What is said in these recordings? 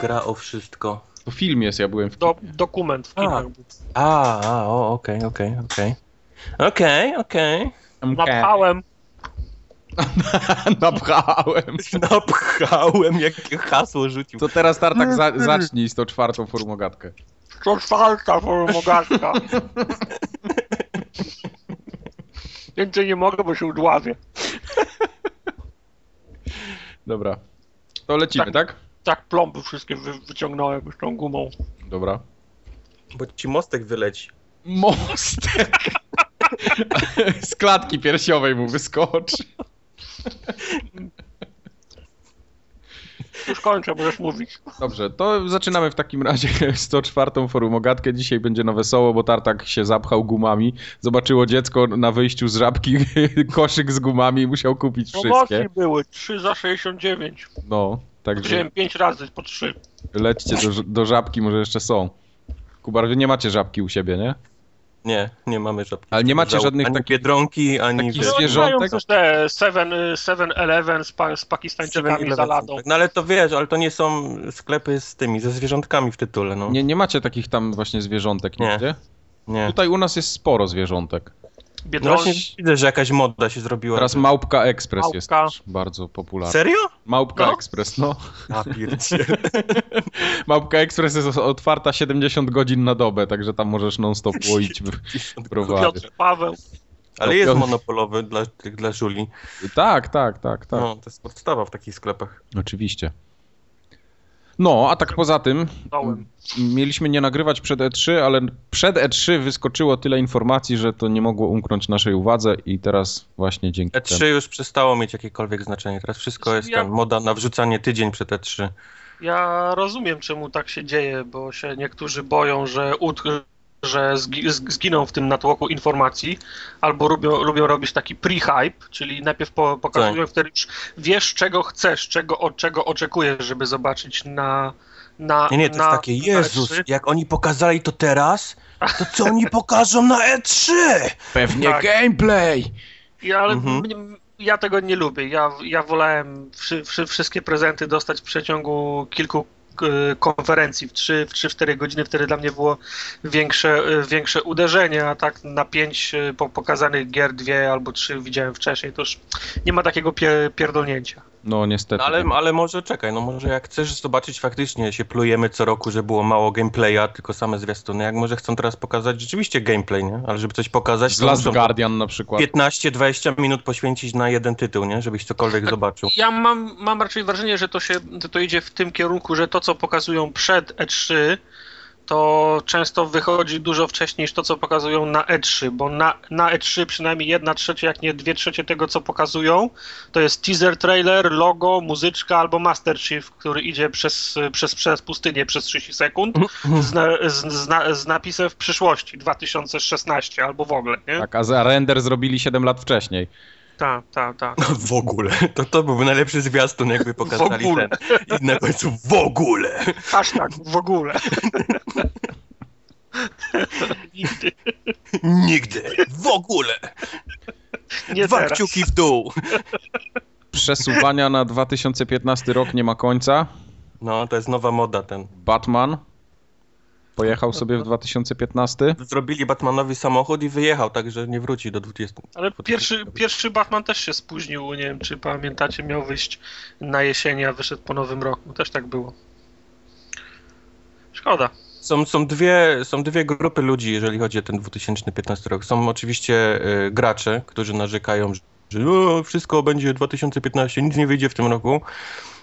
gra o wszystko? To film jest, ja byłem w Do, dokument w A. kinach. A, a, o, okej, okej, okej. Okej, okej. Napchałem. Napchałem. Napchałem, jakie hasło rzucił. To teraz Tartak za zacznij z tą czwartą formogatkę. To czwarta formogatka. Więcej nie mogę, bo się udławię. Dobra. To lecimy, Tak. tak? Tak plomby wszystkie wy, wyciągnąłem już tą gumą. Dobra. Bo ci mostek wyleci. Mostek. Z klatki piersiowej mu wyskoczy. Już kończę, możesz mówić. Dobrze, to zaczynamy w takim razie 104. forumogatkę. Dzisiaj będzie na wesoło, bo Tartak się zapchał gumami. Zobaczyło dziecko na wyjściu z żabki koszyk z gumami i musiał kupić wszystkie. Promocji były 3 za 69. No, także Wziąłem 5 razy po 3. lećcie do, do żabki, może jeszcze są. Kubar, wy nie macie żabki u siebie, nie? Nie, nie mamy żadnych. Ale nie macie żadnych ani takich- biedronki, ani takich wiesz, zwierzątek? Mają te 7-Eleven z, pa, z Pakistańczykami 7-Eleven za ladą. tak. No ale to wiesz, ale to nie są sklepy z tymi, ze zwierzątkami w tytule, no. Nie, nie macie takich tam właśnie zwierzątek Nie. nigdzie? Nie. Tutaj u nas jest sporo zwierzątek. Biedronki. właśnie widzę, że jakaś moda się zrobiła. Teraz Małpka Express Małpka. jest też bardzo popularna. Serio? Małpka No. Express, no. A. Małpka Express jest otwarta 70 godzin na dobę, także tam możesz non-stop łoić browary. Piotr Paweł. Ale jest monopolowy dla dla żuli. Tak, tak, tak, tak. No, to jest podstawa w takich sklepach. Oczywiście. No, a tak poza tym, Dołem. mieliśmy nie nagrywać przed E3, ale przed E3 wyskoczyło tyle informacji, że to nie mogło umknąć naszej uwadze i teraz właśnie dzięki E3 temu. już przestało mieć jakiekolwiek znaczenie. Teraz wszystko jest Ja- tam moda na wrzucanie tydzień przed E E3. Ja rozumiem, czemu tak się dzieje, bo się niektórzy boją, że, ut, że zginą w tym natłoku informacji, albo lubią, lubią robić taki pre-hype, czyli najpierw po, pokazują, Tak. wtedy już wiesz, czego chcesz, czego, od czego oczekujesz, żeby zobaczyć na. na Nie, nie, to na, jest takie, na Jezus, E3. jak oni pokazali to teraz, to co oni pokażą na E E3? Pewnie Tak. gameplay! Ja, ale Mhm. mnie, ja tego nie lubię. Ja, ja wolałem wszy, wszy, wszystkie prezenty dostać w przeciągu kilku e, konferencji w 3-4 godziny. Wtedy dla mnie było większe, e, większe uderzenie, a tak na 5 e, po, pokazanych gier, dwie albo trzy widziałem wcześniej, to już nie ma takiego pie, pierdolnięcia. No niestety. No, ale, ale może czekaj, no może jak chcesz zobaczyć faktycznie, się plujemy co roku, że było mało gameplaya, tylko same zwiastuny, jak może chcą teraz pokazać rzeczywiście gameplay, nie? Ale żeby coś pokazać, Z to Last Guardian na przykład. 15-20 minut poświęcić na jeden tytuł, nie? Żebyś cokolwiek zobaczył. Ja mam, mam raczej wrażenie, że to się że to idzie w tym kierunku, że to, co pokazują przed E3, to często wychodzi dużo wcześniej niż to, co pokazują na E3, bo na, na E3 przynajmniej jedna trzecia, jak nie dwie trzecie tego, co pokazują, to jest teaser trailer, logo, muzyczka albo Master Chief, który idzie przez, przez, przez pustynię przez 30 sekund z, na, z, z, z napisem w przyszłości 2016 albo w ogóle, nie? Tak, a render zrobili 7 lat wcześniej. Tak, tak, tak. W ogóle. To, to byłby najlepszy zwiastun, jakby pokazali ogóle. ten. I na końcu w ogóle. Hashtag w ogóle. Nigdy. Nigdy. W ogóle. Nie Dwa teraz. kciuki w dół. Przesuwania na 2015 rok nie ma końca. No, to jest nowa moda ten. Batman pojechał sobie w 2015. Zrobili Batmanowi samochód i wyjechał, także nie wróci do 20. Ale pierwszy, pierwszy Batman też się spóźnił, nie wiem czy pamiętacie, miał wyjść na jesieni, a wyszedł po nowym roku. Też tak było. Szkoda. Są, są, dwie, są dwie grupy ludzi, jeżeli chodzi o ten 2015 rok. Są oczywiście y, gracze, którzy narzekają, że że o, wszystko będzie 2015, nic nie wyjdzie w tym roku.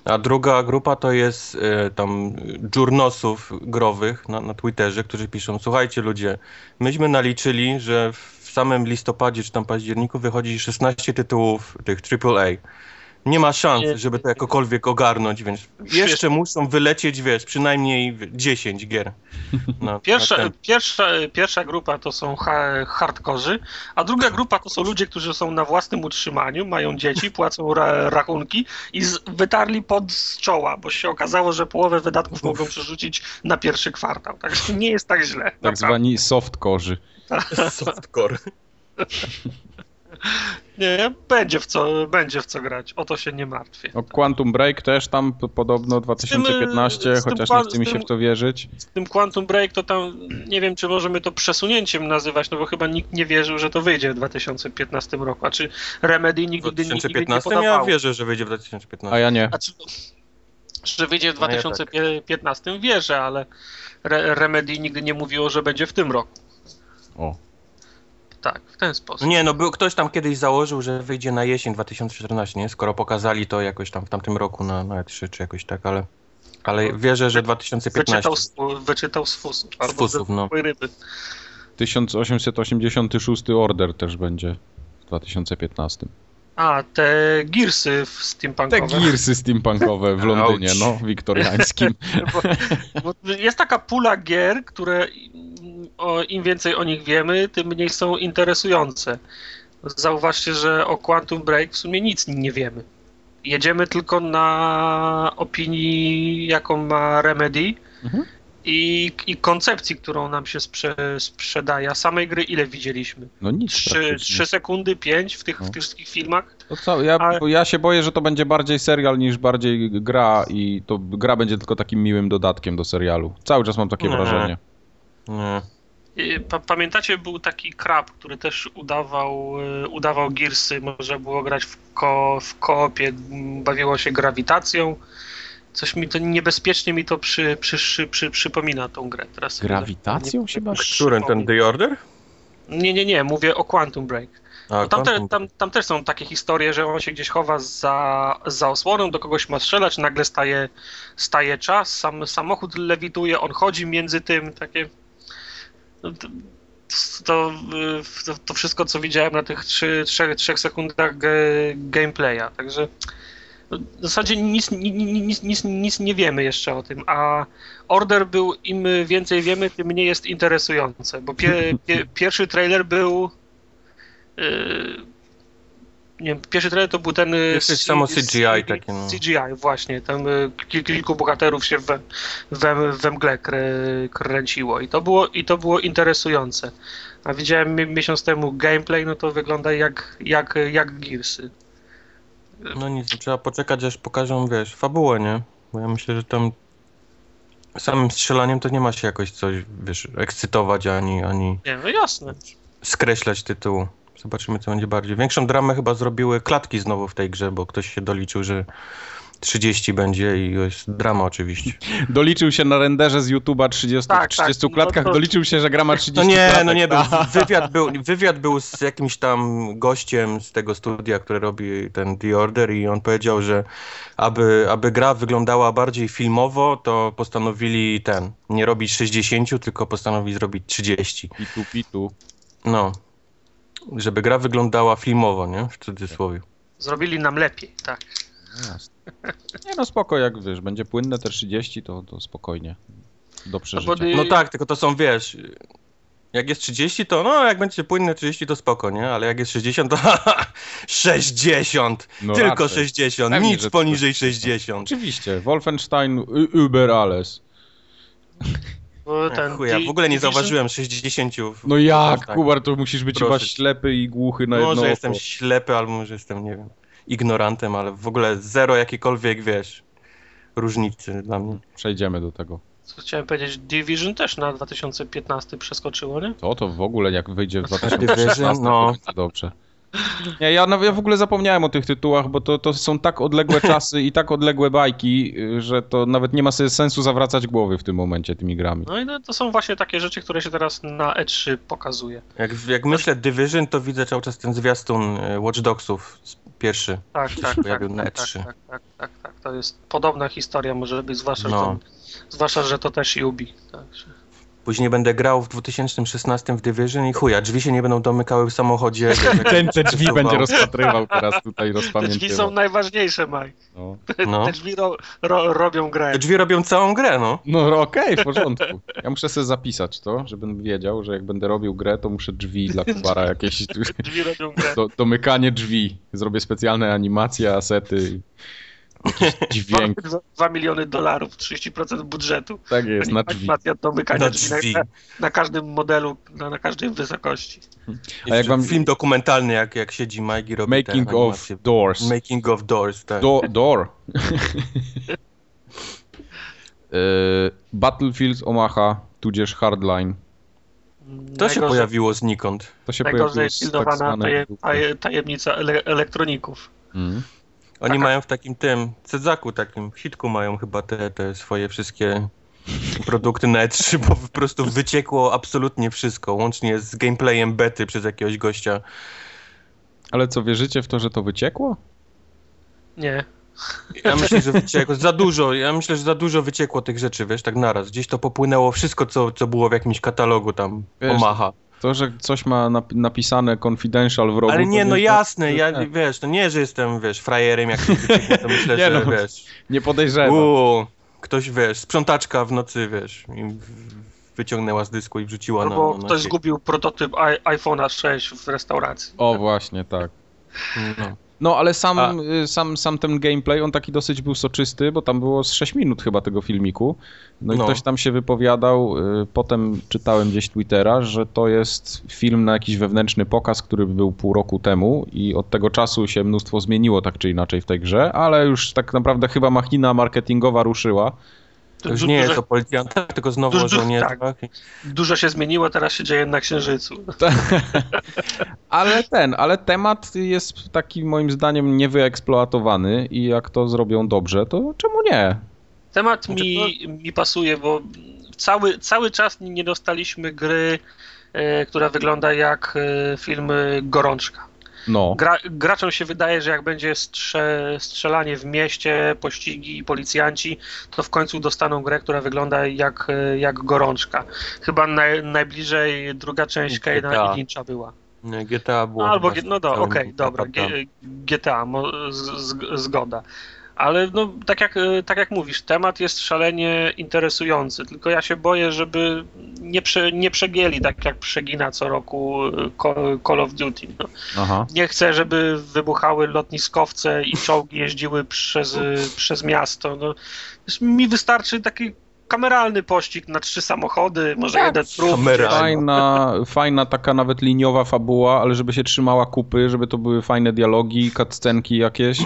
A druga grupa to jest y, tam dżurnosów growych na, na Twitterze, którzy piszą, słuchajcie ludzie, myśmy naliczyli, że w samym listopadzie czy tam październiku wychodzi 16 tytułów tych AAA. Nie ma szans, żeby to jakokolwiek ogarnąć, więc jeszcze muszą wylecieć, wiesz, przynajmniej 10 gier. No, Pierwsza, pierwsza, pierwsza grupa to są ha hardkorzy, a druga grupa to są ludzie, którzy są na własnym utrzymaniu, mają dzieci, płacą ra rachunki i wytarli pod z czoła, bo się okazało, że połowę wydatków mogą przerzucić na pierwszy kwartał. Także nie jest tak źle. Tak zwani softkorzy. Softcore. Nie, będzie w co, będzie w co grać. O to się nie martwię. O Quantum Break też tam podobno 2015, z tym chociaż kwa- nie chce mi się tym- w to wierzyć. Z tym Quantum Break to tam nie wiem, czy możemy to przesunięciem nazywać, no bo chyba nikt nie wierzył, że to wyjdzie w 2015 roku. A czy Remedy nigdy, nigdy nie 2015 ja podawało. wierzę, że wyjdzie w 2015. A ja nie. A czy, że wyjdzie w No ja tak. 2015 wierzę, ale Re Remedy nigdy nie mówiło, że będzie w tym roku. O. Tak, w ten sposób. Nie, no był, ktoś tam kiedyś założył, że wyjdzie na jesień 2014, nie? Skoro pokazali to jakoś tam w tamtym roku na, na E3 czy jakoś tak, ale, ale wierzę, że 2015. Wyczytał, z- wyczytał z fusów. albo fusów, no. ryby. 1886 Order też będzie w 2015. A, te Gearsy w Te steampunkowe. girsy steampunkowe w Londynie, no, wiktoriańskim. bo, bo jest taka pula gier, które o, im więcej o nich wiemy, tym mniej są interesujące. Zauważcie, że o Quantum Break w sumie nic nie wiemy. Jedziemy tylko na opinii, jaką ma Remedy Mhm. i, i koncepcji, którą nam się sprze, sprzedaje. A samej gry ile widzieliśmy? No nic Trzy, praktycznie. trzy sekundy, pięć w tych, No. w tych wszystkich filmach? To co, ja, Ale- ja się boję, że to będzie bardziej serial niż bardziej gra i to gra będzie tylko takim miłym dodatkiem do serialu. Cały czas mam takie Nie. wrażenie. Nie. Pa, pamiętacie, był taki krab, który też udawał, y, udawał Gearsy, można było grać w, ko, w koopie, bawiło się grawitacją. Coś mi to niebezpiecznie mi to przy, przy, przy, przy, przypomina tą grę. Teraz Grawitacją nie- się bawi? Który, ten The Order? Nie, nie, nie, mówię o Quantum Break. A, tam, te, tam, tam też są takie historie, że on się gdzieś chowa za, za osłoną, do kogoś ma strzelać, nagle staje, staje czas, sam samochód lewituje, on chodzi między tym, takie... no To, to, to, to wszystko, co widziałem na tych 3, 3, sekundach ge, gameplaya, także no, w zasadzie nic, ni- ni- nic, nic, nic nie wiemy jeszcze o tym, a Order był, im więcej wiemy, tym mniej jest interesujące, bo pie, pie, pierwszy trailer był Yy, nie wiem, pierwszy trailer to był ten. Pierwszy samo CGI takie, no. CGI, właśnie. Tam y, kil- kilku bohaterów się we, we, we mgle krę, kręciło i to, było, i to było interesujące. A widziałem mi- miesiąc temu gameplay, no to wygląda jak, jak, jak Gearsy. No nic, trzeba poczekać aż pokażą, wiesz, fabułę, nie? Bo ja myślę, że tam samym strzelaniem to nie ma się jakoś coś, wiesz, ekscytować ani, ani Nie, no jasne. skreślać tytułu. Zobaczymy, co będzie bardziej. Większą dramę chyba zrobiły klatki znowu w tej grze, bo ktoś się doliczył, że 30 będzie i jest drama oczywiście. Doliczył się na renderze z YouTube'a 30, Tak, tak. 30 No klatkach, to- doliczył się, że gra ma 30 No nie, klatek. no nie był. A, Wywiad był, wywiad był z jakimś tam gościem z tego studia, które robi ten The Order i on powiedział, że aby, aby gra wyglądała bardziej filmowo, to postanowili ten, nie robić 60, tylko postanowili zrobić 30. Pitu, pitu. No. Żeby gra wyglądała filmowo, nie? W cudzysłowie. Zrobili nam lepiej, tak. No. Nie no spoko, jak wiesz, będzie płynne te 30, to, to spokojnie. Do przeżycia. bo- No tak, tylko to są, wiesz, jak jest 30, to no, jak będzie płynne 30, to spoko, nie? Ale jak jest 60, to 60! No Tylko raczej. 60, Pewnie, nic że- poniżej 60. Oczywiście, Wolfenstein über alles. Bo Ten, ten Chuja, w ogóle nie Division- zauważyłem 60. w- No jak, tak. Kubar, to musisz być Proszę chyba ślepy i głuchy na jedno Może oko. jestem ślepy, albo może jestem, nie wiem, ignorantem, ale w ogóle zero jakiejkolwiek, wiesz, różnicy dla mnie. Przejdziemy do tego. Co chciałem powiedzieć, Division też na 2015 przeskoczyło, nie? To to w ogóle jak wyjdzie w Division, 2016, no. to będzie dobrze. Nie, ja, no, ja w ogóle zapomniałem o tych tytułach, bo to, to są tak odległe czasy i tak odległe bajki, że to nawet nie ma sensu zawracać głowy w tym momencie tymi grami. No i no, to są właśnie takie rzeczy, które się teraz na E3 pokazuje. Jak, jak myślę Division, to widzę cały czas ten zwiastun e, Watch Dogsów, pierwszy. Tak, tak, tak, na tak, E3. tak, tak, tak, tak. To jest podobna historia może być, zwłaszcza, No. że, to, zwłaszcza że to też Ubi. Także. Później będę grał w 2016 w Division i chuja, drzwi się nie będą domykały w samochodzie. Ten te drzwi Przesuwał. będzie rozpatrywał teraz tutaj, Te drzwi są rozpamiętywał. najważniejsze, Mike. No, No. Te drzwi ro, ro, robią grę. Te drzwi robią całą grę, no. no okej, w porządku. Ja muszę sobie zapisać to, żebym wiedział, że jak będę robił grę, to muszę drzwi dla Kubara jakieś... Drzwi robią grę. Do, domykanie drzwi. Zrobię specjalne animacje, asety. Dźwięk. 2 miliony dolarów, 30% budżetu. Tak jest, na drzwi. Animacja domykania Na drzwi drzwi. na, na każdym modelu, na, na każdej wysokości. A jak wam- Film dokumentalny, jak, jak siedzi Mike i robi Making of animacje. Doors. Making of Doors, tak. Do, door. E, Battlefield Omaha, tudzież Hardline. To się pojawiło znikąd. To się pojawiło jest z tak zwanej tajemnica ele, elektroników. Mm. Oni Taka- mają w takim tym, Cedzaku takim, w sitku mają chyba te, te swoje wszystkie produkty na E3, bo po prostu wyciekło absolutnie wszystko, łącznie z gameplayem bety przez jakiegoś gościa. Ale co, wierzycie w to, że to wyciekło? Nie. Ja myślę, że wyciekło za dużo, ja myślę, że za dużo wyciekło tych rzeczy, wiesz, tak naraz. Gdzieś to popłynęło wszystko, co, co było w jakimś katalogu tam, Wiesz, Omaha. To, że coś ma nap- napisane confidential w rogu... Ale nie, no jasne, ja, tak. wiesz, to nie, że jestem, wiesz, frajerem, jak to myślę, Nie że, no. wiesz, Nie podejrzewam. uuu, ktoś, wiesz, sprzątaczka w nocy, wiesz, wyciągnęła z dysku i wrzuciła na, Albo na, na ktoś zgubił prototyp iPhone'a 6 w restauracji. O, właśnie, tak. No. No, ale sam, A- y, sam, sam ten gameplay, on taki dosyć był soczysty, bo tam było z 6 minut chyba tego filmiku. No i No. ktoś tam się wypowiadał, y, potem czytałem gdzieś Twittera, że to jest film na jakiś wewnętrzny pokaz, który był pół roku temu i od tego czasu się mnóstwo zmieniło tak czy inaczej w tej grze, ale już tak naprawdę chyba machina marketingowa ruszyła. To już nie dużo, jest o policjantach, tylko znowu Dużo- o żołnierzach. dużo się zmieniło, teraz się dzieje na Księżycu. Ale ten, ale temat jest taki moim zdaniem niewyeksploatowany i jak to zrobią dobrze, to czemu nie? Temat Znaczy, mi, mi pasuje, bo cały, cały czas nie dostaliśmy gry, e, która wygląda jak e, film Gorączka. No. Gra, graczom się wydaje, że jak będzie strze, strzelanie w mieście, pościgi, policjanci, to w końcu dostaną grę, która wygląda jak, jak Gorączka. Chyba naj, najbliżej druga część GTA. i Lyncha była. Nie, GTA było. No, albo, G- no do, okej, dobra, G, naprawdę. GTA, mo, z, z, zgoda. Ale no, tak, jak, e, tak jak mówisz, temat jest szalenie interesujący, tylko ja się boję, żeby nie, prze, nie przegięli tak jak przegina co roku e, Call- of Duty. No. Nie chcę, żeby wybuchały lotniskowce i czołgi jeździły przez, przez miasto. No, mi wystarczy taki kameralny pościg na trzy samochody, może Tak, jeden trup. Fajna, fajna taka nawet liniowa fabuła, ale żeby się trzymała kupy, żeby to były fajne dialogi, cutscenki jakieś.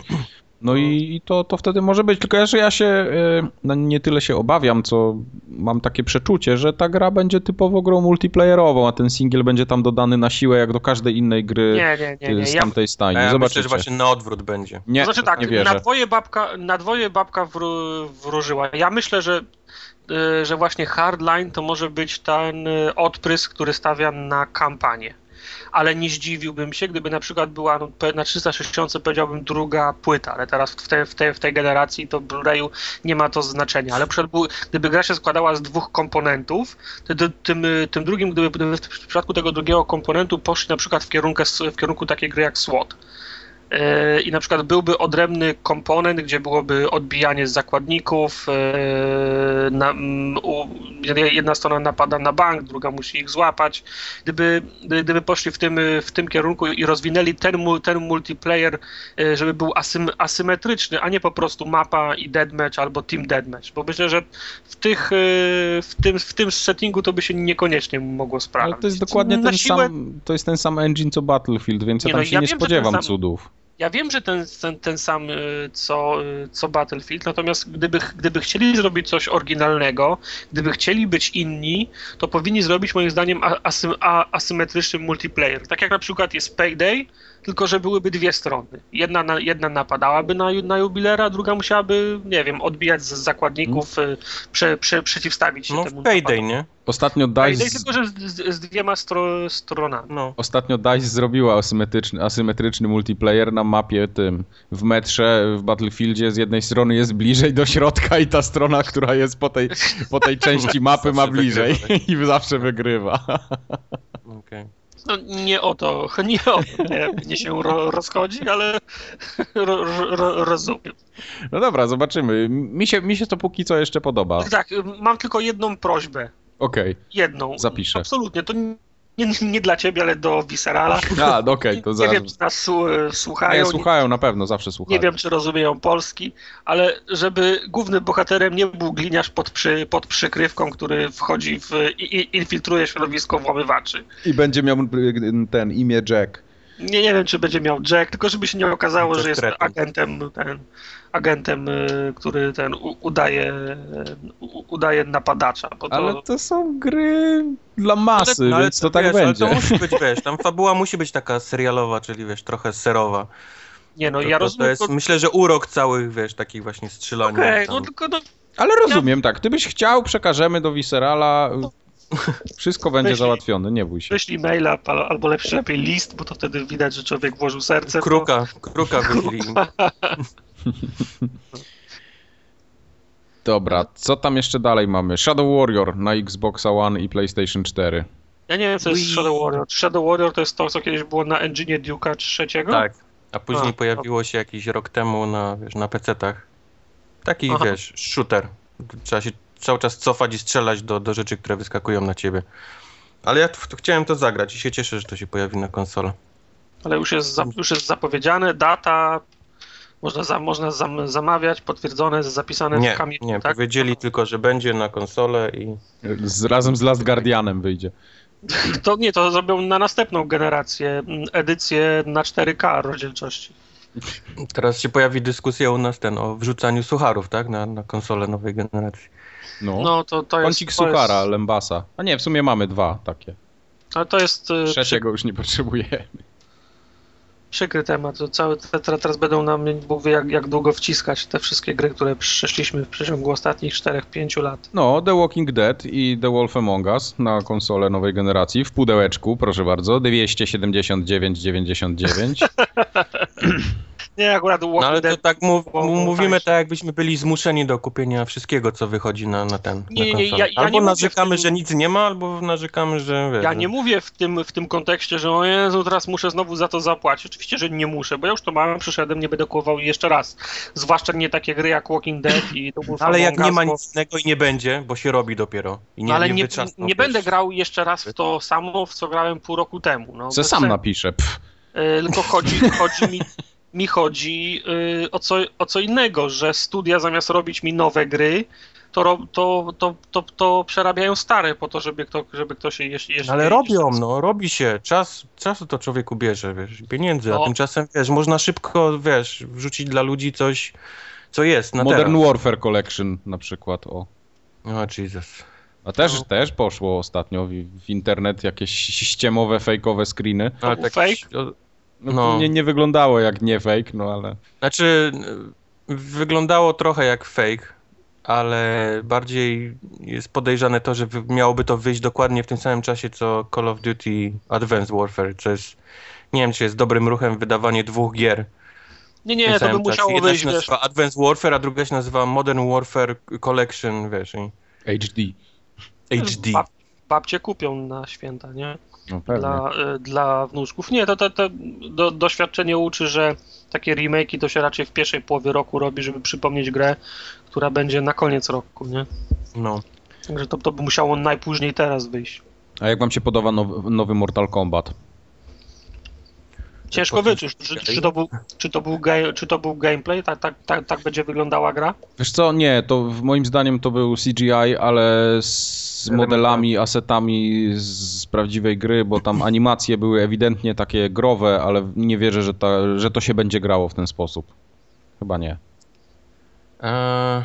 No i, to, to wtedy może być. Tylko ja, że ja się e, no nie tyle się obawiam, co mam takie przeczucie, że ta gra będzie typowo grą multiplayerową, a ten single będzie tam dodany na siłę, jak do każdej innej gry Nie, nie, nie. nie. z tamtej stajni. ja myślę, że właśnie na odwrót będzie. Nie, to znaczy tak, nie na dwoje babka, na dwoje babka wró, wróżyła. Ja myślę, że, y, że właśnie Hardline to może być ten y, odprysk, który stawia na kampanię. Ale nie zdziwiłbym się, gdyby na przykład była no, na 360 powiedziałbym druga płyta, ale teraz w, te, w, te, w tej generacji to Blu-rayu nie ma to znaczenia. Ale był, gdyby gra się składała z dwóch komponentów, to ty- tym, tym drugim, gdyby, gdyby w przypadku tego drugiego komponentu poszli na przykład w kierunku, w kierunku takiej gry jak SWOT. E, i na przykład byłby odrębny komponent, gdzie byłoby odbijanie z zakładników, e, na, u, jedna strona napada na bank, druga musi ich złapać. Gdyby, gdyby poszli w tym, w tym kierunku i rozwinęli ten, ten multiplayer, e, żeby był asym, asymetryczny, a nie po prostu mapa i deathmatch albo team deathmatch, bo myślę, że w, tych, w, tym, w tym settingu to by się niekoniecznie mogło sprawdzić. Ale to jest dokładnie ten siłę- sam, to jest ten sam engine co Battlefield, więc Nie ja tam no, się ja nie wiem, spodziewam sam- cudów. Ja wiem, że ten, ten, ten sam y, co, y, co Battlefield, natomiast gdyby, gdyby chcieli zrobić coś oryginalnego, gdyby chcieli być inni, to powinni zrobić moim zdaniem asymetryczny multiplayer. Tak jak na przykład jest Payday, tylko że byłyby dwie strony. Jedna, na, jedna napadałaby na, na jubilera, druga musiałaby, nie wiem, odbijać z zakładników, y, prze, prze, przeciwstawić się No temu w Payday, nie? Ostatnio Payday, DICE, tylko że z, z, z dwiema stro, stronami. No. ostatnio DICE zrobiła asymetryczny, asymetryczny multiplayer na mapie tym w metrze, w Battlefieldzie. Z jednej strony jest bliżej do środka i ta strona, która jest po tej, po tej części mapy ma bliżej wygrywa, i zawsze wygrywa. No, nie o to, nie o mnie, mnie się ro, rozchodzi, ale ro, ro, rozumiem. No dobra, zobaczymy. Mi się, mi się to póki co jeszcze podoba. Tak, mam tylko jedną prośbę. Okej. Jedną. Zapiszę. Absolutnie. To nie, nie dla ciebie, ale do Viscerala. A, no okej, to Nie zaraz. wiem, czy nas słu- Nie, słuchają. słuchają na pewno, zawsze słuchają. Nie wiem, czy rozumieją polski, ale żeby głównym bohaterem nie był gliniarz pod, przy, pod przykrywką, który wchodzi w i, i infiltruje środowisko włamywaczy. I będzie miał ten imię Jack. Nie, nie wiem, czy będzie miał Jack, tylko żeby się nie okazało, Jack że jest Tretton. agentem, ten, agentem, y, który ten u, udaje, u, udaje napadacza. Bo to, Ale to są gry dla masy, No, ale więc to tak wiesz, będzie. Ale to musi być, wiesz, tam fabuła musi być taka serialowa, czyli wiesz, trochę serowa. nie no, To, ja to, to rozumiem. jest, myślę, że urok całych, wiesz, takich właśnie strzelania. Okej, tam. no tylko no, Ale rozumiem, tak. Gdybyś chciał, przekażemy do Viscerala. Wszystko będzie Wyślij- załatwione, nie bój się. wyślij maila, al- albo lepszy lepiej list, bo to wtedy widać, że człowiek włożył serce. w to. Kruka, kruka wychili. Dobra, co tam jeszcze dalej mamy? Shadow Warrior na Xbox One i PlayStation 4. Ja nie wiem, co jest. Shadow Warrior. Shadow Warrior to jest to, co kiedyś było na engine Duke'a trzeciego? Tak. A później A, pojawiło się jakiś rok temu na, wiesz, na PC-tach. Taki, Aha. wiesz, shooter. Trzeba się cały czas cofać i strzelać do, do rzeczy, które wyskakują na ciebie. Ale ja t- t- chciałem to zagrać i się cieszę, że to się pojawi na konsolę. Ale już jest, za, już jest zapowiedziane, data, można, za, można zam, zamawiać, potwierdzone, zapisane Nie, w kamieniu, nie, tak? powiedzieli tylko, że będzie na konsolę i... Z, razem z Last Guardianem wyjdzie. To nie, to zrobią na następną generację, mm, edycję na 4K rozdzielczości. Teraz się pojawi dyskusja u nas ten o wrzucaniu sucharów, tak? Na, na konsolę nowej generacji. No. No to, to jest... Kącik to Suchara, Jest, Lembasa. A nie, w sumie mamy dwa takie. ale to jest y, przy, Trzeciego już nie potrzebujemy. przykry temat. To cały, te, teraz będą nam, Bóg wie jak, jak długo wciskać te wszystkie gry, które przeszliśmy w przeciągu ostatnich 4-5 lat. No, The Walking Dead i The Wolf Among Us na konsolę nowej generacji w pudełeczku, proszę bardzo, 279,99. Nie, akurat Walking No ale to tak mów, mówimy tak, jakbyśmy byli zmuszeni do kupienia wszystkiego, co wychodzi na, na ten Nie, nie, na nie, ja- ja Albo nie narzekamy, tym- że nic nie ma, albo narzekamy, że wiesz, Ja że- nie mówię w tym, w tym kontekście, że o Jezu, teraz muszę znowu za to zapłacić. Oczywiście, że nie muszę, bo ja już to mam, przyszedłem, nie będę kupował jeszcze raz. Zwłaszcza nie takie gry jak Walking Dead i The Wolf Ale jak nie ma nic innego i nie będzie, bo się robi dopiero. I nie, No, ale nie, nie, nie będę grał jeszcze raz w to samo, w co grałem pół roku temu. No, bez sam sensu. napiszę. Pff. Y, Tylko chodzi, chodzi mi, mi chodzi y, o, co, o co innego, że studia zamiast robić mi nowe gry, to, to, to, to, to przerabiają stare po to, żeby, kto, żeby ktoś je jeszcze... jeszcze Ale robią, no, robi się. Czas, czasu to człowieku bierze, wiesz, pieniędzy, No. a tymczasem, wiesz, można szybko, wiesz, wrzucić dla ludzi coś, co jest na Modern teraz. Warfare Collection na przykład, o. O, Jesus. A też, No. też poszło ostatnio w, w internet jakieś ściemowe, fejkowe screeny. Ale był tak, fake? No, No. To nie, nie wyglądało jak nie fake, no ale... Znaczy, wyglądało trochę jak fake, ale bardziej jest podejrzane to, że miałoby to wyjść dokładnie w tym samym czasie, co Call of Duty Advanced Warfare, co jest, nie wiem, czy jest dobrym ruchem wydawanie dwóch gier Nie, nie, to by czasie. musiało Jedna wyjść, się wiesz, nazywa Advanced Warfare, a druga się nazywa Modern Warfare Collection, wiesz, i HD. HD. Bab, babcie kupią na święta, nie? No. Dla, y, dla wnuczków. Nie, to, to, to do, doświadczenie uczy, że takie remake'i to się raczej w pierwszej połowie roku robi, żeby przypomnieć grę, która będzie na koniec roku, nie? No. Także to, to by musiało najpóźniej teraz wyjść. A jak wam się podoba nowy, nowy Mortal Kombat? Ciężko wyczuć, czy, czy, to był, czy, to był czy to był gameplay, tak, tak, tak, tak będzie wyglądała gra? Wiesz co, nie, to w moim zdaniem to był CGI, ale z modelami, asetami z prawdziwej gry, bo tam animacje były ewidentnie takie growe, ale nie wierzę, że, ta, że to się będzie grało w ten sposób. Chyba nie. Eee,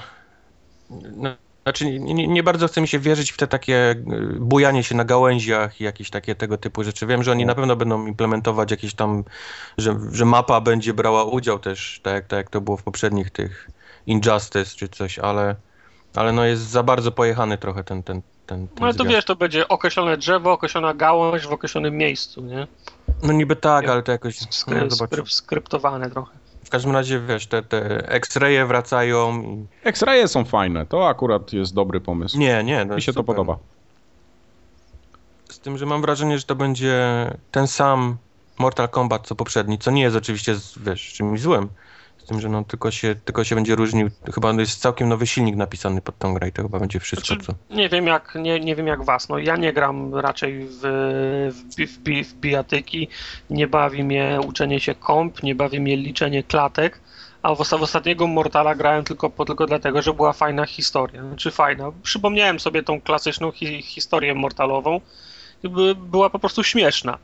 no, znaczy, nie, nie- bardzo chce mi się wierzyć w te takie y, bujanie się na gałęziach i jakieś takie tego typu rzeczy. Wiem, że oni na pewno będą implementować jakieś tam, że, że mapa będzie brała udział też, tak, jak- tak jak to było w poprzednich tych Injustice czy coś, ale, ale no jest za bardzo pojechany trochę ten, ten, ten, ten No ale to wiesz, to będzie określone drzewo, określona gałąź w określonym miejscu, nie? No niby tak, ale to jakoś, Skry, no, skryp, skryptowane trochę. W każdym razie, wiesz, te, te X-raye wracają i... X-raye są fajne, to akurat jest dobry pomysł. Nie, nie, no Mi się to super. podoba. Z tym, że mam wrażenie, że to będzie ten sam Mortal Kombat co poprzedni, co nie jest oczywiście, wiesz, czymś złym. Z tym, że no tylko się, tylko się będzie różnił, chyba jest całkiem nowy silnik napisany pod tą grę i to chyba będzie wszystko, Znaczy, co... Nie wiem jak, nie, nie wiem jak was, no ja nie gram raczej w, w, w, w bijatyki, nie bawi mnie uczenie się komp, nie bawi mnie liczenie klatek, a w, osta- w ostatniego Mortala grałem tylko, po, tylko dlatego, że była fajna historia, znaczy fajna. Przypomniałem sobie tą klasyczną hi, historię Mortalową by, była po prostu śmieszna.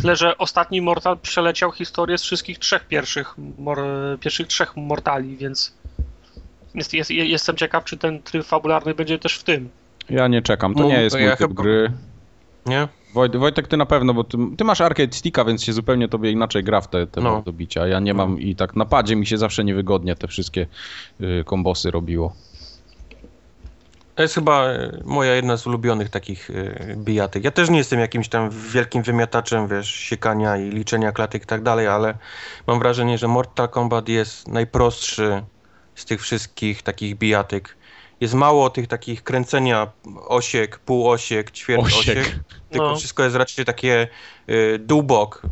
Tyle, że ostatni Mortal przeleciał historię z wszystkich trzech pierwszych, mor, pierwszych trzech Mortali, więc jest, jest, jestem ciekaw, czy ten tryb fabularny będzie też w tym. Ja nie czekam, to No, nie jest to mój ja typ chyba- gry. Nie? Wojt, Wojtek, ty na pewno, bo ty, ty masz arcade sticka, więc się zupełnie tobie inaczej gra w te, te No. do bicia. Ja nie mam i tak na padzie mi się zawsze niewygodnie te wszystkie y, kombosy robiło. To jest chyba e, moja jedna z ulubionych takich e, bijatyk. Ja też nie jestem jakimś tam wielkim wymiataczem, wiesz, siekania i liczenia klatek i tak dalej, ale mam wrażenie, że Mortal Kombat jest najprostszy z tych wszystkich takich bijatyk. Jest mało tych takich kręcenia osiek, półosiek, ćwierć Osiek. osiek, tylko No. wszystko jest raczej takie y, dół-bok.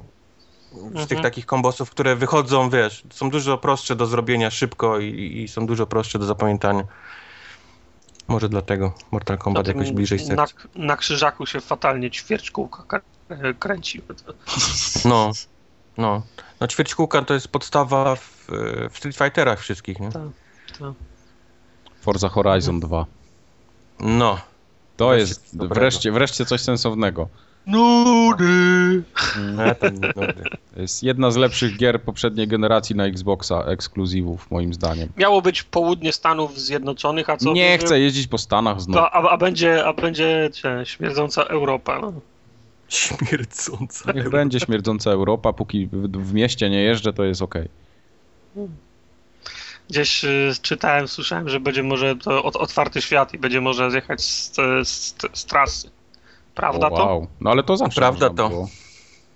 Z tych Mhm. takich kombosów, które wychodzą, wiesz, są dużo prostsze do zrobienia szybko i, i są dużo prostsze do zapamiętania. Może dlatego Mortal Kombat jakoś bliżej na, serca. na krzyżaku się fatalnie ćwierć kółka kr- kręci. No, no. No ćwierćkółka to jest podstawa w, w Street Fighterach wszystkich, nie? Tak. Forza Horizon 2. No. To Wreszcie jest dobrego. wreszcie, wreszcie coś sensownego. Nudy! Tam nie jest jedna z lepszych gier poprzedniej generacji na Xboxa, ekskluzywów moim zdaniem. Miało być południe Stanów Zjednoczonych, a co? nie będzie? chcę jeździć po Stanach znów. To, a, a będzie, a będzie śmierdząca Europa. No. Śmierdząca. Niech będzie śmierdząca Europa, póki w, w mieście nie jeżdżę, to jest okej. Gdzieś y, czytałem, słyszałem, że będzie może to ot, otwarty świat i będzie można zjechać z, z, z trasy. Prawda O, to? wow. No ale to zawsze Prawda to. było.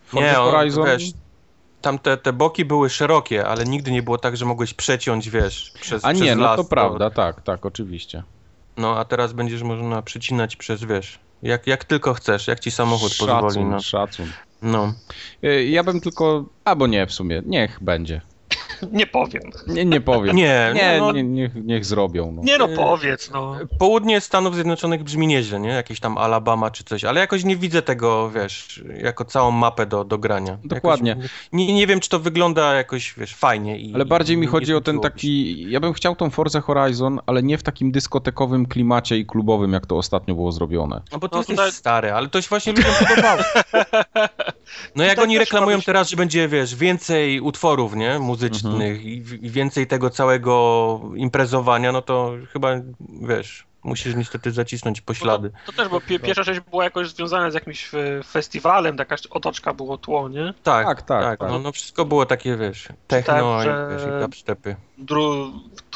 Forza Nie, on, Horizon wiesz, tam te, te boki były szerokie, ale nigdy nie było tak, że mogłeś przeciąć, wiesz, przez, A przez nie, no las. to prawda, tak, tak, oczywiście. No, a teraz będziesz można przycinać przez, wiesz, jak, jak tylko chcesz, jak ci samochód pozwoli. Szacun, No. szacun. no. Y, Ja bym tylko, albo nie w sumie, niech będzie. Nie powiem. Nie, nie powiem. Nie, nie, no, nie niech, niech zrobią. No. Nie no, powiedz, no. Południe Stanów Zjednoczonych brzmi nieźle, nie? Jakieś tam Alabama czy coś, ale jakoś nie widzę tego, wiesz, jako całą mapę do, do grania. Dokładnie. Jakoś, nie, nie wiem, czy to wygląda jakoś, wiesz, fajnie. I, Ale bardziej mi i chodzi nie o ten taki. Ja bym chciał tą Forza Horizon, ale nie w takim dyskotekowym klimacie i klubowym, jak to ostatnio było zrobione. No bo ty No, jesteś tutaj- stary, ale to się właśnie ludziom podobało. No jak oni reklamują teraz, że będzie, wiesz, więcej utworów, nie, muzycznych i, i więcej tego całego imprezowania, no to chyba, wiesz, musisz niestety zacisnąć poślady. To, to też, bo pie, pierwsza część była jakoś związana z jakimś festiwalem, jakaś otoczka było tło, nie? Tak, Tak, tak, tak, tak. No, no wszystko było takie, wiesz, techno Czytałem, i, wiesz, i dubstepy. Dru,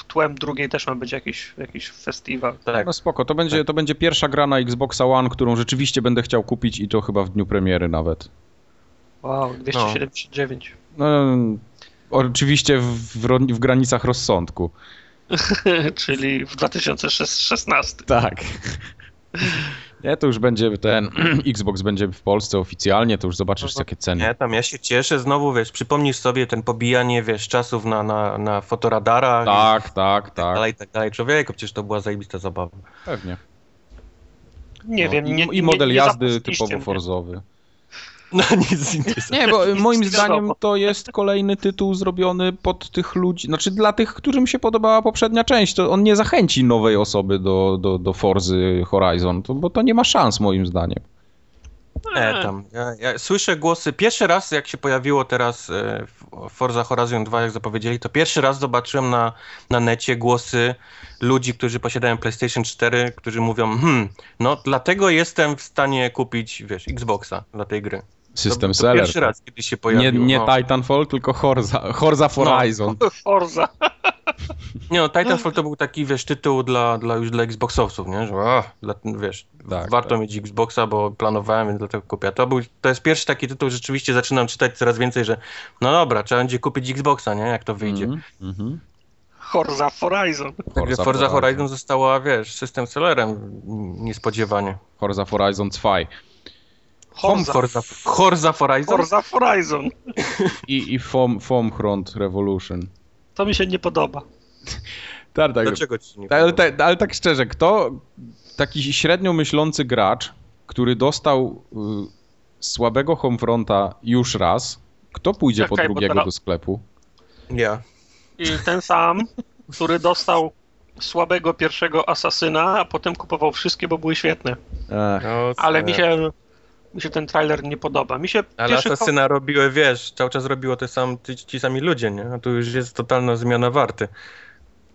tłem drugiej też ma być jakiś, jakiś festiwal. Tak. No spoko, to będzie, to będzie pierwsza gra na Xboxa One, którą rzeczywiście będę chciał kupić i to chyba w dniu premiery nawet. Wow, 279. No, oczywiście w, w, granicach rozsądku. Czyli w 2016. Tak. Nie, to już będzie ten Xbox będzie w Polsce oficjalnie, to już zobaczysz jakie ceny. Nie, tam ja się cieszę znowu, wiesz, przypomnisz sobie ten pobijanie, wiesz, czasów na, na, na fotoradarach Tak, tak, i tak tak, dalej, i tak dalej. Człowieku, przecież to była zajebista zabawa. pewnie. Nie No, wiem, i, nie, I model nie, nie jazdy typowo forzowy. No nic nie Nie, bo y, moim Nic zdaniem to jest kolejny tytuł zrobiony pod tych ludzi, znaczy dla tych, którym się podobała poprzednia część, to on nie zachęci nowej osoby do, do, do Forzy Horizon, to, bo to nie ma szans moim zdaniem. E, tam. Ja, ja słyszę głosy. Pierwszy raz, jak się pojawiło teraz e, w- Forza Horizon 2, jak zapowiedzieli, to pierwszy raz zobaczyłem na, na necie głosy ludzi, którzy posiadają PlayStation 4, którzy mówią, hmm, no dlatego jestem w stanie kupić, wiesz, Xboxa dla tej gry. System to, to seller. Pierwszy raz, kiedy się Nie, pojawił. nie no. Titanfall, tylko Horza, Horza Horizon. Forza. Nie no, Titanfall to był taki, wiesz, tytuł dla, dla już dla Xboxowców, nie? Że, o, dla, wiesz, Tak, warto tak. mieć Xboxa, bo planowałem, więc dlatego kupię. To, był, to jest pierwszy taki tytuł, rzeczywiście zaczynam czytać coraz więcej, że no dobra, trzeba będzie kupić Xboxa, nie? Jak to wyjdzie. Mhm. Forza Horizon. Także Forza Horizon została, wiesz, system sellerem niespodziewanie. Forza Horizon 2. Home Forza. Forza, Forza Horizon? Forza Horizon. I, i Foam, Foam Front Revolution. To mi się nie podoba. Tak, tak. Dlaczego ci nie Ale, podoba? tak- ale tak szczerze, kto taki średnio myślący gracz, który dostał y, słabego Homefronta już raz, kto pójdzie po Czekaj, bo drugiego teraz- do sklepu? Ja. I ten sam, który dostał słabego pierwszego asasyna, a potem kupował wszystkie, bo były świetne. Ech, No, Ale mi się, mi się ten trailer nie podoba. Mi się Ale Asasyna robiły, wiesz, cały czas robiło te sam, ci, ci sami ludzie, nie? A tu już jest totalna zmiana warty.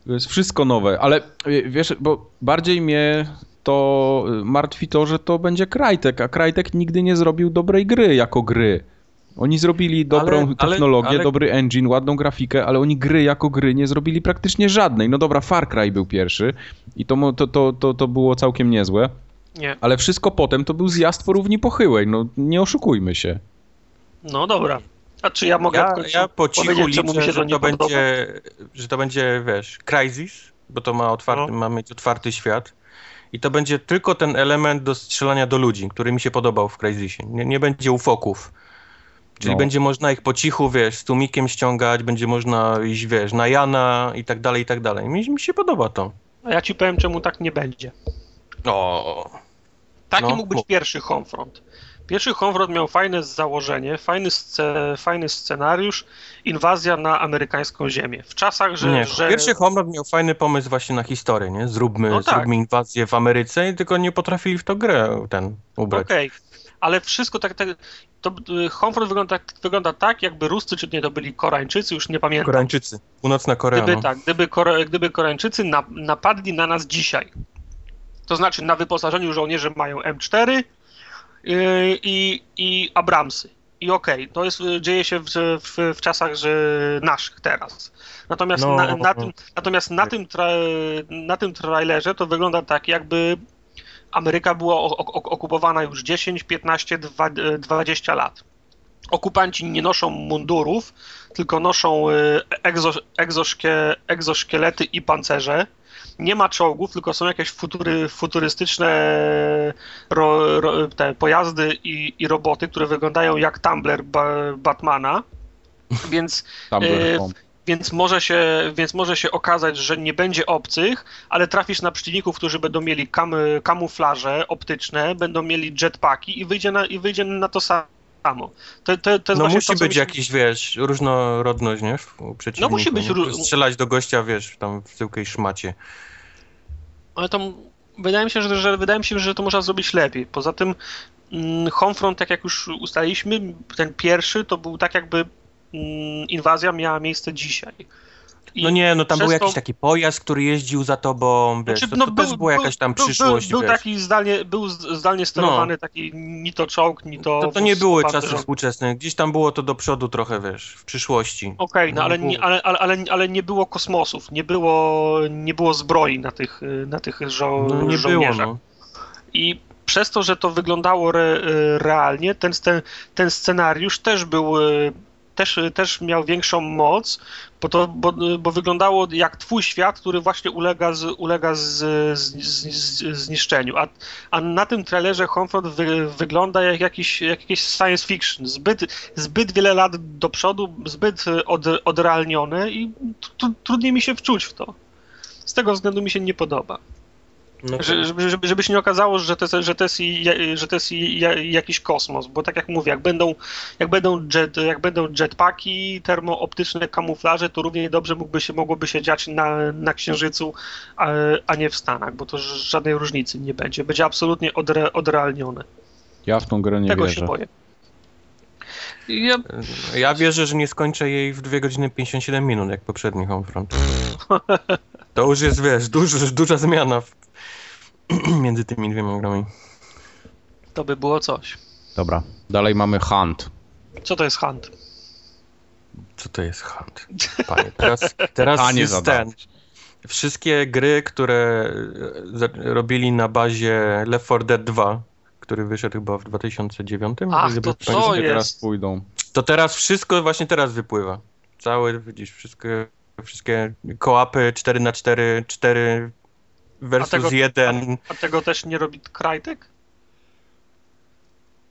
To jest wszystko nowe, ale y, wiesz, bo bardziej mnie to y, martwi to, że to będzie Crytek, a Crytek nigdy nie zrobił dobrej gry jako gry. Oni zrobili dobrą Ale- ale- technologię, ale- dobry engine, ładną grafikę, ale oni gry jako gry nie zrobili praktycznie żadnej. No dobra, Far Cry był pierwszy i to, to, to, to, to było całkiem niezłe, Nie. ale wszystko potem to był zjazd po równi pochyłej, no nie oszukujmy się. No dobra. A czy ja mogę Ja, ja po cichu liczę, to że to, podoba? będzie, że to będzie, wiesz, Crysis, bo to ma, otwarty, No. ma mieć otwarty świat. I to będzie tylko ten element do strzelania do ludzi, który mi się podobał w Crysisie. Nie, nie będzie ufoków. Czyli No. będzie można ich po cichu, wiesz, z tłumikiem ściągać, będzie można iść, wiesz, na Jana i tak dalej, i tak dalej. Mi, mi się podoba to. A ja ci powiem, czemu tak nie będzie. O, Taki No, mógł być pierwszy Homefront. Pierwszy Homefront miał fajne założenie, fajny, sce, fajny scenariusz, inwazja na amerykańską ziemię. W czasach, że... nie, że... pierwszy Homeland miał fajny pomysł właśnie na historię, nie? Zróbmy, No tak. zróbmy inwazję w Ameryce tylko nie potrafili w to grę ten ubrać. Okej, ale wszystko tak, tak to y, Homefront wygląda, wygląda tak, jakby Ruscy, czy nie to byli Koreańczycy, już nie pamiętam. Koreańczycy, północna Korea. Gdyby no. tak, gdyby, Kore, gdyby Koreańczycy na, napadli na nas dzisiaj, to znaczy na wyposażeniu żołnierzy mają M4 yy, i, i Abramsy. I okej, to jest, y, dzieje się w, w, w czasach że naszych teraz. Natomiast, No, na, na no. tym, natomiast na, tym tra, na tym trailerze to wygląda tak, jakby Ameryka była okupowana już 10, 15, dwa- 20 lat. Okupanci nie noszą mundurów, tylko noszą y, egzo, egzoszkie, egzoszkielety i pancerze. Nie ma czołgów, tylko są jakieś futury, futurystyczne ro, ro, te pojazdy i, i roboty, które wyglądają jak Tumbler ba, Batmana. Więc był więc może, się, więc może się okazać, że nie będzie obcych, ale trafisz na przeciwników, którzy będą mieli kam, kamuflaże optyczne, będą mieli jetpacki i wyjdzie na, i wyjdzie na to samo. To, to, to No musi to, być mi jakiś, wiesz, różnorodność, nie? W- U przeciwniku, musi być Strzelać do gościa, wiesz, tam w tyłkę i szmacie. Ale to wydaje mi się, że, że wydaje mi się, że to można zrobić lepiej. Poza tym mm, Homefront, tak jak już ustaliliśmy, ten pierwszy to był tak jakby mm, inwazja miała miejsce dzisiaj. I No nie, no tam był to- jakiś taki pojazd, który jeździł za tobą, wiesz, Znaczy, to, no, to był- też była jakaś tam był- przyszłość, Był, był taki zdalnie, był zdalnie sterowany, taki ni to czołg, ni to... To, to nie były czasy współczesne, gdzieś tam było to do przodu trochę, wiesz, w przyszłości. Okej, no No, ale, było. nie, ale, ale, ale, ale nie było kosmosów, nie było, nie było zbroi na tych, na tych żo- No nie było, żołnierzach. no. I przez to, że to wyglądało re, realnie, ten, ten, ten scenariusz też był, e, też, też miał większą moc, bo, to, bo, bo wyglądało jak twój świat, który właśnie ulega, z, ulega z, z, z, zniszczeniu. A, a na tym trailerze Homefront wy, wygląda jak jakiś, jak jakiś science fiction. Zbyt, zbyt wiele lat do przodu, zbyt od, odrealnione i tr- trudniej mi się wczuć w to. Z tego względu mi się nie podoba. No tak. Że, żeby, żeby, żeby się nie okazało, że to, jest, że to jest, że to jest ja- jakiś kosmos, bo tak jak mówię, jak będą, jak będą, jet, jak będą jetpacki, termooptyczne kamuflaże, to równie dobrze mógłby się, mogłoby się dziać na, na Księżycu, a, a nie w Stanach, bo to żadnej różnicy nie będzie. Będzie absolutnie odre, odrealnione. Ja w tą grę nie Tego wierzę. się boję. Ja, Ja wierzę, że nie skończę jej w 2 godziny 57 minut, jak poprzedni Homefront. To już jest, wiesz, duż, duża zmiana w, między tymi dwiema grami. to by było coś. Dobra, dalej mamy Hunt. Co to jest Hunt? Co to jest Hunt? Panie, teraz, teraz A, nie jest ten. Wszystkie gry, które e, robili na bazie Left 4 Dead 2, który wyszedł chyba w 2009, Ach, to co Wszystkie teraz jest? pójdą. to teraz wszystko właśnie teraz wypływa. Całe, widzisz, wszystkie, wszystkie kołapy 4 na 4 4 A versus tego- 1. A tego też nie robi Krajtek?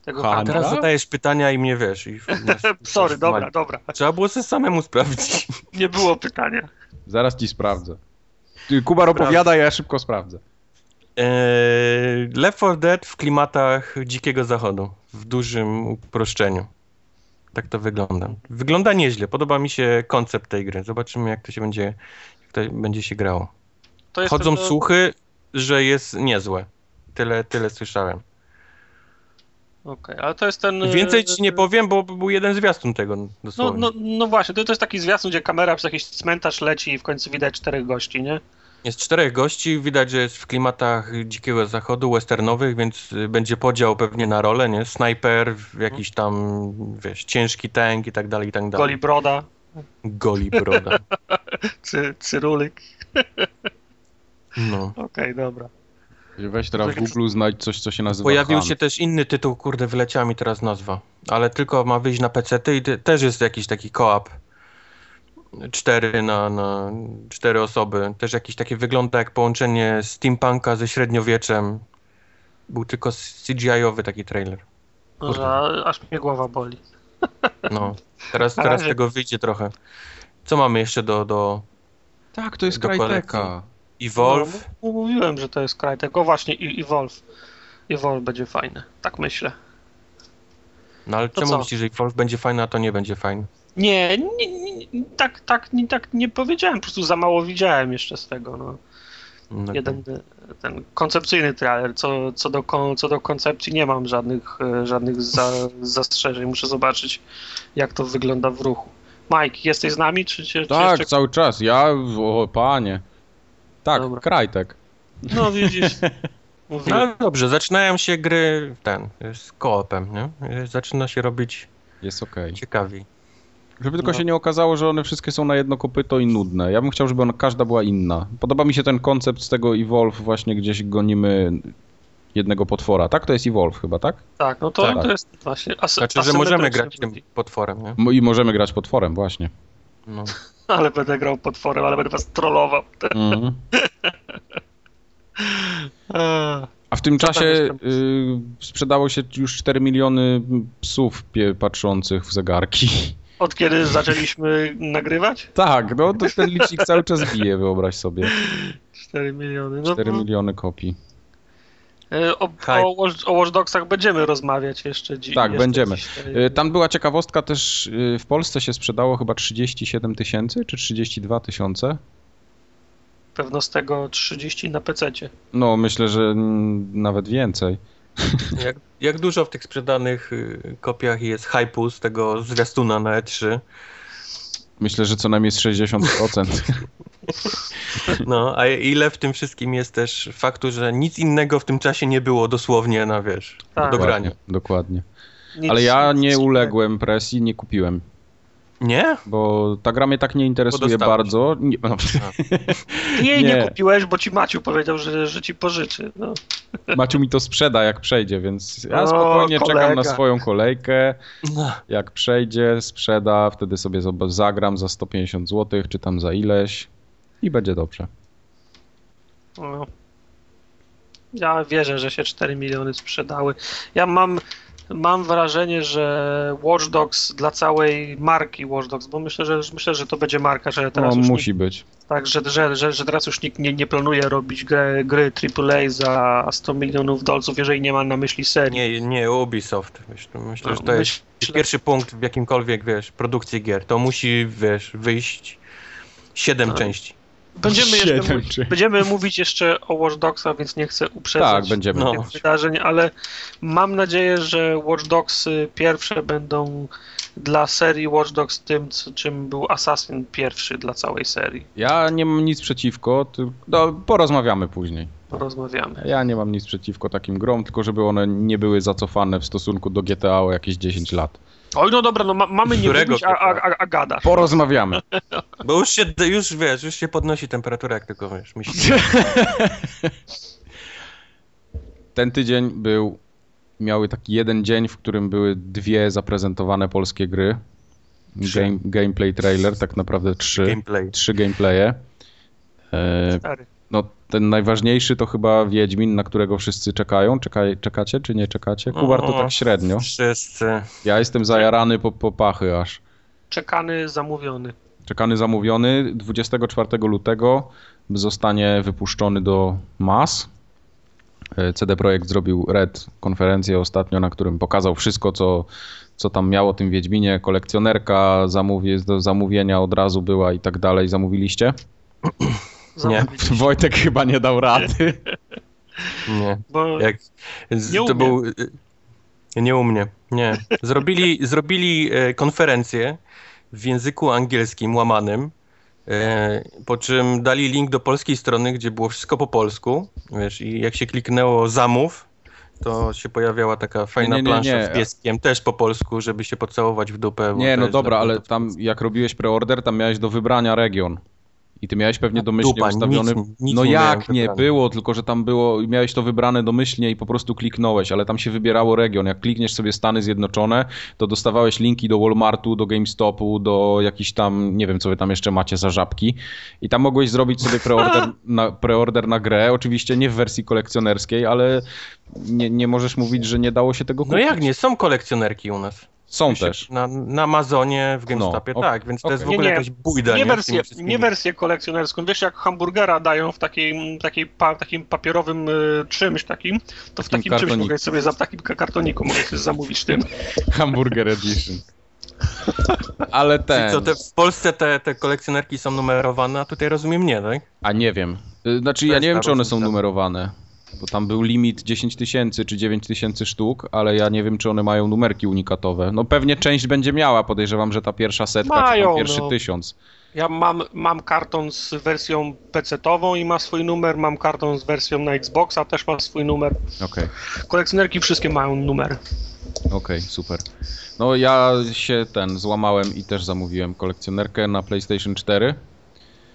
Tego? Hanka. Teraz zadajesz pytania i mnie wiesz. I Sorry, dobra, dobra. Trzeba było sobie samemu sprawdzić. Nie było pytania. Zaraz ci sprawdzę. Kubar opowiada, ja szybko sprawdzę. Eee, Left 4 Dead w klimatach dzikiego zachodu. W dużym uproszczeniu. Tak to wygląda. Wygląda nieźle. Podoba mi się koncept tej gry. Zobaczymy, jak to się będzie, jak to będzie się grało. To jest Chodzą ten- słuchy, że jest niezłe. Tyle, tyle słyszałem. Okej, ale to jest ten... Więcej ci nie powiem, bo był jeden zwiastun tego No, dosłownie. no, no właśnie, to, to jest taki zwiastun, gdzie kamera przez jakiś cmentarz leci i w końcu widać czterech gości, nie? Jest czterech gości, widać, że jest w klimatach dzikiego zachodu, westernowych, więc y, będzie podział pewnie na rolę, nie? Snajper, jakiś tam, wiesz, ciężki tank i tak dalej, i tak dalej. Goli broda, Goli broda. cy, cyrulik. No. Okej, dobra. Weź teraz w Google znajdź coś, co się nazywa Pojawił Hunt. się też inny tytuł, kurde, wyleciała mi teraz nazwa, ale tylko ma wyjść na PC i te- też jest jakiś taki koop. Cztery na, na cztery osoby. Też jakiś taki wygląda jak połączenie steampunka ze średniowieczem. Był tylko CGI-owy taki trailer. Może a- aż mnie głowa boli. No, teraz, teraz tego wyjdzie trochę. Co mamy jeszcze do, do Tak, to jest Crytek'a. Evolve? No, mówiłem, że to jest Crytek. O właśnie, i Evolve. Evolve będzie fajne. Tak myślę. No ale To czemu co? myślisz, że Evolve będzie fajny, a to nie będzie fajny? Nie, nie, nie tak, tak, nie, tak nie powiedziałem, po prostu za mało widziałem jeszcze z tego. No. No, Jeden ten koncepcyjny trailer, co, co, do, co do koncepcji nie mam żadnych, e, żadnych za, zastrzeżeń, muszę zobaczyć jak to wygląda w ruchu. Mike, jesteś z nami, czy, czy, czy Tak, jeszcze... cały czas. Ja, o panie. Tak, Dobra. Crytek. No widzisz, No mówiłem. ale dobrze, zaczynają się gry ten, z koopem, nie? Zaczyna się robić Jest okej. ciekawiej. Żeby tylko No. się nie okazało, że one wszystkie są na jedno kopyto i nudne. Ja bym chciał, żeby ona, każda była inna. Podoba mi się ten koncept z tego Evolve, właśnie gdzieś gonimy jednego potwora. Tak? To jest Evolve chyba, tak? Tak, no to, Tak. to jest właśnie as, Znaczy, że możemy grać tym potworem, nie? I możemy grać potworem, właśnie. No. Ale będę grał potworem, ale będę was trollował. Mhm. A w tym Co czasie y, sprzedało się już 4 miliony psów patrzących w zegarki. Od kiedy zaczęliśmy nagrywać? Tak, no to ten licznik cały czas bije, wyobraź sobie. 4 miliony. No, 4 no, miliony kopii. E, o, o, o Watch Dogsach będziemy rozmawiać jeszcze dziś. Tak, jeszcze będziemy. dzisiaj. Y, Tam była ciekawostka też, y, w Polsce się sprzedało chyba 37 tysięcy, czy 32 tysiące? Pewno z tego 30 na PC. No, myślę, że nawet więcej. Jak, jak dużo w tych sprzedanych y, kopiach jest hypu z tego zwiastuna na E E3? Myślę, że co najmniej z 60%. No, a ile w tym wszystkim jest też faktu, że nic innego w tym czasie nie było dosłownie na, wiesz, Tak. do grania. Dokładnie. Nic- Ale ja nie uległem presji, nie kupiłem. Nie? Bo ta gra mnie tak nie interesuje bardzo. Nie, no, jej nie. Nie. kupiłeś, bo ci Maciu powiedział, że, że ci pożyczy. No. Maciu mi to sprzeda jak przejdzie, więc ja O, spokojnie czekam na swoją kolejkę. No. Jak przejdzie, sprzeda, wtedy sobie zagram za 150 zł, czy tam za ileś i będzie dobrze. No. Ja wierzę, że się 4 miliony sprzedały. Ja mam, mam wrażenie, że Watch Dogs dla całej marki Watch Dogs, bo myślę, że myślę, że to będzie marka, że teraz No, już musi być. Nikt, tak, że, że, że, że teraz już nikt nie, nie planuje robić gry, gry AAA za 100 milionów dolców, jeżeli nie ma na myśli serii. Nie, nie Ubisoft. Myślę, myślę No, że to jest myślę- pierwszy punkt w jakimkolwiek, wiesz, produkcji gier. To musi, wiesz, wyjść siedem No. części. Będziemy, jeszcze mówić, czy- będziemy mówić jeszcze o Watch Dogsach, więc nie chcę uprzedzać Tak, będziemy. No. tych wydarzeń, ale mam nadzieję, że Watch Dogs y, pierwsze będą dla serii Watch Dogs tym, co- czym był Assassin pierwszy dla całej serii. Ja nie mam nic przeciwko, ty... no, porozmawiamy później. Porozmawiamy. Ja nie mam nic przeciwko takim grom, tylko żeby one nie były zacofane w stosunku do GTA o jakieś 10 lat. Oj, no dobra, no ma, mamy nie Którego mówić, a, a, a, a gada. Porozmawiamy. Bo już się, już wiesz, już się podnosi temperatura, jak tylko wiesz, myślisz. Ten tydzień był, miały taki jeden dzień, w którym były dwie zaprezentowane polskie gry. Game, gameplay trailer, tak naprawdę trzy. Gameplay. Trzy gameplaye. E, Cztery. No, ten najważniejszy to chyba Wiedźmin, na którego wszyscy czekają. Czekaj, czekacie czy nie czekacie? Kubar to O, tak średnio. Wszyscy. Ja jestem zajarany po, po pachy aż. Czekany, zamówiony. Czekany zamówiony 24 lutego zostanie wypuszczony do mas. E, CD Projekt zrobił Red konferencję ostatnio, na którym pokazał wszystko, co, co tam miało tym Wiedźminie. Kolekcjonerka zamówie, do zamówienia od razu była i tak dalej. Zamówiliście? Zamówiliśmy. Wojtek chyba nie dał rady. Nie. Bo Jak, z, Nie to był. Nie u mnie. Nie. Zrobili, zrobili e, konferencję w języku angielskim łamanym. e, Po czym dali link do polskiej strony, gdzie było wszystko po polsku. Wiesz, i jak się kliknęło zamów, to się pojawiała taka fajna nie, nie, plansza nie. z pieskiem, też po polsku, żeby się pocałować w dupę. Nie, no dobra, ale tam jak robiłeś preorder, tam miałeś do wybrania region. I ty miałeś pewnie No, domyślnie dupa, ustawiony. nic- nic no jak nie wybrane. było, tylko że tam było, miałeś to wybrane domyślnie i po prostu kliknąłeś, ale tam się wybierało region. Jak klikniesz sobie Stany Zjednoczone, to dostawałeś linki do Walmartu, do GameStopu, do jakichś tam, nie wiem co wy tam jeszcze macie za żabki. I tam mogłeś zrobić sobie preorder na, preorder na grę, oczywiście nie w wersji kolekcjonerskiej, ale nie, nie możesz mówić, że nie dało się tego No kupić. jak nie, są kolekcjonerki u nas. Są Się- też. Na, na Amazonie, w GameStopie, No, tak, więc to jest w ogóle nie. jakaś bójda, nie, nie? wersję, nie wersję kolekcjonerską. Wiesz, jak hamburgera dają w takiej, takiej pa, takim papierowym y, czymś takim, to w Takim takim czymś kartoniku. mogę sobie za w takim ka- kartoniku mogę sobie zamówić tym. Hamburger Edition. Ale ten. co, te, w Polsce te, te kolekcjonerki są numerowane, a tutaj rozumiem nie, tak? A nie wiem. Y, Znaczy, To ja nie wiem, czy one są numerowane. Bo tam był limit 10 tysięcy czy 9 tysięcy sztuk, ale ja nie wiem, czy one mają numerki unikatowe. No pewnie część będzie miała, podejrzewam, że ta pierwsza setka, czy Mają, tam pierwszy no. tysiąc. Ja mam, mam karton z wersją PC-tową i ma swój numer, mam karton z wersją na Xboxa, też ma swój numer. Okej, Kolekcjonerki wszystkie mają numer. okej, super. No ja się ten złamałem i też zamówiłem kolekcjonerkę na PlayStation 4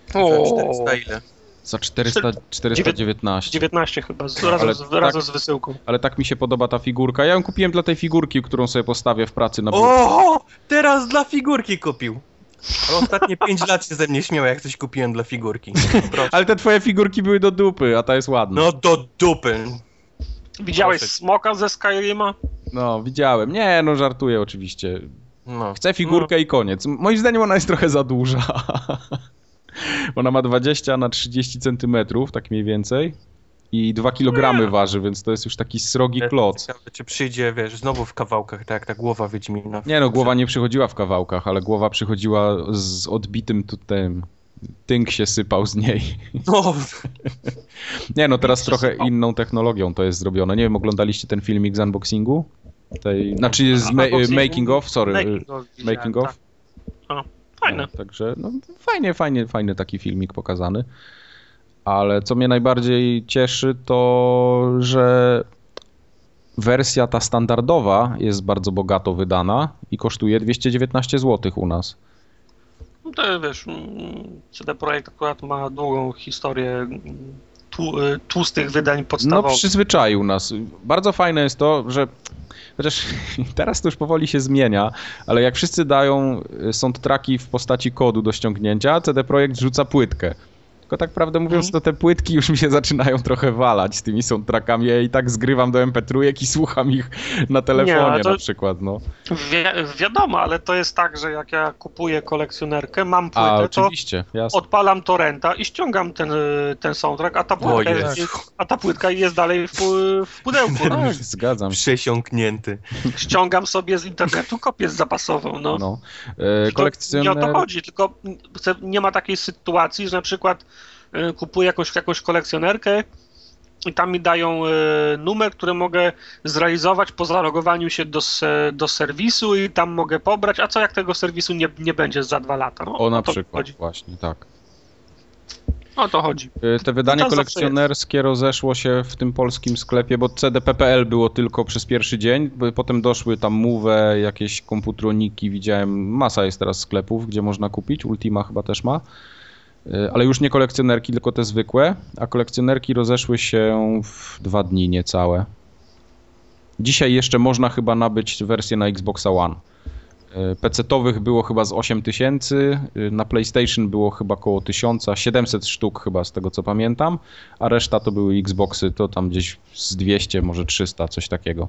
Za 400 ile? Za 400, 419. 19 chyba, z, No, razem, ale z, tak- razem z wysyłką. Ale tak mi się podoba ta figurka. Ja ją kupiłem dla tej figurki, którą sobie postawię w pracy na biurku. O, teraz dla figurki kupił. Ale ostatnie 5 lat się ze mnie śmiał, jak coś kupiłem dla figurki. Proszę. Ale te twoje figurki były do dupy, a ta jest ładna. No do dupy. Widziałeś Proszę. smoka ze Skyrima? No, widziałem. Nie, no żartuję oczywiście. No. Chcę figurkę i koniec. Moim zdaniem ona jest trochę za duża. ona ma 20 na 30 centymetrów, tak mniej więcej. I 2 kg waży, więc to jest już taki srogi No. kloc. Ciekawe, czy przyjdzie, wiesz, znowu w kawałkach, tak jak ta głowa Wiedźmina. Nie no, głowa nie przychodziła w kawałkach, ale głowa przychodziła z odbitym tutaj. Tynk się sypał z niej. No, Nie no, teraz trochę sypał. inną technologią to jest zrobione. Nie wiem, oglądaliście ten filmik z unboxingu? Tej, znaczy z ma making of, sorry. Making of. Making of? tak. Fajne. No, także no, fajnie, fajnie, fajny taki filmik pokazany. Ale co mnie najbardziej cieszy, to że wersja ta standardowa jest bardzo bogato wydana i kosztuje 219 zł u nas. No to wiesz, mm, CD Projekt akurat ma długą historię mm, tłustych wydań No podstawowych. przyzwyczaił nas. Bardzo fajne jest to, że chociaż teraz to już powoli się zmienia, ale jak wszyscy dają y, soundtracki w postaci kodu do ściągnięcia, CD Projekt rzuca płytkę. Tylko tak prawdę mówiąc, Mhm. to te płytki już mi się zaczynają trochę walać z tymi soundtrackami. Ja i tak zgrywam do MP3 i słucham ich na telefonie ale to- na przykład, no. Wi wiadomo, ale to jest tak, że jak ja kupuję kolekcjonerkę, mam A płytę, to oczywiście, jasne. odpalam torrenta i ściągam ten, y, ten soundtrack, a ta płytka, jest, a ta płytka jest dalej w, w pudełku. No. Zgadzam się. przesiąknięty. Ściągam sobie z internetu kopię zapasową. No. No. E, To Nie o kolekcjoner... to chodzi, tylko nie ma takiej sytuacji, że na przykład kupuję jakąś, jakąś kolekcjonerkę i tam mi dają y, numer, który mogę zrealizować po zalogowaniu się do, do serwisu i tam mogę pobrać, a co jak tego serwisu nie, nie będzie za dwa lata? No, O, na przykład, Chodzi. właśnie, tak. O to chodzi. Y, Te wydanie to kolekcjonerskie rozeszło się w tym polskim sklepie, bo CDPPL było tylko przez pierwszy dzień, potem doszły tam Move, jakieś komputroniki, widziałem, masa jest teraz sklepów, gdzie można kupić, Ultima chyba też ma, Y, ale już nie kolekcjonerki, tylko te zwykłe, a kolekcjonerki rozeszły się w dwa dni niecałe. Dzisiaj jeszcze można chyba nabyć wersję na Xboxa One. E, PC-towych było chyba z 8000, y, na PlayStation było chyba około 1000, 700 sztuk chyba z tego co pamiętam, a reszta to były Xboxy, to tam gdzieś z 200, może 300, coś takiego.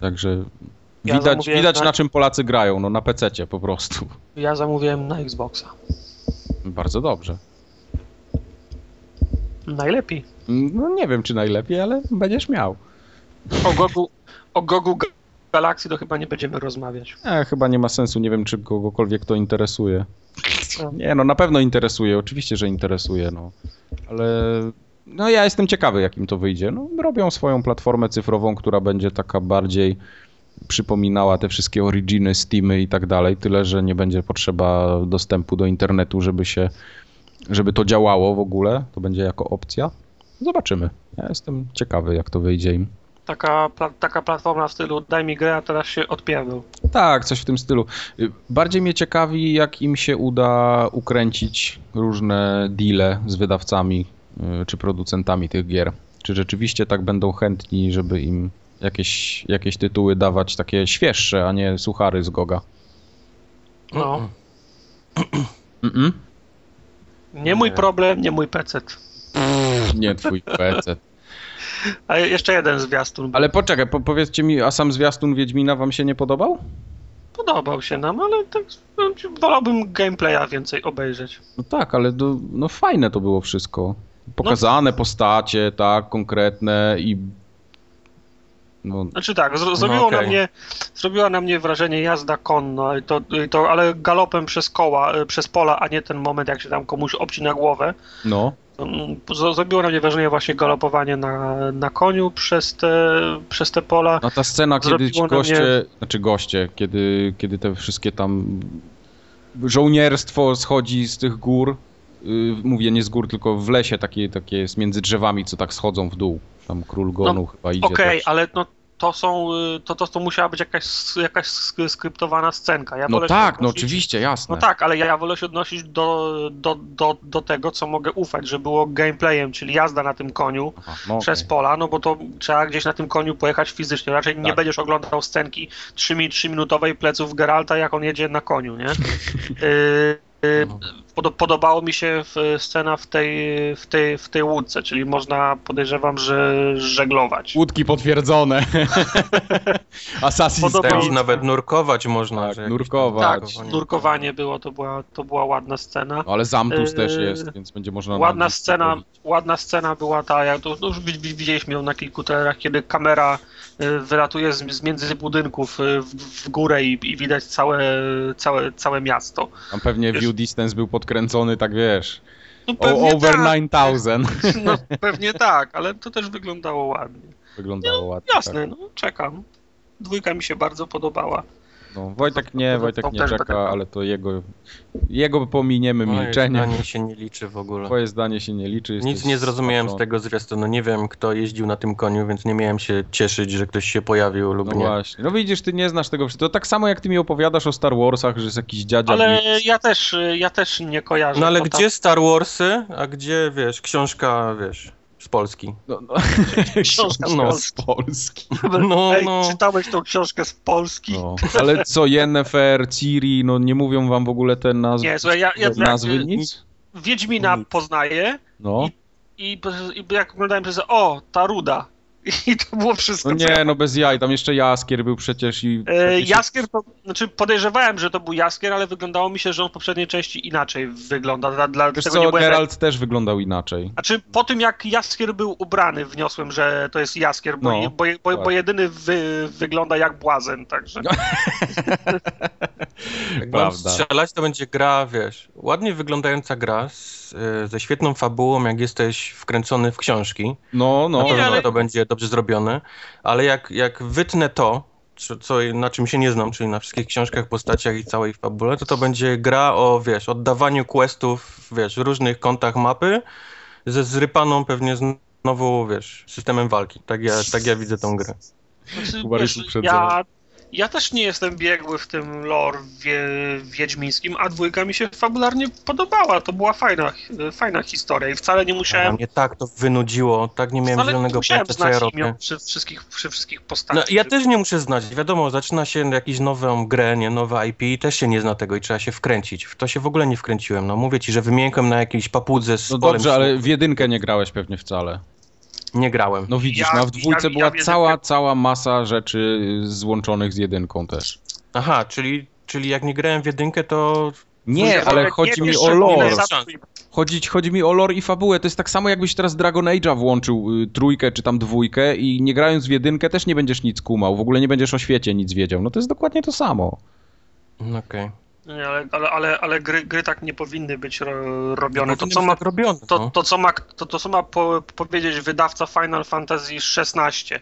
Także Ja widać, zamówiłem widać na- na czym Polacy grają, no na PC po prostu. Ja zamówiłem na Xboxa. Bardzo dobrze. Najlepiej. No nie wiem czy najlepiej, ale będziesz miał. O Gogu, o Gogu Ga- Galaxy to chyba nie będziemy rozmawiać. E, chyba nie ma sensu, nie wiem czy kogokolwiek to interesuje. Nie, no na pewno interesuje, oczywiście, że interesuje, no. Ale no ja jestem ciekawy, jakim to wyjdzie. No, robią swoją platformę cyfrową, która będzie taka bardziej przypominała te wszystkie originy, Steamy i tak dalej, tyle, że nie będzie potrzeba dostępu do internetu, żeby się, żeby to działało w ogóle, to będzie jako opcja. Zobaczymy. Ja jestem ciekawy, jak to wyjdzie im. Taka, pla, taka platforma w stylu daj mi grę, a teraz się odpierdol. Tak, coś w tym stylu. Bardziej mnie ciekawi, jak im się uda ukręcić różne deale z wydawcami y, czy producentami tych gier. Czy rzeczywiście tak będą chętni, żeby im jakieś, jakieś tytuły dawać takie świeższe, a nie suchary z Goga. No. Mm-mm. Nie mój problem, nie mój PC. Nie twój PC. A jeszcze jeden zwiastun. Ale poczekaj, po, powiedzcie mi, a sam zwiastun Wiedźmina wam się nie podobał? Podobał się nam, ale tak no, wolałbym gameplaya więcej obejrzeć. No tak, ale do, no fajne to było wszystko. Pokazane postacie, tak, konkretne i no, Znaczy tak, zro, zrobiło, okej. na mnie, zrobiła na mnie wrażenie jazda konna, i to, i to, ale galopem przez koła, e, przez pola, a nie ten moment, jak się tam komuś obcina głowę. no, Mm, Zrobiło na mnie wrażenie właśnie galopowanie na, na koniu przez te, przez te pola. A ta scena, kiedy ci goście, znaczy goście, kiedy, kiedy te wszystkie tam żołnierstwo schodzi z tych gór, mówię nie z gór, tylko w lesie takie, takie jest między drzewami, co tak schodzą w dół. Tam król Gonu chyba idzie Okej, też. ale no, to są, y, to, to, to musiała być jakaś, jakaś sk- skryptowana scenka. Ja No tak, no odnosić- oczywiście, jasne. No tak, ale ja wolę się odnosić do, do, do, do tego, co mogę ufać, że było gameplayem, czyli jazda na tym koniu Aha, no przez okej. pola, no bo to trzeba gdzieś na tym koniu pojechać fizycznie. Raczej nie Tak. będziesz oglądał scenki 3-minutowej pleców Geralta, jak on jedzie na koniu, nie? Y, y, pod- Podobało mi się w, scena w tej, w, tej, w tej łódce, czyli można, podejrzewam, że żeglować. Łódki potwierdzone. Assassin's już się. nawet nurkować można. Tak, nurkować. Tak, nurkowanie było, to była, to była ładna scena. No, ale Zamtus Yy, też jest, więc będzie można... na Ładna scena, ładna scena była ta, jak to, no już wi- wi- widzieliśmy ją na kilku trailerach, kiedy kamera wylatuje z, z między budynków y, w, w górę i, i widać całe, całe, całe miasto. Tam pewnie Wiesz- view distance był podkręcony, tak wiesz, No o, over tak, 9000. no pewnie tak, ale to też wyglądało ładnie. Wyglądało ładnie. Jasne, no czekam. Dwójka mi się bardzo podobała. Tak. No, Wojtek nie, Wojtek nie czeka, ale to jego, jego pominiemy Moje milczeniem. zdanie się nie liczy w ogóle. Twoje zdanie się nie liczy. Nic nie zrozumiałem z tego zwiastunu. Nie wiem, kto jeździł na tym koniu, więc nie miałem się cieszyć, że ktoś się pojawił lub No nie. właśnie. No widzisz, ty nie znasz tego wszystkiego. To tak samo jak ty mi opowiadasz o Star Warsach, że jest jakiś dziadzia Ale Blitz. ja też, ja też nie kojarzę. No ale bo tam- gdzie Star Warsy, a gdzie, wiesz, książka, wiesz, z Polski. No, no. Książka z no, Polski. z Polski. No, Ej, no. czytałeś tą książkę z Polski? No. Ale co, Yennefer, Ciri, no nie mówią wam w ogóle te nazwy, Nie, słuchaj, ja, ja, nazwy ja, nic? Wiedźmina poznaję No. i, i jak oglądałem przez o, ta ruda. I to było wszystko. No nie, no bez jaj, tam jeszcze Jaskier był przecież i... E, Jaskier to, znaczy podejrzewałem, że to był Jaskier, ale wyglądało mi się, że on w poprzedniej części inaczej wygląda. Dla, dla Wiesz tego co. Geralt też wyglądał inaczej. Znaczy po tym jak Jaskier był ubrany, wniosłem, że to jest Jaskier, bo, No, bo, bo, tak. bo jedyny wy, wygląda jak błazen, także... Jak mam Prawda. strzelać, to będzie gra, wiesz, ładnie wyglądająca gra z, y, ze świetną fabułą, jak jesteś wkręcony w książki. No, no. Na Nie, pewno ale- to będzie dobrze zrobione, ale jak, jak wytnę to, co, co, na czym się nie znam, czyli na wszystkich książkach, postaciach i całej fabule, to to będzie gra o, wiesz, oddawaniu questów, wiesz, w różnych kątach mapy, ze zrypaną pewnie znowu, wiesz, systemem walki. Tak ja, tak ja widzę tą grę. Znaczy, wiesz, uprzedzony. ja, Ja też nie jestem biegły w tym lore wie, wiedźmińskim, a dwójka mi się fabularnie podobała. To była fajna, fajna historia i wcale nie A musiałem. mnie tak to wynudziło, tak nie miałem Wcale nie zielonego musiałem pojęcia, co ja znać robię. przy wszystkich, przy wszystkich No, postaciach. ja też nie muszę znać. Wiadomo, zaczyna się jakiś nową grę, nie, nowe IP i też się nie zna tego i trzeba się wkręcić. W to się w ogóle nie wkręciłem. No mówię ci, że wymiękłem na jakiejś papudze z No dobrze, ale w jedynkę nie grałeś pewnie wcale. Nie grałem. No widzisz, Ja- no, a w dwójce ja- była ja cała, cała masa rzeczy złączonych z jedynką też. Aha, czyli, czyli jak nie grałem w jedynkę, to... Nie, Dwójka, ale nie chodzi mi o lore. Chodzi, chodzi mi o lore i fabułę. To jest tak samo, jakbyś teraz Dragon Age'a włączył y, trójkę czy tam dwójkę i nie grając w jedynkę też nie będziesz nic kumał. W ogóle nie będziesz o świecie nic wiedział. No to jest dokładnie to samo. No Okej. Nie, ale, ale, ale, ale gry, gry tak nie powinny być ro, robione. To Powinny co ma, tak robione, to, no. to, co ma, to, to, co ma po, powiedzieć wydawca Final Fantasy XVI?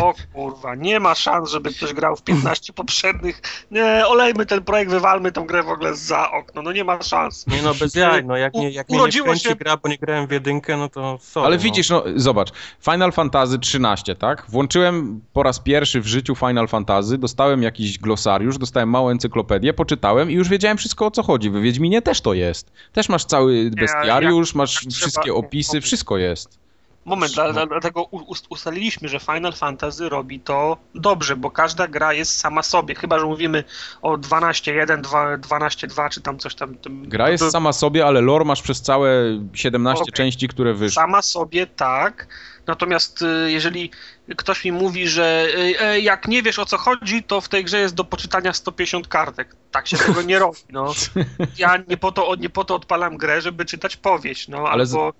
O kurwa, nie ma szans, żeby ktoś grał w 15 poprzednich. Nie, olejmy ten projekt, wywalmy tą grę w ogóle za okno. No nie ma szans. Nie no, bez jaj, no jak, nie, jak mnie nie Urodziło się- gra, bo nie grałem w jedynkę, no to sorry, Ale no. widzisz, no zobacz, Final Fantasy 13, tak? Włączyłem po raz pierwszy w życiu Final Fantasy, dostałem jakiś glosariusz, dostałem małą encyklopedię, poczytałem i już wiedziałem wszystko o co chodzi. W Wiedźminie też to jest. Też masz cały bestiariusz, masz wszystkie opisy, wszystko jest. Moment, dla, dlatego ustaliliśmy, że Final Fantasy robi to dobrze, bo każda gra jest sama sobie. Chyba, że mówimy o 12.1, 2 12.2 czy tam coś tam. Gra jest sama sobie, ale lore masz przez całe 17 Okej. części, które wyszły. Sama sobie tak. Natomiast y, jeżeli ktoś mi mówi, że y, e, jak nie wiesz o co chodzi, to w tej grze jest do poczytania 150 kartek. Tak się tego nie robi. No. Ja nie po, to, nie po to odpalam grę, żeby czytać powieść. No, Ale z- albo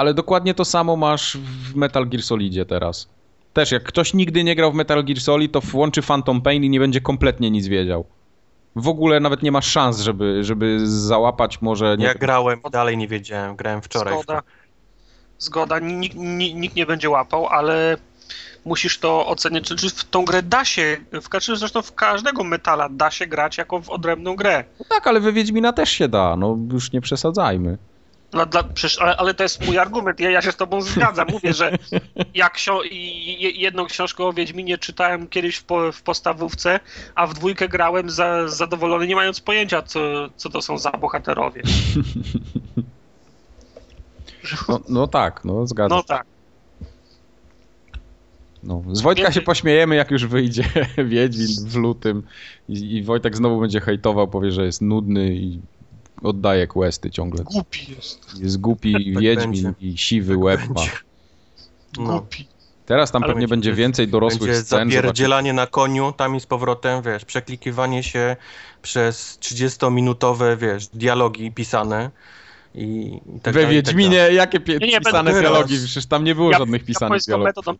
Ale dokładnie to samo masz w Metal Gear Solidzie teraz. Też jak ktoś nigdy nie grał w Metal Gear Solid, to włączy Phantom Pain i nie będzie kompletnie nic wiedział. W ogóle nawet nie ma szans, żeby, żeby załapać może... Nie Ja wiem, grałem i dalej nie wiedziałem, grałem wczoraj. Zgoda. Zgoda, nikt, nikt, nie będzie łapał, ale musisz to ocenić. Czy, czy w tą grę da się, w, czy zresztą w każdego metala da się grać jako w odrębną grę. No tak, ale we Wiedźmina też się da, no już nie przesadzajmy. Dla, dla, przecież, ale, ale to jest mój argument, ja, ja się z tobą zgadzam. Mówię, że ja ksio- i- i- jedną książkę o Wiedźminie czytałem kiedyś w, po, w podstawówce, a w dwójkę grałem za, zadowolony, nie mając pojęcia, co, co to są za bohaterowie. No, no tak, no zgadzam. No tak. No. Z Wojtka się pośmiejemy, jak już wyjdzie Wiedźmin w lutym i, i Wojtek znowu będzie hejtował, powie, że jest nudny i oddaje questy ciągle. Głupi jest. Jest głupi Tak Wiedźmin będzie. i siwy łeb ma. No. Głupi. Teraz tam Ale pewnie będzie będzie- więcej dorosłych Będzie scen. zapierdzielanie na koniu, tam i z powrotem, wiesz, przeklikiwanie się przez 30-minutowe, wiesz, dialogi pisane i, i tak We dalej, tak Wiedźminie dalej. jakie pie- Nie, nie, pisane dialogi? Przecież tam nie było Ja- żadnych pisanych Japońską dialogów. metodą.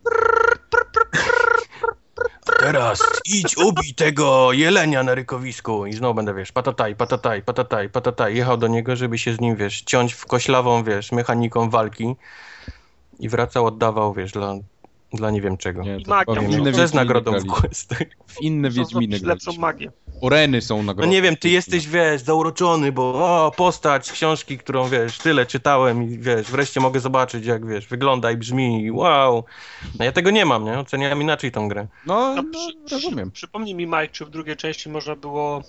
Teraz idź ubij tego jelenia na rykowisku i znowu będę, wiesz, patataj, patataj, patataj, patataj. Jechał do niego, żeby się z nim, wiesz, ciąć w koślawą, wiesz, mechaniką walki i wracał, oddawał, wiesz, dla, dla nie wiem czego. Nie, to Powiem, inne jest Wiedźminy nagrodą w questach? W inne Wiedźminy zrobić lepszą graliśmy. magię. Oreny są No nagrodą. nie wiem, ty jesteś, wiesz, zauroczony, bo o, postać książki, którą, wiesz, tyle czytałem i, wiesz, wreszcie mogę zobaczyć, jak, wiesz, wygląda i brzmi i wow. No ja tego nie mam, nie? Oceniam inaczej tą grę. No, No, no przy- rozumiem. Przypomnij mi, Mike, czy w drugiej części można było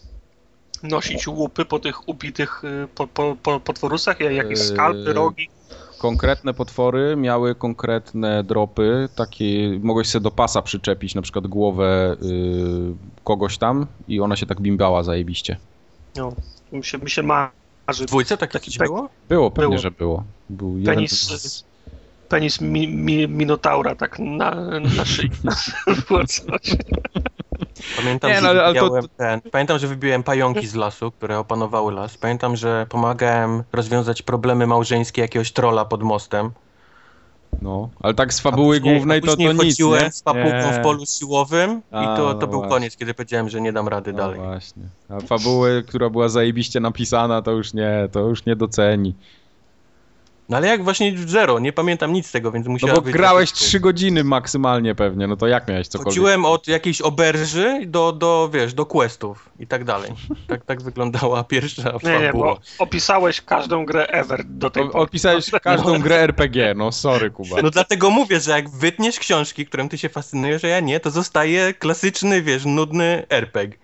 nosić łupy po tych upitych y, po, po, po, potworusach? Jakieś Eee, skalpy, rogi? Konkretne potwory miały konkretne dropy, takie mogłeś sobie do pasa przyczepić na przykład głowę y, kogoś tam i ona się tak bimbała zajebiście. No, mi się, mi się marzy. W dwójce tak Taki taki pek- było? Było, pewnie, Było. że było. Był jeden Penis, z... penis mi, mi, Minotaura tak na, na szyi. Pamiętam, Nie, że no, ale- ale to- wybiłem ten, pamiętam, że wybiłem pająki z lasu, które opanowały las. Pamiętam, że pomagałem rozwiązać problemy małżeńskie jakiegoś trola pod mostem. No, ale tak z fabuły później- głównej to, to nic, chodziłem nie? z papuką Nie. w polu siłowym A, i to, to był właśnie. koniec, kiedy powiedziałem, że nie dam rady No dalej. właśnie. A fabuły, która była zajebiście napisana, to już nie, to już nie doceni. No ale jak właśnie zero, nie pamiętam nic z tego, więc No musiałem bo być grałeś 3 godziny maksymalnie pewnie, no to jak miałeś cokolwiek? Chodziłem od jakiejś oberży do, do, wiesz, do questów i tak dalej. Tak, tak wyglądała pierwsza Nie, nie, bo opisałeś każdą grę ever do tej pory. Opisałeś każdą grę RPG, no sorry Kuba. No dlatego mówię, że jak wytniesz książki, którym ty się fascynujesz, a ja nie, to zostaje klasyczny, wiesz, nudny RPG.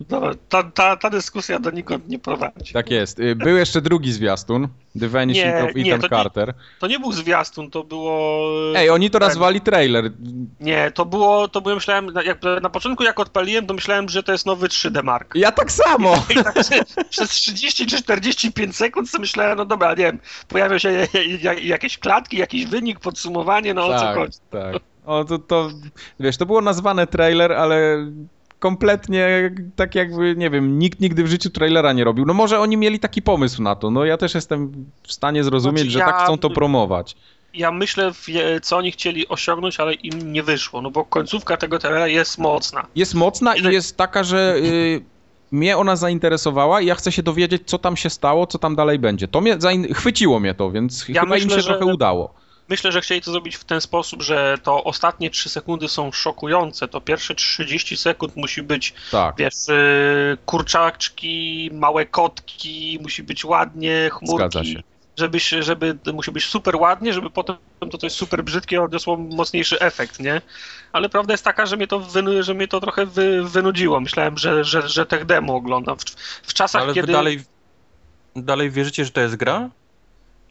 Dobra, ta, ta, ta dyskusja donikąd nie prowadzi. Tak jest. Y, Był jeszcze drugi zwiastun, The Vanishing Nie, of nie, Ethan to nie- Carter. To nie był zwiastun, to było... Ej, oni to Tak. nazwali trailer. Nie, to było, to było, myślałem, na- jak na początku jak odpaliłem, to myślałem, że to jest nowy 3D Mark. Ja tak samo! I tak przez- przez 30 czy 45 sekund sobie myślałem, no dobra, nie wiem, pojawią się ja- ja- jakieś klatki, jakiś wynik, podsumowanie, no o co tak, chodzi. tak. O, to, to, wiesz, to było nazwane trailer, ale kompletnie tak jakby, nie wiem, nikt nigdy w życiu trailera nie robił. No może oni mieli taki pomysł na to, no ja też jestem w stanie zrozumieć, Znaczy, że ja- tak chcą to promować. Ja myślę, co oni chcieli osiągnąć, ale im nie wyszło, no bo końcówka tego trailera jest mocna. Jest mocna i jest taka, że y, mnie ona zainteresowała i ja chcę się dowiedzieć, co tam się stało, co tam dalej będzie. To mnie chwyciło mnie to, więc Ja chyba im myślę, się że- trochę udało. Myślę, że chcieli to zrobić w ten sposób, że to ostatnie 3 sekundy są szokujące, to pierwsze 30 sekund musi być Tak. wiesz, y, kurczaczki, małe kotki, musi być ładnie, chmurki. Zgadza się. Żeby, się- żeby, musi być super ładnie, żeby potem to coś super brzydkie odniosło mocniejszy efekt, nie? Ale prawda jest taka, że mnie to, wynu, że mnie to trochę wy, wynudziło. Myślałem, że, że, że tech demo oglądam. W, w czasach, Ale kiedy... dalej, dalej wierzycie, że to jest gra?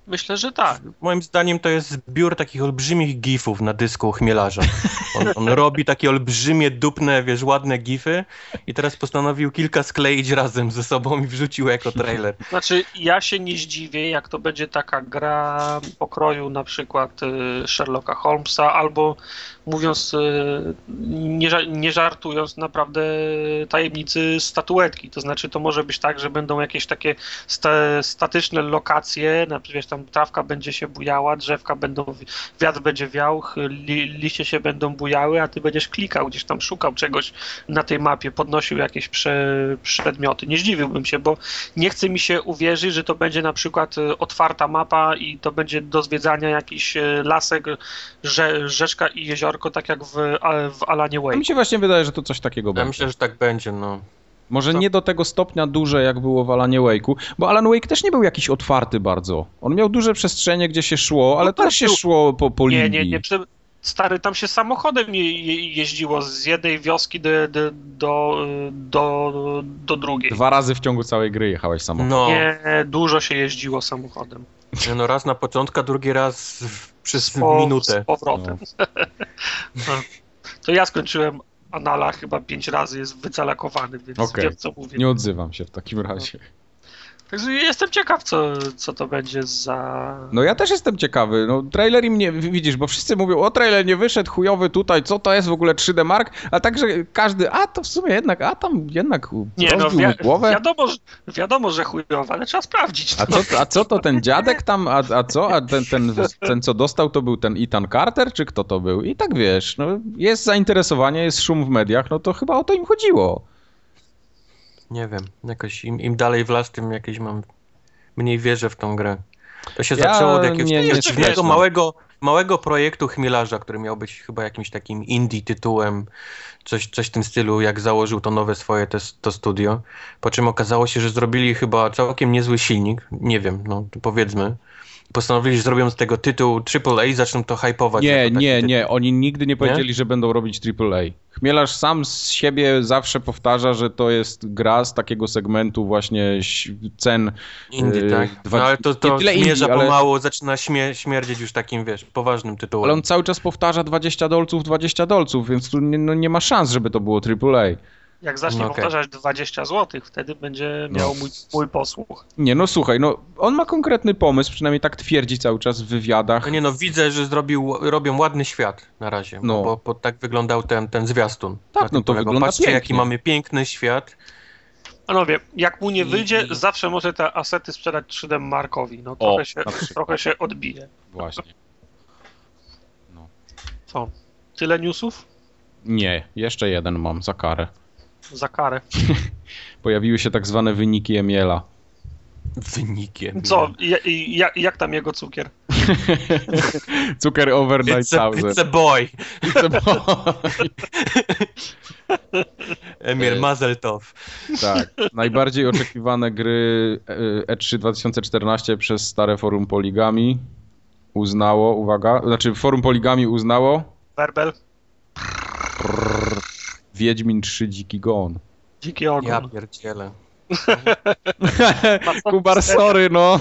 Myślę, że tak. Moim zdaniem to jest zbiór takich olbrzymich gifów na dysku chmielarza. On, on robi takie olbrzymie, dupne, wiesz, ładne gify i teraz postanowił kilka skleić razem ze sobą i wrzucił jako trailer. Znaczy, ja się nie zdziwię, jak to będzie taka gra pokroju na przykład y, Sherlocka Holmesa, albo mówiąc, y, nie, nie żartując, naprawdę tajemnicy statuetki. To znaczy, to może być tak, że będą jakieś takie sta statyczne lokacje, na przykład tam trawka będzie się bujała, drzewka będą, wi- wiatr będzie wiał, li liście się będą bujały, a ty będziesz klikał, gdzieś tam szukał czegoś na tej mapie, podnosił jakieś prze przedmioty. Nie zdziwiłbym się, bo nie chce mi się uwierzyć, że to będzie na przykład e, otwarta mapa i to będzie do zwiedzania jakiś e, lasek, rze rzeczka i jeziorko, tak jak w, a- w Alanie A Wake. mi się właśnie wydaje, że to coś takiego Ja będzie. myślę, że tak będzie, no. Może To- nie do tego stopnia duże, jak było w Alanie Wake'u, bo Alan Wake też nie był jakiś otwarty bardzo. On miał duże przestrzenie, gdzie się szło, ale No tak też się był. szło po, po Nie, linii. nie, nie. Przy... Stary, tam się samochodem je, je, jeździło z jednej wioski do, do, do, do, do drugiej. Dwa razy w ciągu całej gry jechałeś samochodem. No, Nie, dużo się jeździło samochodem. nie, no raz na początku, a drugi raz w, przez Po- minutę. Z powrotem. No. To ja skończyłem Anala chyba pięć razy, jest wycalakowany, więc Okej. wiem co mówię. Nie odzywam się w takim razie. Także jestem ciekaw, co, co to będzie za... No ja też jestem ciekawy. No trailer im nie... Widzisz, bo wszyscy mówią, o trailer nie wyszedł, chujowy tutaj, co to jest w ogóle 3D Mark? A także każdy, a to w sumie jednak, a tam jednak Nie no, wi głowę. wiadomo, że, wiadomo, że chujowa, ale trzeba sprawdzić. A co, a co to ten dziadek tam, a, a co? A ten, ten, ten co dostał to był ten Ethan Carter, czy kto to był? I tak wiesz, no jest zainteresowanie, jest szum w mediach, no to chyba o to im chodziło. Nie wiem, jakoś im, im dalej w las, tym jakieś mam mniej wierzę w tą grę. To się Ja zaczęło od jakiegoś nie- nie dziwnego, małego, małego projektu chmielarza, który miał być chyba jakimś takim indie tytułem, coś, coś w tym stylu, jak założył to nowe swoje te, to studio. Po czym okazało się, że zrobili chyba całkiem niezły silnik, nie wiem, no powiedzmy. Postanowili, że zrobią z tego tytuł AAA i zaczną to hypować. Nie, nie, tytuł. nie, oni nigdy nie powiedzieli, że będą robić AAA. Chmielarz sam z siebie zawsze powtarza, że to jest gra z takiego segmentu właśnie cen Indie, Yy, tak? dwa- No ale to, to nie tyle zmierza indie, ale- pomału, zaczyna śmie śmierdzieć już takim, wiesz, poważnym tytułem. Ale on cały czas powtarza 20 dolców, 20 dolców, więc tu nie, no nie ma szans, żeby to było AAA. Jak zacznie No okej. powtarzać 20 zł, wtedy będzie No. miał mój, mój posłuch. Nie, no słuchaj, no on ma konkretny pomysł, przynajmniej tak twierdzi cały czas w wywiadach. No nie no, widzę, że zrobił, robią ładny świat na razie, No. no. bo, bo tak wyglądał ten, ten zwiastun. Tak, no to wygląda Patrzcie, jaki pięknie. mamy piękny świat. Panowie, jak mu nie wyjdzie, i- zawsze może te asety sprzedać 3D Markowi. No trochę, się, na przykład. trochę się odbije. Właśnie. Co? Tyle newsów? Nie, jeszcze jeden mam za karę. Za karę. Pojawiły się tak zwane wyniki Emiela. Wynikiem. Co? Ja, i- ja, jak tam jego cukier? Cukier over It's a, 9000. it's a boy. It's a boy. Emir E, Mazeltov. Tak. Najbardziej oczekiwane gry e, E3 2014 przez stare forum Poligami uznało, uwaga, znaczy forum Poligami uznało Werbel? Wiedźmin 3 Dziki Gon. Dziki ogon. Ja pierdzielę. Kubar, sorry, no.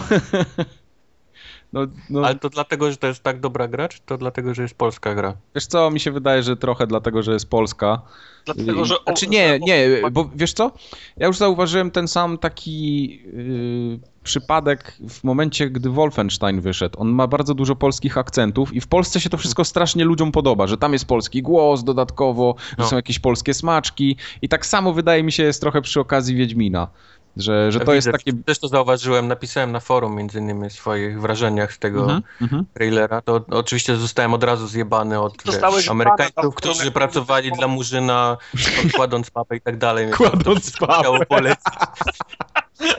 No, no Ale to dlatego, że to jest tak dobra gra, czy to dlatego, że jest polska gra? wiesz co, mi się wydaje, że trochę dlatego, że jest Polska. Dlatego, że... Znaczy nie, nie, bo wiesz co? Ja już zauważyłem ten sam taki yy, przypadek w momencie, gdy Wolfenstein wyszedł. On ma bardzo dużo polskich akcentów i w Polsce się to wszystko strasznie ludziom podoba, że tam jest polski głos dodatkowo, że No. są jakieś polskie smaczki i tak samo wydaje mi się jest trochę przy okazji Wiedźmina. Że, że to Widzę, jest takie... Też to zauważyłem, napisałem na forum między innymi w swoich wrażeniach z tego Mhm, mhm. trailera. To oczywiście zostałem od razu zjebany od wiesz, Amerykańców, którzy pracowali dla Murzyna, kładąc mapę i tak dalej. Kładąc to.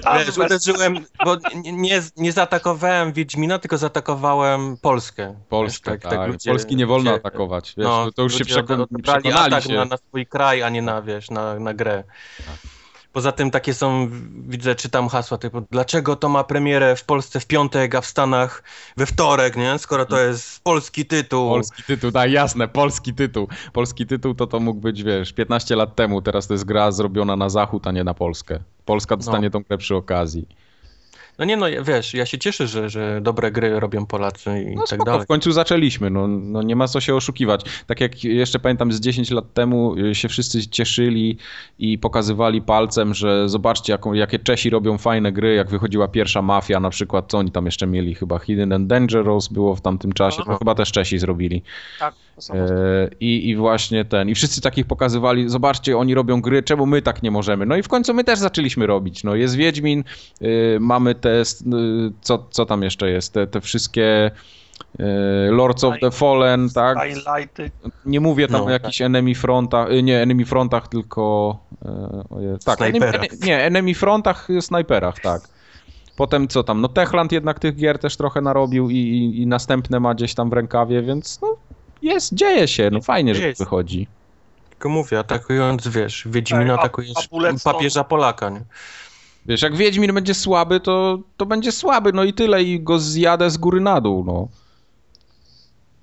A, Wiesz, uderzyłem, bo nie, nie, zaatakowałem Wiedźmina, tylko zaatakowałem Polskę. Polskę, Wiesz, tak. ludzie- Polski nie wolno ludzie- atakować. Wiesz, no, to, to już się przekon... przekonali atak się. Na, na swój kraj, a nie na, wiesz, na, na grę. Poza tym takie są, widzę, czytam hasła typu, dlaczego to ma premierę w Polsce w piątek, a w Stanach we wtorek, nie? Skoro to jest polski tytuł. Polski tytuł, tak, jasne, polski tytuł. Polski tytuł to to mógł być, wiesz, 15 lat temu, teraz to jest gra zrobiona na zachód, a nie na Polskę. Polska dostanie tą grę przy okazji. No nie no, wiesz, ja się cieszę, że, że dobre gry robią Polacy i No tak spoko, dalej. w końcu zaczęliśmy, no, no nie ma co się oszukiwać. Tak jak jeszcze pamiętam z 10 lat temu y, się wszyscy cieszyli i pokazywali palcem, że zobaczcie jaką, jakie Czesi robią fajne gry, jak wychodziła pierwsza Mafia na przykład, co oni tam jeszcze mieli, chyba Hidden and Dangerous było w tamtym czasie, to Aha. chyba też Czesi zrobili. Tak, I, I właśnie ten. I wszyscy takich pokazywali, zobaczcie, oni robią gry, czemu my tak nie możemy? No i w końcu my też zaczęliśmy robić. No jest Wiedźmin, y, mamy te, s- y, co, co tam jeszcze jest, te, te wszystkie y, Lords of the Fallen, tak? Nie mówię tam No, o jakichś enemy frontach, nie enemy frontach, tylko oje, tak, enemy, nie, enemy frontach, snajperach, tak. Potem co tam, no Techland jednak tych gier też trochę narobił i, i, i następne ma gdzieś tam w rękawie, więc no jest, dzieje się, no fajnie, że to Jest. wychodzi. Tylko mówię, atakując, wiesz, Wiedźmina Tak, atakujesz papieża Polaka, nie? Wiesz, jak Wiedźmin będzie słaby, to, to będzie słaby, no i tyle i go zjadę z góry na dół, no.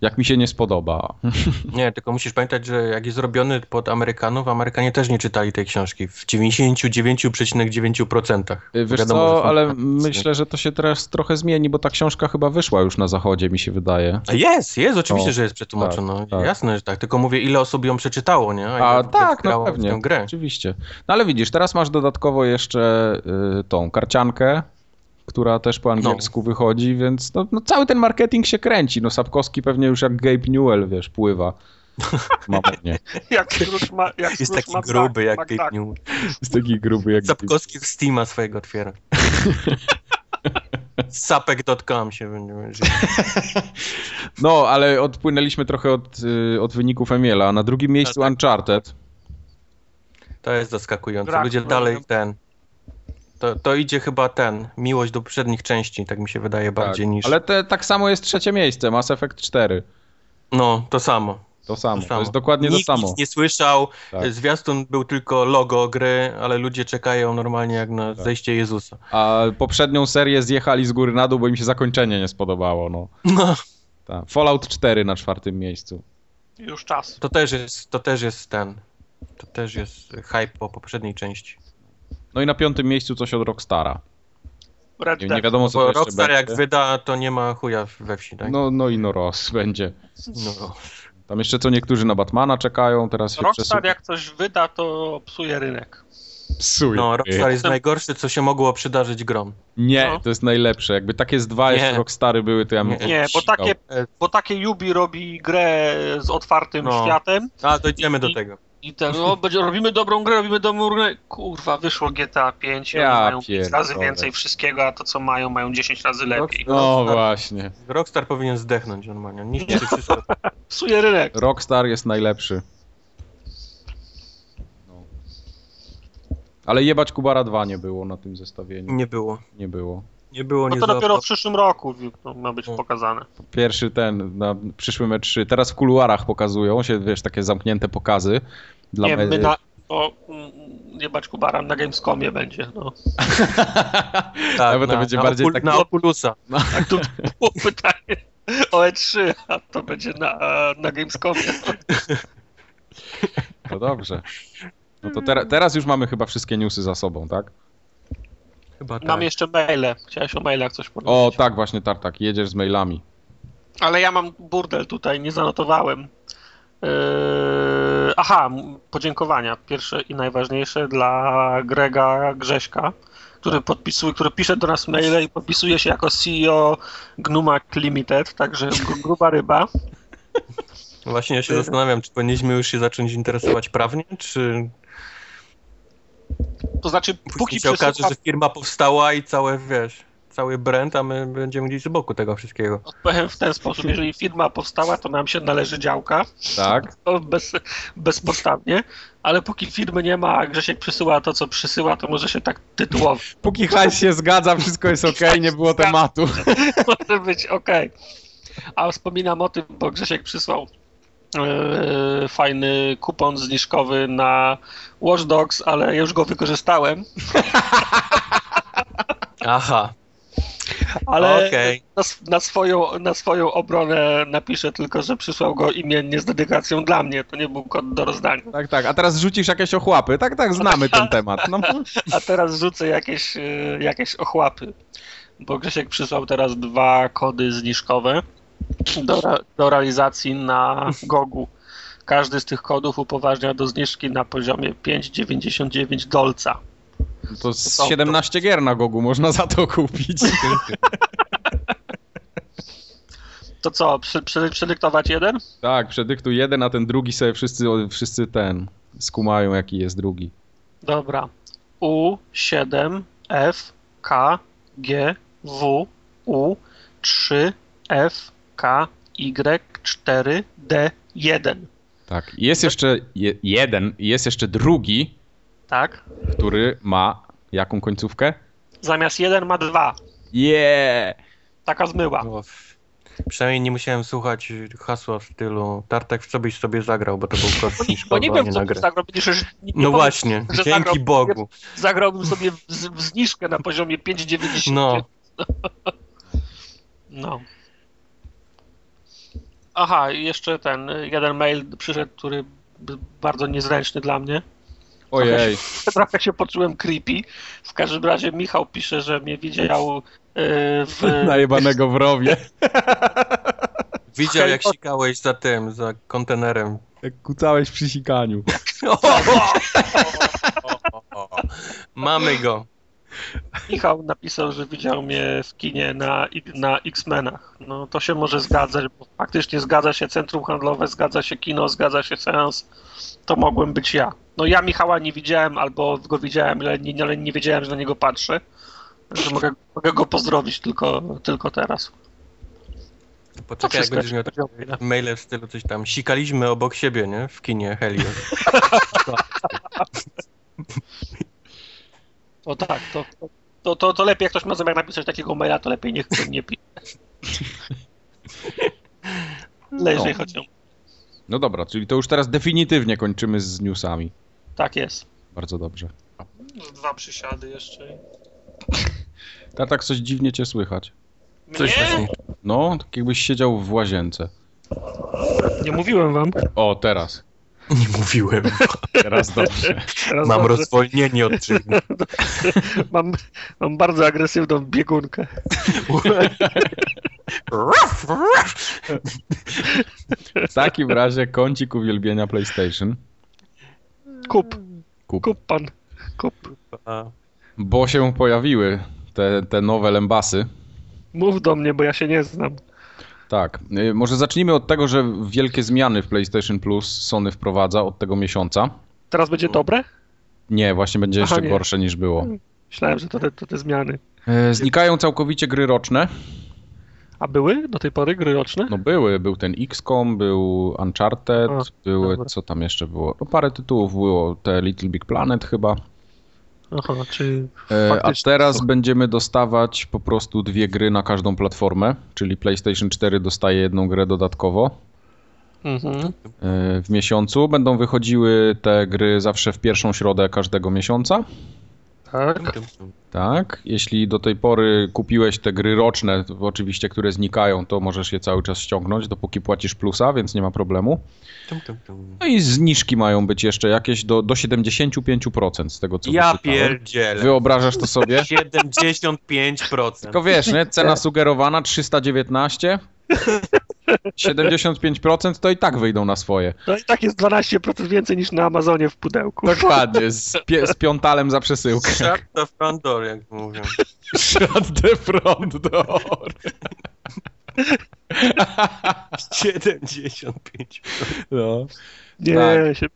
Jak mi się nie spodoba. Nie, tylko musisz pamiętać, że jak jest zrobiony pod Amerykanów, Amerykanie też nie czytali tej książki w 99,9%. Wiesz Wiadomo, co, ale myślę, że to się teraz trochę zmieni, bo ta książka chyba wyszła już na zachodzie, mi się wydaje. A Jest, jest, oczywiście, O, że jest przetłumaczona. tak, tak. Jasne, że tak. Tylko mówię, ile osób ją przeczytało, nie? A ile tak, no pewnie, tę grę. oczywiście. No ale widzisz, teraz masz dodatkowo jeszcze y, tą karciankę, która też po angielsku wychodzi, więc no, no cały ten marketing się kręci. No Sapkowski pewnie już jak Gabe Newell, wiesz, pływa. Mam nie. Jak Scrooge ma, jak Jest taki ma gruby, jak McDuck. Cape New. Jest taki gruby jak... Sapkowski w Steama swojego otwiera. Sapek.com się będzie żył. No, ale odpłynęliśmy trochę od, y, od wyników Emiela. a Na drugim miejscu tak. Uncharted. To jest zaskakujące. Ludzie broni. dalej ten. To, to idzie chyba ten. Miłość do poprzednich części, tak mi się wydaje bardziej tak. niż. Ale te, tak samo jest trzecie miejsce, Mass Effect 4. No, to samo. To samo, To, to, samo. jest dokładnie Nikt to samo. nic nie słyszał. Tak. Zwiastun był tylko logo gry, ale ludzie czekają normalnie jak na Tak. zejście Jezusa. A poprzednią serię zjechali z góry na dół, bo im się zakończenie nie spodobało. No. No, Tak. Fallout 4 na czwartym miejscu. Już czas. to też jest, to też jest ten. To też jest hype po poprzedniej części. No i na piątym miejscu coś od Rockstara. Red Nie, nie wiadomo co to Bo jeszcze Rockstar jak będzie. wyda, to nie ma chuja we wsi, tak? No, no i no Ross będzie. No. Tam jeszcze co niektórzy na Batmana czekają, teraz się Rockstar przesuwa. jak coś wyda, to psuje rynek. Psuje. No, Rockstar jest najgorsze, co się mogło przydarzyć grom. Nie, No. to jest najlepsze. Jakby takie z dwa Nie. jeszcze Rockstary były, to ja bym Nie. Nie, bo takie, bo takie Yubi robi grę z otwartym No. światem A, dojdziemy do I- tego. I ten, no, będzie, robimy dobrą grę, robimy dobrą grę. Kurwa, wyszło GTA 5 i Ja mają 5 razy więcej wszystkiego, a to co mają, mają 10 razy lepiej. No Rockstar- właśnie. Rockstar powinien zdechnąć normalnie. Niszczy wszystko. Psuje rynek. Rockstar jest najlepszy. No. Ale jebać Kubara 2 nie było na tym zestawieniu. Nie było. Nie było. Nie było, No to dopiero w przyszłym roku to ma być O. pokazane. Pierwszy ten, na przyszłym E3. Teraz w kuluarach pokazują się, wiesz, takie zamknięte pokazy. Dla Nie, my na... To, mm, jebać Kubaran na Gamescomie będzie, no. Tak, Nawet to będzie bardziej Okul- taki- na Oculusa. A tu było pytanie o E3, a to będzie na, na Gamescomie. No dobrze. No to tera- teraz już mamy chyba wszystkie newsy za sobą, tak? Chyba tak. Mam jeszcze maile. Chciałeś o mailach coś O, powiedzieć. tak właśnie, Tartak, jedziesz z mailami. Ale ja mam burdel tutaj, nie zanotowałem. Yy, aha, podziękowania. Pierwsze i najważniejsze dla Grega Grześka, który podpisuje, który pisze do nas maile i podpisuje się jako CEO Gnumak Limited, także gr- gruba ryba. Właśnie ja się zastanawiam, czy powinniśmy już się zacząć interesować prawnie, czy To znaczy, póki póki się okaże, że firma powstała i całe, wiesz, cały brand, a my będziemy gdzieś z boku tego wszystkiego. powiem w ten sposób, jeżeli firma powstała, to nam się należy działka, Tak? to bez, bezpodstawnie, ale póki firmy nie ma, a Grzesiek przysyła to, co przysyła, to może się tak tytułować. Póki hajs się zgadza, wszystko jest ok, nie było tematu. może być ok. A wspominam o tym, bo Grzesiek przysłał fajny kupon zniżkowy na Watch Dogs, ale ja już go wykorzystałem, Aha, ale okej. na, na, swoją, na swoją obronę napiszę tylko, że przysłał go imiennie z dedykacją dla mnie. To nie był kod do rozdania. Tak, tak. A teraz rzucisz jakieś ochłapy. Tak, tak, znamy ten temat. No, A teraz rzucę jakieś, e, jakieś ochłapy. Bo Grzesiek przysłał teraz dwa kody zniżkowe do, do realizacji na Gogu. Każdy z tych kodów upoważnia do zniżki na poziomie 5,99 dolca. to z 17 gier na Gogu można za to kupić. To co, przy, przy, przedyktować jeden? Tak, przedyktuj jeden, a ten drugi sobie wszyscy, wszyscy ten skumają, jaki jest drugi. Dobra. U, 7, F, K, G, W, U, 3, F, K, Y, 4, D, 1. Tak. Jest jeszcze je, jeden, jest jeszcze drugi, Tak? który ma jaką końcówkę? Zamiast 1 ma 2. Yeah! Taka zmyła. No, przynajmniej nie musiałem słuchać hasła w stylu Tartek, w co byś sobie zagrał, bo to był kod Bo nie wiem, nie co grę. zagrał. Że nie No powiem, właśnie, że dzięki zagrał- Bogu. Zagrałbym sobie w, w zniżkę na poziomie 5,90. No, No. Aha, i jeszcze ten jeden mail przyszedł, który b- bardzo niezręczny dla mnie. Ojej. Trochę się poczułem creepy. W każdym razie Michał pisze, że mnie widział yy, w... Najebanego w rowie. widział jak o- sikałeś za tym, za kontenerem. Jak kucałeś przy sikaniu. Mamy go. Michał napisał, że widział mnie w kinie na, na X-Menach. No to się może zgadzać, bo faktycznie zgadza się centrum handlowe, zgadza się kino, zgadza się seans. To mogłem być ja. No ja Michała nie widziałem, albo go widziałem, ale nie, ale nie wiedziałem, że na niego patrzę. Także mogę, mogę go pozdrowić tylko, tylko teraz. Poczekaj, jak będziesz miał maile w stylu coś tam. Sikaliśmy obok siebie, nie? W kinie Helios. O tak, to, to, to, to lepiej jak ktoś ma zamiar napisać takiego maila, to lepiej niech to nie pisze. Ale jeżeli No. chodzi o... No dobra, czyli to już teraz definitywnie kończymy z newsami. Tak jest. Bardzo dobrze. Dwa przysiady jeszcze. Tartak, coś dziwnie cię słychać. Coś Nie? właśnie. No, tak jakbyś siedział w łazience. Nie mówiłem wam. O, teraz. Nie mówiłem. Teraz dobrze. Teraz Mam dobrze. rozwolnienie od dni. mam, mam bardzo agresywną biegunkę. W takim razie kącik uwielbienia PlayStation. Kup, Kup. kup pan. Kup. Bo się pojawiły te, te nowe lembasy. Mów do mnie, bo ja się nie znam. Tak. Y, Może zacznijmy od tego, że wielkie zmiany w PlayStation Plus Sony wprowadza od tego miesiąca. Teraz będzie dobre? Nie, właśnie będzie Aha, jeszcze nie. gorsze niż było. Myślałem, że to te, to te zmiany. E, Znikają całkowicie gry roczne. A były do tej pory gry roczne? No były, był ten XCOM, był Uncharted, A, były, dobra. co tam jeszcze było? No parę tytułów było, te Little Big Planet chyba. Aha, czy E, A teraz są. będziemy dostawać po prostu dwie gry na każdą platformę, czyli PlayStation 4 dostaje jedną grę dodatkowo Mhm. e, w miesiącu. Będą wychodziły te gry zawsze w pierwszą środę każdego miesiąca. Tak. Tak, jeśli do tej pory kupiłeś te gry roczne, oczywiście, które znikają, to możesz je cały czas ściągnąć, dopóki płacisz plusa, więc nie ma problemu. No i zniżki mają być jeszcze jakieś do, do 75% z tego, co Ja wyczytałem. pierdzielę. Wyobrażasz to sobie? 75%. Tylko wiesz, nie? Cena sugerowana 319. 75% to i tak wyjdą na swoje. No i tak jest 12% więcej niż na Amazonie w pudełku. Dokładnie, z, pie, z piątalem za przesyłkę. Shut the front door, jak mówią. Shut the front door. 75. No. Nie, Tak.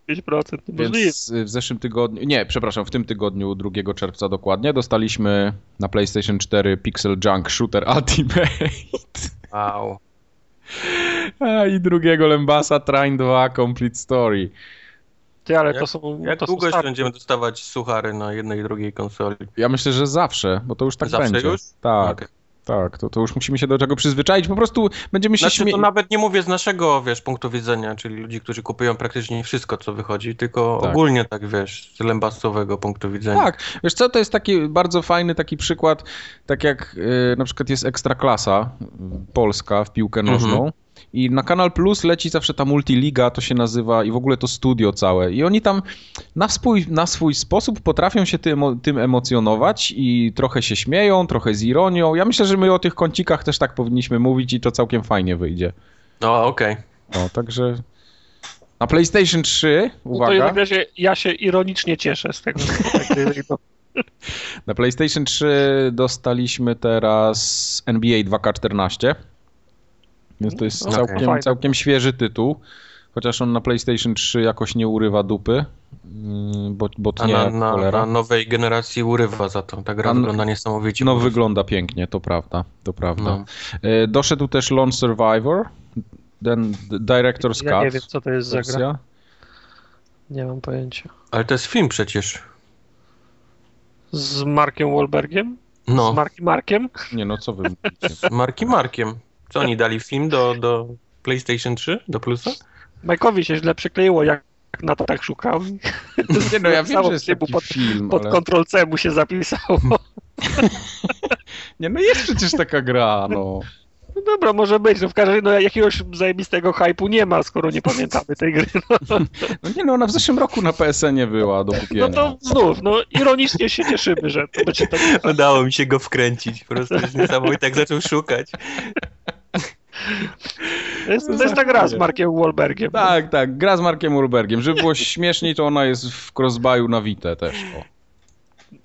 75% niemożliwe. Więc w zeszłym tygodniu, nie, przepraszam, w tym tygodniu 2 czerwca dokładnie, dostaliśmy na PlayStation 4 Pixel Junk Shooter Ultimate. Wow. A, I drugiego Lembasa Train 2 Complete Story. Ty, ale Jak- to są. Jak to długo są będziemy dostawać suchary na jednej i drugiej konsoli? Ja myślę, że zawsze, bo to już tak Zawsze będzie. już? Tak, Okej. Tak, to, to już musimy się do czego przyzwyczaić. Po prostu będziemy się Znaczy, śmie... to nawet nie mówię z naszego, wiesz, punktu widzenia, czyli ludzi, którzy kupują praktycznie wszystko, co wychodzi, tylko Tak. ogólnie tak, wiesz, z lembasowego punktu widzenia. Tak, wiesz co, to jest taki bardzo fajny taki przykład, tak jak y, na przykład jest Ekstraklasa y, Polska w piłkę Mhm. I na Kanal Plus leci zawsze ta Multiliga, to się nazywa i w ogóle to studio całe i oni tam na swój, na swój sposób potrafią się tym, tym emocjonować i trochę się śmieją, trochę z ironią. Ja myślę, że my o tych kącikach też tak powinniśmy mówić i to całkiem fajnie wyjdzie. No, okej. No, także na PlayStation 3, No to w uwaga, takim razie ja się ironicznie cieszę z tego. że tak. Na PlayStation 3 dostaliśmy teraz NBA 2K14. Więc to jest całkiem, fajne. całkiem świeży tytuł. Chociaż on na PlayStation 3 jakoś nie urywa dupy. mm, Bo, bo A tnie na, jak na, cholera. na nowej generacji urywa za to. Ta gra A- wygląda niesamowicie. No wygląda pięknie, to prawda. To prawda. No. E, Doszedł też Lone Survivor. Ten Director's Ja nie Cut wiem, co to jest za gra. wersja. Nie mam pojęcia. Ale to jest film przecież. Z Markiem Wahlbergiem? No, Z Markiem Markiem? Nie no, co wy mówicie? z Markiem Markiem. Co oni dali film do, do PlayStation 3? Do plusa? Majkowi się źle przykleiło, jak na to tak szukał. Nie no, ja wiem, że jest taki pod, film, pod ale... Ctrl C mu się zapisało. Nie Nie no, jest przecież taka gra, no. No dobra, może być. No w każdym razie no, jakiegoś zajebistego hypu nie ma, skoro nie pamiętamy tej gry. No, No nie no, ona w zeszłym roku na PSN-ie była do kupienia. no to znów, no ironicznie się cieszymy, że to będzie tak. Udało mi się go wkręcić. Po prostu jest niesamowite, tak zaczął szukać. To jest, to jest ta gra z Markiem Wahlbergiem. Tak, tak, gra z Markiem Wahlbergiem. Żeby było śmieszniej, to ona jest w crossbuyu na Vita też. O.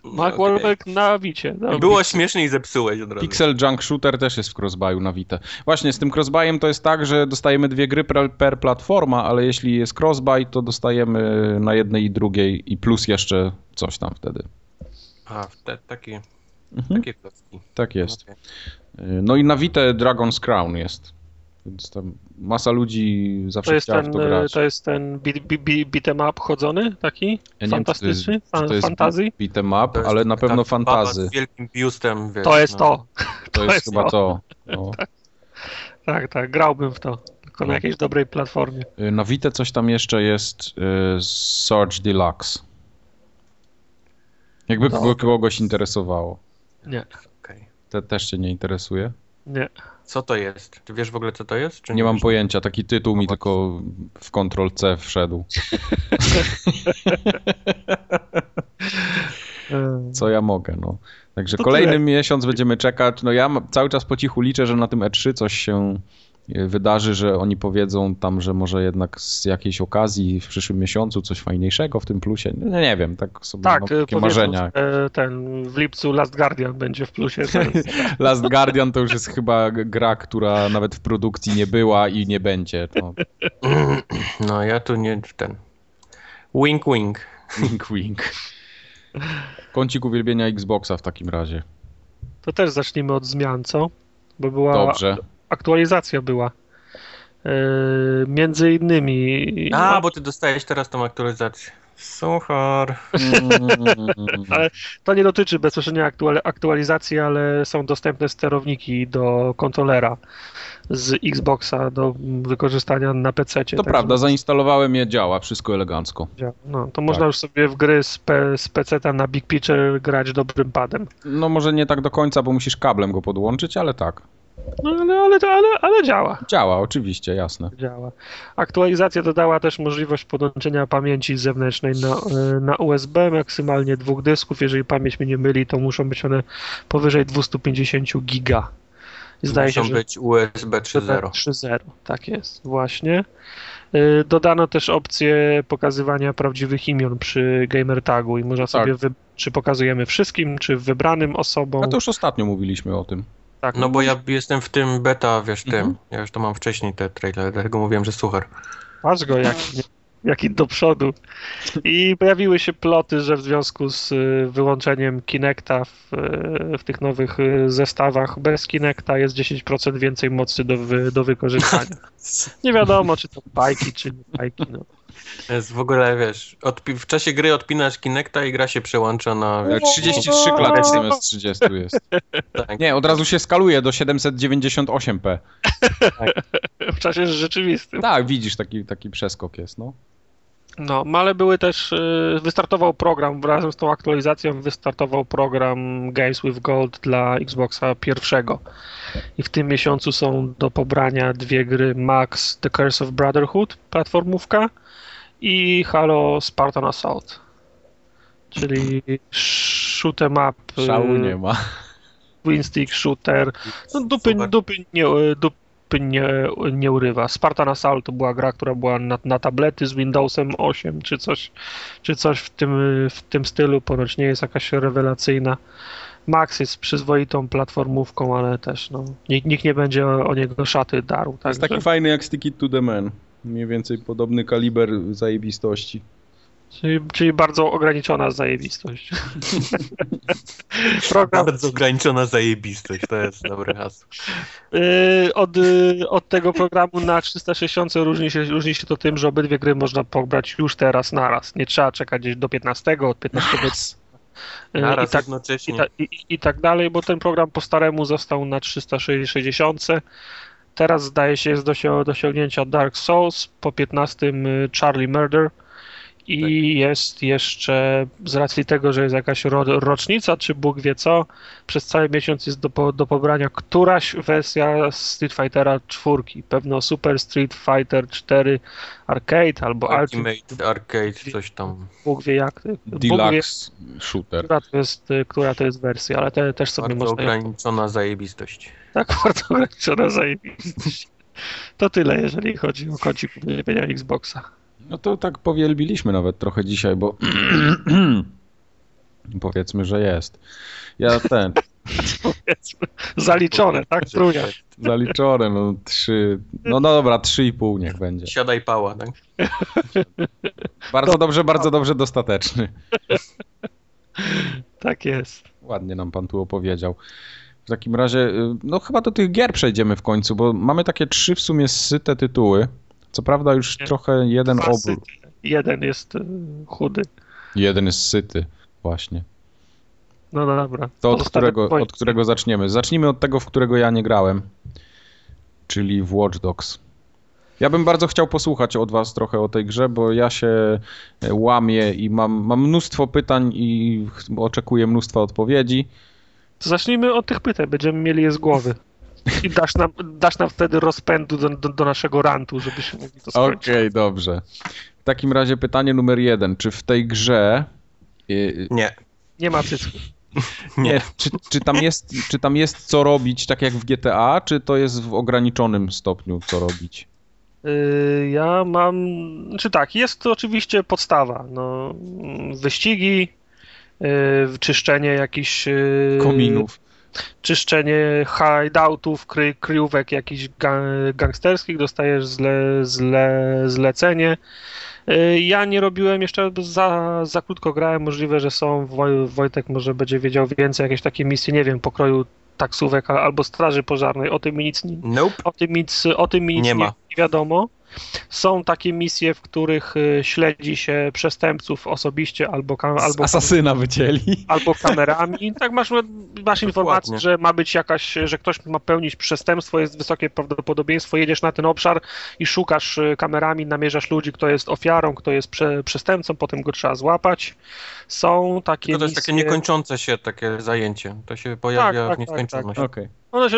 Mark. Wahlberg na Wicie. No. Było śmiesznie i zepsułeś od razu. Pixel Junk Shooter też jest w crossbuyu na Vita. Właśnie, z tym crossbuyem to jest tak, że dostajemy dwie gry per, per platforma, ale jeśli jest crossbuy, to dostajemy na jednej i drugiej i plus jeszcze coś tam wtedy. A, te, takie, Mhm. takie klocki. Tak jest. Okej. No i na Vita Dragon's Crown jest. Więc tam masa ludzi zawsze To jest chciała ten, w to grać. to jest ten beat, beat, beat, beat'em up chodzony, taki? Ja wiem, to jest- Fantastyczny? to jest Fantazy? Beat'em up, To jest ale na pewno fantazy. Z wielkim biustem, wiesz, To jest no. to. To jest jest chyba to. to. No. Tak, tak, grałbym w to. Tylko na No. jakiejś dobrej platformie. Y, Na Vita coś tam jeszcze jest y, Surge Deluxe. Jakby No. kogo- kogoś interesowało. Nie. Te też cię nie interesuje? nie. Co to jest? Ty wiesz w ogóle, co to jest? Czy Nie mam wiesz? pojęcia, taki tytuł mi Zobacz. tylko w Ctrl C wszedł. Co ja mogę, no. Także To kolejny tyle. miesiąc będziemy czekać. No ja cały czas po cichu liczę, że na tym E3 coś się wydarzy, że oni powiedzą tam, że może jednak z jakiejś okazji w przyszłym miesiącu coś fajniejszego w tym plusie. No, nie wiem, tak sobie Tak, no, e, takie marzenia. e, ten w lipcu Last Guardian będzie w plusie. Last Guardian to już jest chyba gra, która nawet w produkcji nie była i nie będzie. To No ja tu nie ten. Wink wink. wink wink. Kącik uwielbienia Xboxa w takim razie. to też zacznijmy od zmian, co? Bo była Dobrze. Aktualizacja była. E, między innymi A, bo ty dostajesz teraz tą aktualizację. Suchar. Ale to nie dotyczy bezpośrednio aktual, aktualizacji, ale są dostępne sterowniki do kontrolera z Xboxa do wykorzystania na PC. To prawda, zainstalowałem je, działa, wszystko elegancko. No, to można tak. już sobie w gry z, P, z PC na Big Picture grać dobrym padem. No może nie tak do końca, bo musisz kablem go podłączyć, ale tak. No, ale, ale, ale, ale działa. Działa, oczywiście, jasne. Działa. Aktualizacja dodała też możliwość podłączenia pamięci zewnętrznej na, e, na USB, maksymalnie dwóch dysków. Jeżeli pamięć mnie nie myli, to muszą być one powyżej 250 giga. Zdaje muszą się, być USB 3.0. 3.0, tak jest, właśnie. E, dodano też opcję pokazywania prawdziwych imion przy gamer tagu i można tak. sobie wybrać, czy pokazujemy wszystkim, czy wybranym osobom. A to już ostatnio mówiliśmy o tym. Tak. No bo ja jestem w tym beta, wiesz, tym. Mhm. Ja już to mam wcześniej te trailery, dlatego mówiłem, że suchar. Patrz go, jaki, jaki do przodu. I pojawiły się ploty, że w związku z y, wyłączeniem Kinecta w, y, w tych nowych y, zestawach bez Kinecta jest 10% więcej mocy do, do wykorzystania. Nie wiadomo, czy to bajki, czy nie bajki. No. Jest w ogóle, wiesz, w czasie gry odpinasz Kinecta i gra się przełącza na... 33 klatki zamiast 30 jest. Tak. Nie, od razu się skaluje do 798p. Tak. W czasie rzeczywistym. Tak, widzisz, taki, taki przeskok jest, no. No, ale były też, y, wystartował program, razem z tą aktualizacją wystartował program Games with Gold dla Xboxa pierwszego. I w tym miesiącu są do pobrania dwie gry Max The Curse of Brotherhood, platformówka i Halo Spartan Assault. Czyli shoot'em up. Szału nie ma. Twin stick shooter. No dupy, dupy, nie, dupy nie, nie urywa. Spartan Assault to była gra, która była na, na tablety z Windowsem 8 czy coś, czy coś w, tym, w tym stylu. Ponoć nie jest jakaś rewelacyjna. Max jest przyzwoitą platformówką, ale też no, nikt, nikt nie będzie o, o niego szaty darł. Tak jest taki fajny jak Stick It to the Man. Mniej więcej podobny kaliber zajebistości. Czyli, czyli bardzo ograniczona zajebistość. Program... Bardzo ograniczona zajebistość, to jest dobre hasło. Yy, od, yy, od tego programu na 360 różni się, różni się to tym, że obydwie gry można pobrać już teraz, naraz. Nie trzeba czekać gdzieś do 15, od 15 do... Naraz I tak, jednocześnie. I, ta, i, I tak dalej, bo ten program po staremu został na 360 Teraz zdaje się jest do, do osiągnięcia Dark Souls, po 15 y, Charlie Murder i tak. jest jeszcze, z racji tego, że jest jakaś ro, rocznica, czy Bóg wie co, przez cały miesiąc jest do, do pobrania któraś wersja Street Fightera 4. Pewno Super Street Fighter 4 Arcade albo Ultimate Ultimate Arcade, coś tam. Bóg wie jak. Deluxe wie, Shooter. Która to, jest, która to jest wersja, ale te, też sobie Bardzo można... ograniczona zajebistość. Tak, bardzo ograniczona zajebistość. To tyle, jeżeli chodzi o kącik uwielbienia Xboxa. No to tak powielbiliśmy nawet trochę dzisiaj, bo powiedzmy, że jest. Ja ten... Zaliczone, tak? Trunia. Zaliczone, no trzy... No, no dobra, trzy i pół niech będzie. Siadaj pała, tak? Bardzo dobrze, bardzo dobrze, dostateczny. Tak jest. Ładnie nam pan tu opowiedział. W takim razie, y, no chyba do tych gier przejdziemy w końcu, bo mamy takie trzy w sumie syte tytuły. Co prawda już trochę jeden obór. Jeden jest y, chudy. Jeden jest syty, właśnie. No, no dobra. To od którego, od którego zaczniemy? Zacznijmy od tego, w którego ja nie grałem, czyli w Watch Dogs. Ja bym bardzo chciał posłuchać od was trochę o tej grze, bo ja się e, łamię i mam, mam mnóstwo pytań i oczekuję mnóstwa odpowiedzi. To zacznijmy od tych pytań, będziemy mieli je z głowy. I dasz nam, dasz nam wtedy rozpędu do, do, do naszego rantu, żebyśmy mogli to skończyć. Okej, okay, dobrze. W takim razie pytanie numer jeden. Czy w tej grze... Y, Nie. Nie ma cycku. Nie. Czy, czy, tam jest, czy tam jest co robić, tak jak w GTA, czy to jest w ograniczonym stopniu co robić? Y, ja mam, czy znaczy tak, jest to oczywiście podstawa. No, wyścigi, y, czyszczenie jakichś kominów czyszczenie hideoutów, kry, kryjówek jakichś gangsterskich, dostajesz zle, zle, zlecenie. Y, ja nie robiłem jeszcze, za, za krótko grałem, możliwe, że są, Wojtek może będzie wiedział więcej, jakieś takie misje, nie wiem, pokroju taksówek albo straży pożarnej, o tym mi nic, nope. o tym nic, o tym mi nic nie, nie, nie wiadomo. Są takie misje, w których y, śledzi się przestępców osobiście albo, albo, asasyna wycięli. albo kamerami. Tak masz, masz informację, że ma być jakaś, że ktoś ma pełnić przestępstwo, jest wysokie prawdopodobieństwo, jedziesz na ten obszar i szukasz y, kamerami, namierzasz ludzi, kto jest ofiarą, kto jest prze, przestępcą, potem go trzeba złapać. Są takie Tylko to jest misje... takie niekończące się takie zajęcie. To się pojawia tak, w nieskończoność. tak, Okej. Ono się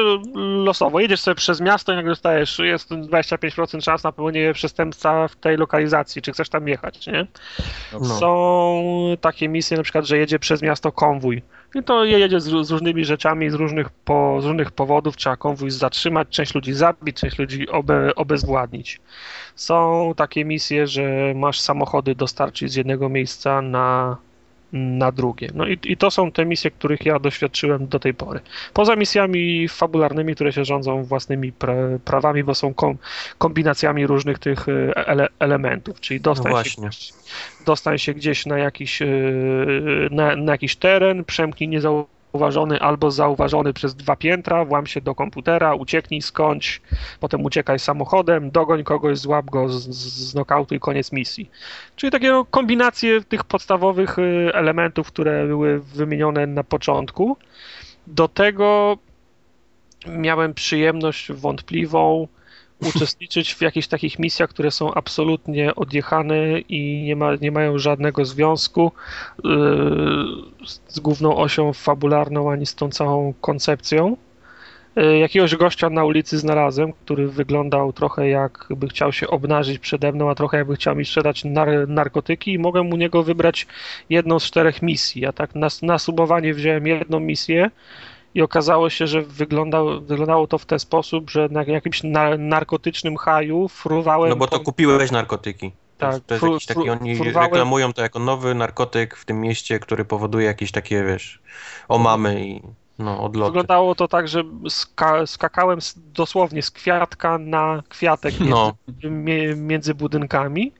losowo. Jedziesz sobie przez miasto i nagle dostajesz, jest 25% szans na popełnienie przestępstwa w tej lokalizacji, czy chcesz tam jechać, nie? No. Są takie misje na przykład, że jedzie przez miasto konwój. I to jedzie z, z różnymi rzeczami, z różnych, po, z różnych powodów. Trzeba konwój zatrzymać, część ludzi zabić, część ludzi obe, obezwładnić. Są takie misje, że masz samochody dostarczyć z jednego miejsca na, na drugie. No i, i to są te misje, których ja doświadczyłem do tej pory. Poza misjami fabularnymi, które się rządzą własnymi pra, prawami, bo są kom, kombinacjami różnych tych e, ele, elementów, czyli No dostań, się, właśnie. dostań się gdzieś na jakiś, e, na, na jakiś teren, przemknij niezauważony albo zauważony przez dwa piętra, włam się do komputera, ucieknij skądś, potem uciekaj samochodem, dogoń kogoś, złap go z, nokautu i koniec misji. Czyli takie no, kombinacje tych podstawowych y, elementów, które były wymienione na początku. Do tego miałem przyjemność wątpliwą uczestniczyć w jakichś takich misjach, które są absolutnie odjechane i nie, ma, nie mają żadnego związku y, z- główną osią fabularną ani z tą całą koncepcją. Y, Jakiegoś gościa na ulicy znalazłem, który wyglądał trochę jakby chciał się obnażyć przede mną, a trochę jakby chciał mi sprzedać nar- narkotyki i mogłem u niego wybrać jedną z czterech misji. Ja tak na, na subowanie wziąłem jedną misję i okazało się, że wyglądał, wyglądało to w ten sposób, że na jakimś na, narkotycznym haju fruwałem... No bo to po- kupiłeś narkotyki. Tak, to jest fru- jakiś taki, oni fruwałem- reklamują to jako nowy narkotyk w tym mieście, który powoduje jakieś takie, wiesz, omamy i no, odloty. Wyglądało to tak, że ska, skakałem dosłownie z kwiatka na kwiatek między, No. mie- między budynkami.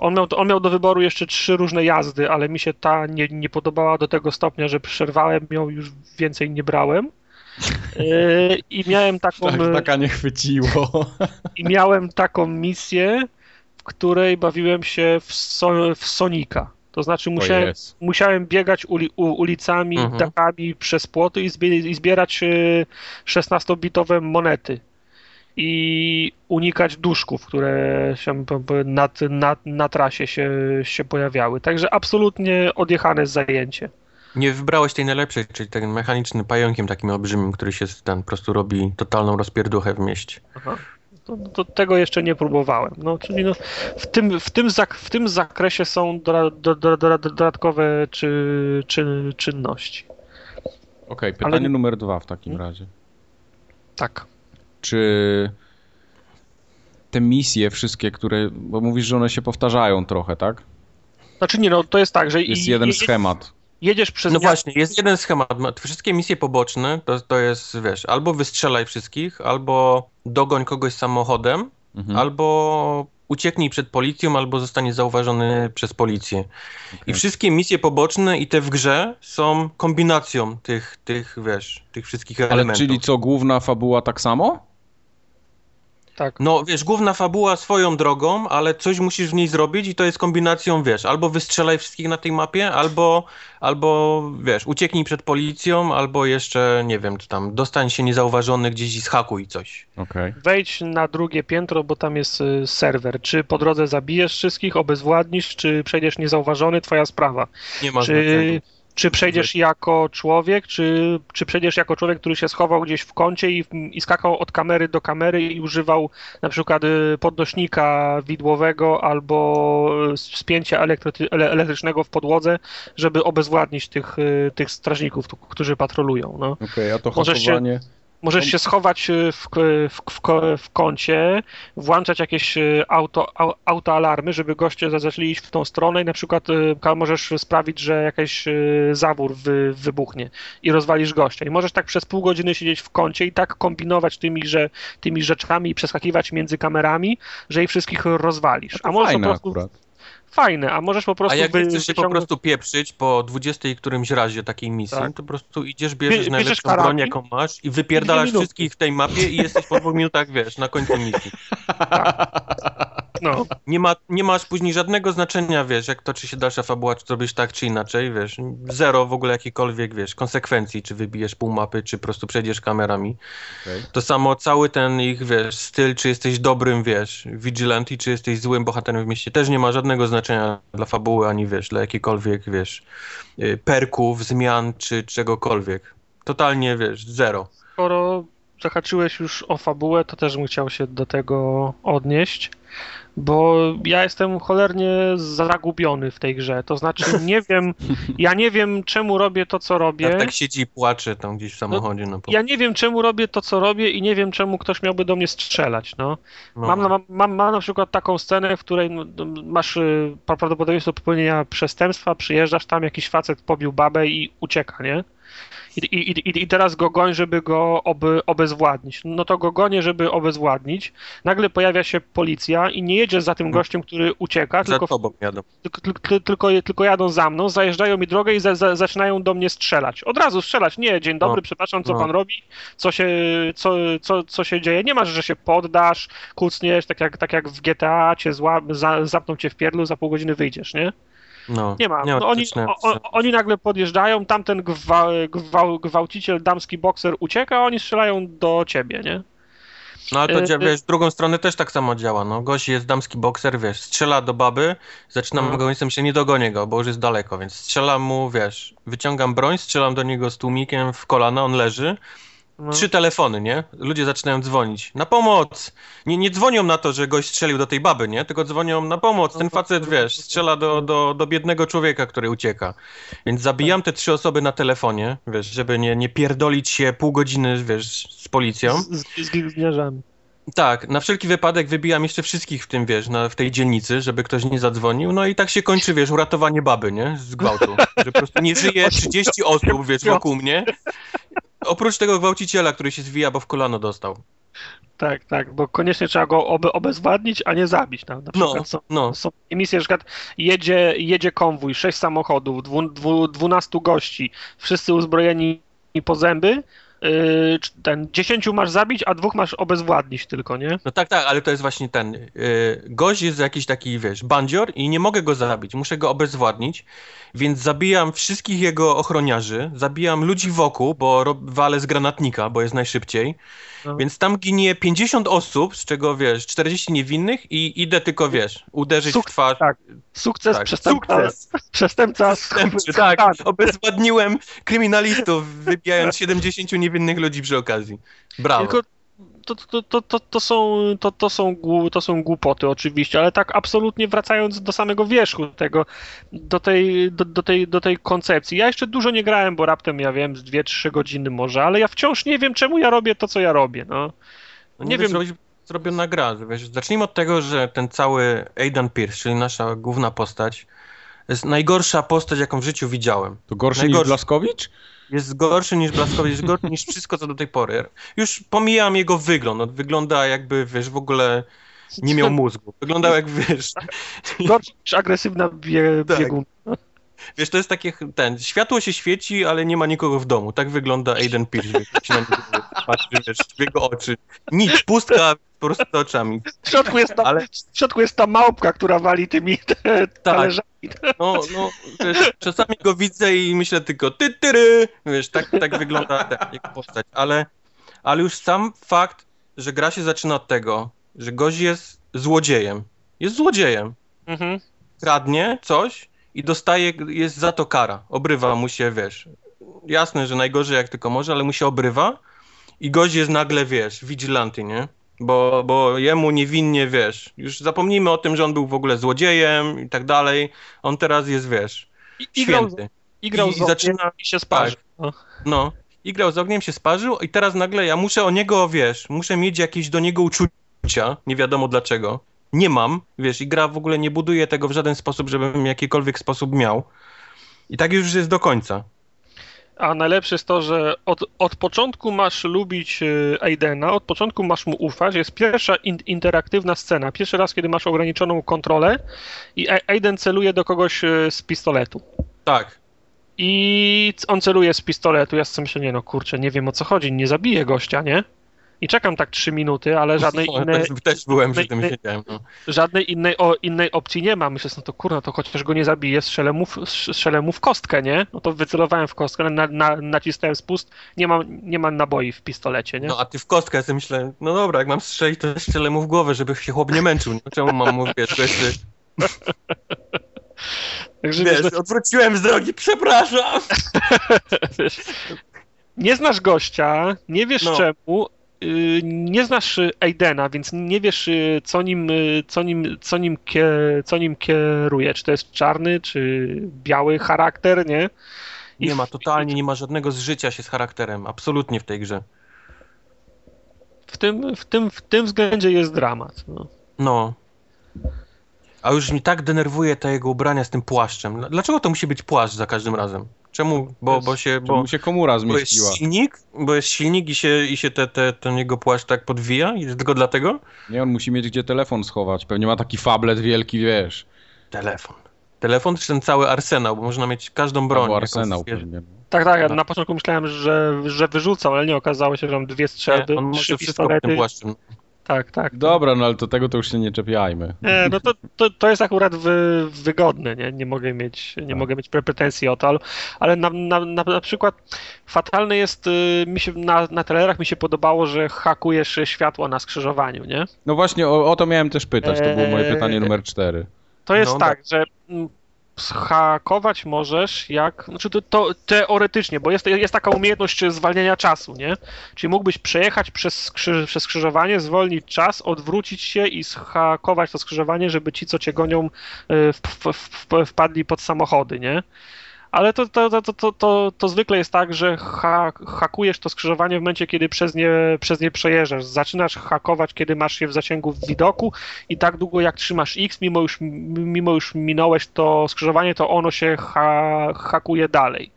On miał, on miał do wyboru jeszcze trzy różne jazdy, ale mi się ta nie, nie podobała do tego stopnia, że przerwałem ją, już więcej nie brałem. Yy, I miałem taką, Tak, taka nie chwyciło. i miałem taką misję, w której bawiłem się w, so, w Sonika. To znaczy musiałem, jest. musiałem biegać uli, u, ulicami, Mhm. dakami przez płoty i, zbie, i zbierać y, 16-bitowe monety. I unikać duszków, które się na, na, na trasie się, się pojawiały. Także absolutnie odjechane zajęcie. Nie wybrałeś tej najlepszej, czyli ten mechaniczny pająkiem takim olbrzymim, który się ten po prostu robi totalną rozpierduchę w mieście. Aha. To, to tego jeszcze nie próbowałem. No, czyli no, w, tym, w, tym zak- w tym zakresie są do, do, do, do, dodatkowe czy, czy, czynności. Okej, pytanie Ale numer dwa w takim razie. Tak. Czy te misje wszystkie, które, bo mówisz, że one się powtarzają trochę, tak? Znaczy nie, no to jest tak, że Jest i- jeden je- schemat. jedziesz przez No miasto, właśnie, jest jeden schemat. Ma- Wszystkie misje poboczne to, to jest, wiesz, albo wystrzelaj wszystkich, albo dogoń kogoś samochodem, Mhm. albo ucieknij przed policją, albo zostanie zauważony przez policję. I Okej. wszystkie misje poboczne i te w grze są kombinacją tych, tych wiesz, tych wszystkich Ale elementów. czyli co, główna fabuła tak samo? Tak. No, wiesz, główna fabuła swoją drogą, ale coś musisz w niej zrobić i to jest kombinacją, wiesz, albo wystrzelaj wszystkich na tej mapie, albo, albo wiesz, ucieknij przed policją, albo jeszcze, nie wiem, czy tam, dostań się niezauważony gdzieś i zhakuj coś. Okej. Wejdź na drugie piętro, bo tam jest y, serwer. Czy po drodze zabijesz wszystkich, obezwładnisz, czy przejdziesz niezauważony, twoja sprawa. Nie ma Czy, znaczenia. Czy przejdziesz jako człowiek, czy, czy przejdziesz jako człowiek, który się schował gdzieś w kącie i, i skakał od kamery do kamery i używał na przykład y, podnośnika widłowego albo y, spięcia elektry- ele- elektrycznego w podłodze, żeby obezwładnić tych, y, tych strażników, którzy patrolują. No. Okej, a to Możesz się- hakowanie... Możesz się schować y, w, w, w, w kącie, włączać jakieś y, auto, au- autoalarmy, żeby goście za- zaczęli iść w tą stronę i na przykład y, możesz sprawić, że jakiś zawór wy, wybuchnie i rozwalisz gościa. I możesz tak przez pół godziny siedzieć w kącie i tak kombinować tymi, że, tymi rzeczami i przeskakiwać między kamerami, że ich wszystkich rozwalisz. A A możesz po prostu akurat. Fajne, a możesz po prostu... A jak wy- chcesz się po wyciągnąć- prostu pieprzyć po 20 którymś razie takiej misji, Tak. to po prostu idziesz, bierzesz Bie- najlepszą karabin broń, jaką masz i wypierdalasz wszystkich w tej mapie i jesteś po dwóch minutach, wiesz, na końcu misji. No. Nie, ma, nie masz później żadnego znaczenia, wiesz, jak toczy się dalsza fabuła, czy zrobisz tak, czy inaczej, wiesz. Zero w ogóle jakiejkolwiek, wiesz, konsekwencji, czy wybijesz pół mapy, czy po prostu przejdziesz kamerami. Okej. To samo cały ten ich, wiesz, styl, czy jesteś dobrym, wiesz, vigilante, czy jesteś złym bohaterem w mieście, też nie ma żadnego znaczenia dla fabuły, ani, wiesz, dla jakiejkolwiek, wiesz, y, perków, zmian, czy czegokolwiek. Totalnie, wiesz, zero. Skoro zahaczyłeś już o fabułę, to też bym chciał się do tego odnieść, bo ja jestem cholernie zagubiony w tej grze. To znaczy, nie wiem, ja nie wiem, czemu robię to, co robię. Jak tak siedzi i płacze tam gdzieś w samochodzie. No. Ja nie wiem, czemu robię to, co robię i nie wiem, czemu ktoś miałby do mnie strzelać, no. no. Mam, mam, mam, mam na przykład taką scenę, w której no, no, masz y, pra- prawdopodobieństwo popełnienia przestępstwa, przyjeżdżasz tam, jakiś facet pobił babę i ucieka, nie? I, i, i, teraz go goń, żeby go oby, obezwładnić. No to go gonię, żeby obezwładnić. Nagle pojawia się policja i nie jedzie za tym gościem, który ucieka. Za tylko, tobą jadą. tylko, tylko, tylko, tylko jadą za mną, zajeżdżają mi drogę i za, za, zaczynają do mnie strzelać. Od razu strzelać. Nie, dzień dobry, No, przepraszam, co no. pan robi? Co się, co, co, co się dzieje? Nie masz, że się poddasz, kucniesz, tak jak, tak jak w GTA cię zła, za, zapną cię w pierdlu, za pół godziny wyjdziesz, nie? No, Nie ma. No, oni, o, o, oni nagle podjeżdżają, tamten gwa, gwa, gwałciciel, damski bokser ucieka, a oni strzelają do ciebie, nie? No ale to y, y- wiesz, w drugą stronę też tak samo działa. No, gość jest damski bokser, wiesz, strzela do baby, zaczynam No. go, jestem się nie dogonię go, bo już jest daleko, więc strzelam mu, wiesz, wyciągam broń, strzelam do niego z tłumikiem w kolana, on leży. No. Trzy telefony, nie? Ludzie zaczynają dzwonić. Na pomoc! Nie, nie dzwonią na to, że gość strzelił do tej baby, nie? Tylko dzwonią na pomoc. Ten facet, wiesz, strzela do, do, do biednego człowieka, który ucieka. Więc zabijam te trzy osoby na telefonie, wiesz, żeby nie, nie pierdolić się pół godziny, wiesz, z policją. Z, z, z. Tak, na wszelki wypadek wybijam jeszcze wszystkich w tym, wiesz, na, w tej dzielnicy, żeby ktoś nie zadzwonił. No i tak się kończy, wiesz, uratowanie baby, nie? Z gwałtu. Że po prostu nie żyje 30 osób, wiesz, wokół mnie. Oprócz tego gwałciciela, który się zwija, bo w kolano dostał. Tak, tak, bo koniecznie trzeba go obe, obezwładnić, a nie zabić. Na, na No, są, no. są emisje, na przykład jedzie, jedzie konwój, sześć samochodów, dwu, dwu, 12 gości, wszyscy uzbrojeni po zęby. Yy, ten 10 masz zabić, a dwóch masz obezwładnić tylko, nie? No tak, tak, ale to jest właśnie ten. Yy, gość jest jakiś taki, wiesz, bandzior i nie mogę go zabić, muszę go obezwładnić, więc zabijam wszystkich jego ochroniarzy, zabijam ludzi wokół, bo rob, walę z granatnika, bo jest najszybciej. No. Więc tam ginie 50 osób, z czego wiesz, 40 niewinnych i idę tylko, wiesz, uderzyć Suk- w twarz. tak. Sukces Tak, przestępca. sukces. Przestępca. Przestępczy, tak, obezwładniłem kryminalistów, wybijając 70 niewinnych ludzi przy okazji. Brawo. Tylko to, to, to, to, to, są, to, to, są, to są głupoty oczywiście, ale tak absolutnie wracając do samego wierzchu tego, do tej, do, do, tej, do tej koncepcji. Ja jeszcze dużo nie grałem, bo raptem ja wiem z 2-3 godziny może, ale ja wciąż nie wiem, czemu ja robię to, co ja robię. No. No nie nie wiem. Zrobić zrobiona gra. Wiesz, zacznijmy od tego, że ten cały Aidan Pierce, czyli nasza główna postać, jest najgorsza postać, jaką w życiu widziałem. To gorszy Najgorszy. niż Blaskowicz? Jest gorszy niż Blaskowicz, jest gorszy niż wszystko, co do tej pory. Już pomijam jego wygląd. On wygląda jakby, wiesz, w ogóle nie miał mózgu. Wyglądał jak, wiesz, Gorszy niż agresywna bie, Tak. biegun. Wiesz, to jest takie, ten, światło się świeci, ale nie ma nikogo w domu. Tak wygląda Aiden Pierce, jak się na niego patrzy, wiesz, w jego oczy. Nic, pustka po prostu oczami. W środku jest ta, Ale- w środku jest ta małpka, która wali tymi te, talerzami. No, no, wiesz, czasami go widzę i myślę tylko ty, tyry, wiesz, tak, tak wygląda ta jego postać, ale, ale już sam fakt, że gra się zaczyna od tego, że gość jest złodziejem, jest złodziejem, Mhm. kradnie coś i dostaje, jest za to kara, obrywa mu się, wiesz, jasne, że najgorzej jak tylko może, ale mu się obrywa i gość jest nagle, wiesz, vigilanty, nie? Bo, bo jemu niewinnie, wiesz, już zapomnijmy o tym, że on był w ogóle złodziejem i tak dalej, on teraz jest, wiesz, I, i grał, święty. i grał I z zaczyna- i się sparzy. No. No. I grał z ogniem, się sparzył i teraz nagle ja muszę o niego, wiesz, muszę mieć jakieś do niego uczucia, nie wiadomo dlaczego. Nie mam, wiesz, i gra w ogóle nie buduje tego w żaden sposób, żebym w jakikolwiek sposób miał. I tak już jest do końca. A najlepsze jest to, że od, od początku masz lubić e, Aidena, od początku masz mu ufać. Jest pierwsza in, interaktywna scena. Pierwszy raz, kiedy masz ograniczoną kontrolę i Aiden celuje do kogoś e, z pistoletu. Tak. I on celuje z pistoletu. Ja sobie myślę, nie no kurczę, nie wiem o co chodzi, nie zabiję gościa, nie? I czekam tak trzy minuty, ale żadnej No, innej, też, też byłem przy tym siedziałem. No. żadnej innej, o, innej opcji nie ma. Myślę, no to kurna, to chociaż go nie zabiję, strzelę mu, w- strzelę mu w kostkę, nie? No to wycelowałem w kostkę, na, na, nacisnąłem spust, nie mam, nie mam naboi w pistolecie, nie? no a ty w kostkę, ja sobie myślę, no dobra, jak mam strzelić, to strzelę mu w głowę, żeby się chłop nie męczył. No, czemu mam mu, wiesz, jeszcze, Także wiesz, wiesz, odwróciłem z drogi, przepraszam! wiesz, nie znasz gościa, nie wiesz No. czemu, nie znasz y, Aidena, więc nie wiesz, y, co nim, y, co nim, co nim, co nim kieruje. Czy to jest czarny, czy biały charakter, nie? I Nie ma, totalnie nie ma żadnego zżycia się z charakterem, absolutnie w tej grze. W tym, w tym, w tym względzie jest dramat. No. No. A już mi tak denerwuje te jego ubrania z tym płaszczem. Dlaczego to musi być płaszcz za każdym razem? Czemu? Bo, bo się... Bo się komura bo jest zmieściła. silnik? Bo jest silnik i się, i się te, te, ten jego płaszcz tak podwija? I tylko dlatego? Nie, on musi mieć gdzie telefon schować. Pewnie ma taki fablet wielki, wiesz. Telefon. Telefon czy ten cały arsenał, bo można mieć każdą broń. Albo arsenał pewnie. Tak, tak, ja No. na początku myślałem, że, że wyrzucał, ale nie okazało się, że mam dwie strzelby, nie, on trzy może wszystko pod tym pistolety. Tak, tak. Dobra, no ale to tego to już się nie czepiajmy. Nie, no to, to, to jest akurat wy, wygodne, nie? Nie mogę mieć, nie Tak. mogę mieć pre- pretensji o to, ale, ale na, na, na, na przykład fatalne jest, y, mi się, na, na trailerach mi się podobało, że hakujesz światło na skrzyżowaniu, nie? No właśnie, o, o to miałem też pytać. To było moje Eee, pytanie numer cztery. To jest No, tak, że zhakować możesz jak, znaczy to, to teoretycznie, bo jest, jest taka umiejętność zwalniania czasu, nie? Czyli mógłbyś przejechać przez, skrzy, przez skrzyżowanie, zwolnić czas, odwrócić się i zhakować to skrzyżowanie, żeby ci, co cię gonią, y, w, w, w, wpadli pod samochody, nie? Ale to, to, to, to, to, zwykle jest tak, że ha, hakujesz to skrzyżowanie w momencie, kiedy przez nie, przez nie przejeżdżasz. Zaczynasz hakować, kiedy masz je w zasięgu widoku i tak długo jak trzymasz X, mimo już, mimo już minąłeś to skrzyżowanie, to ono się ha, hakuje dalej.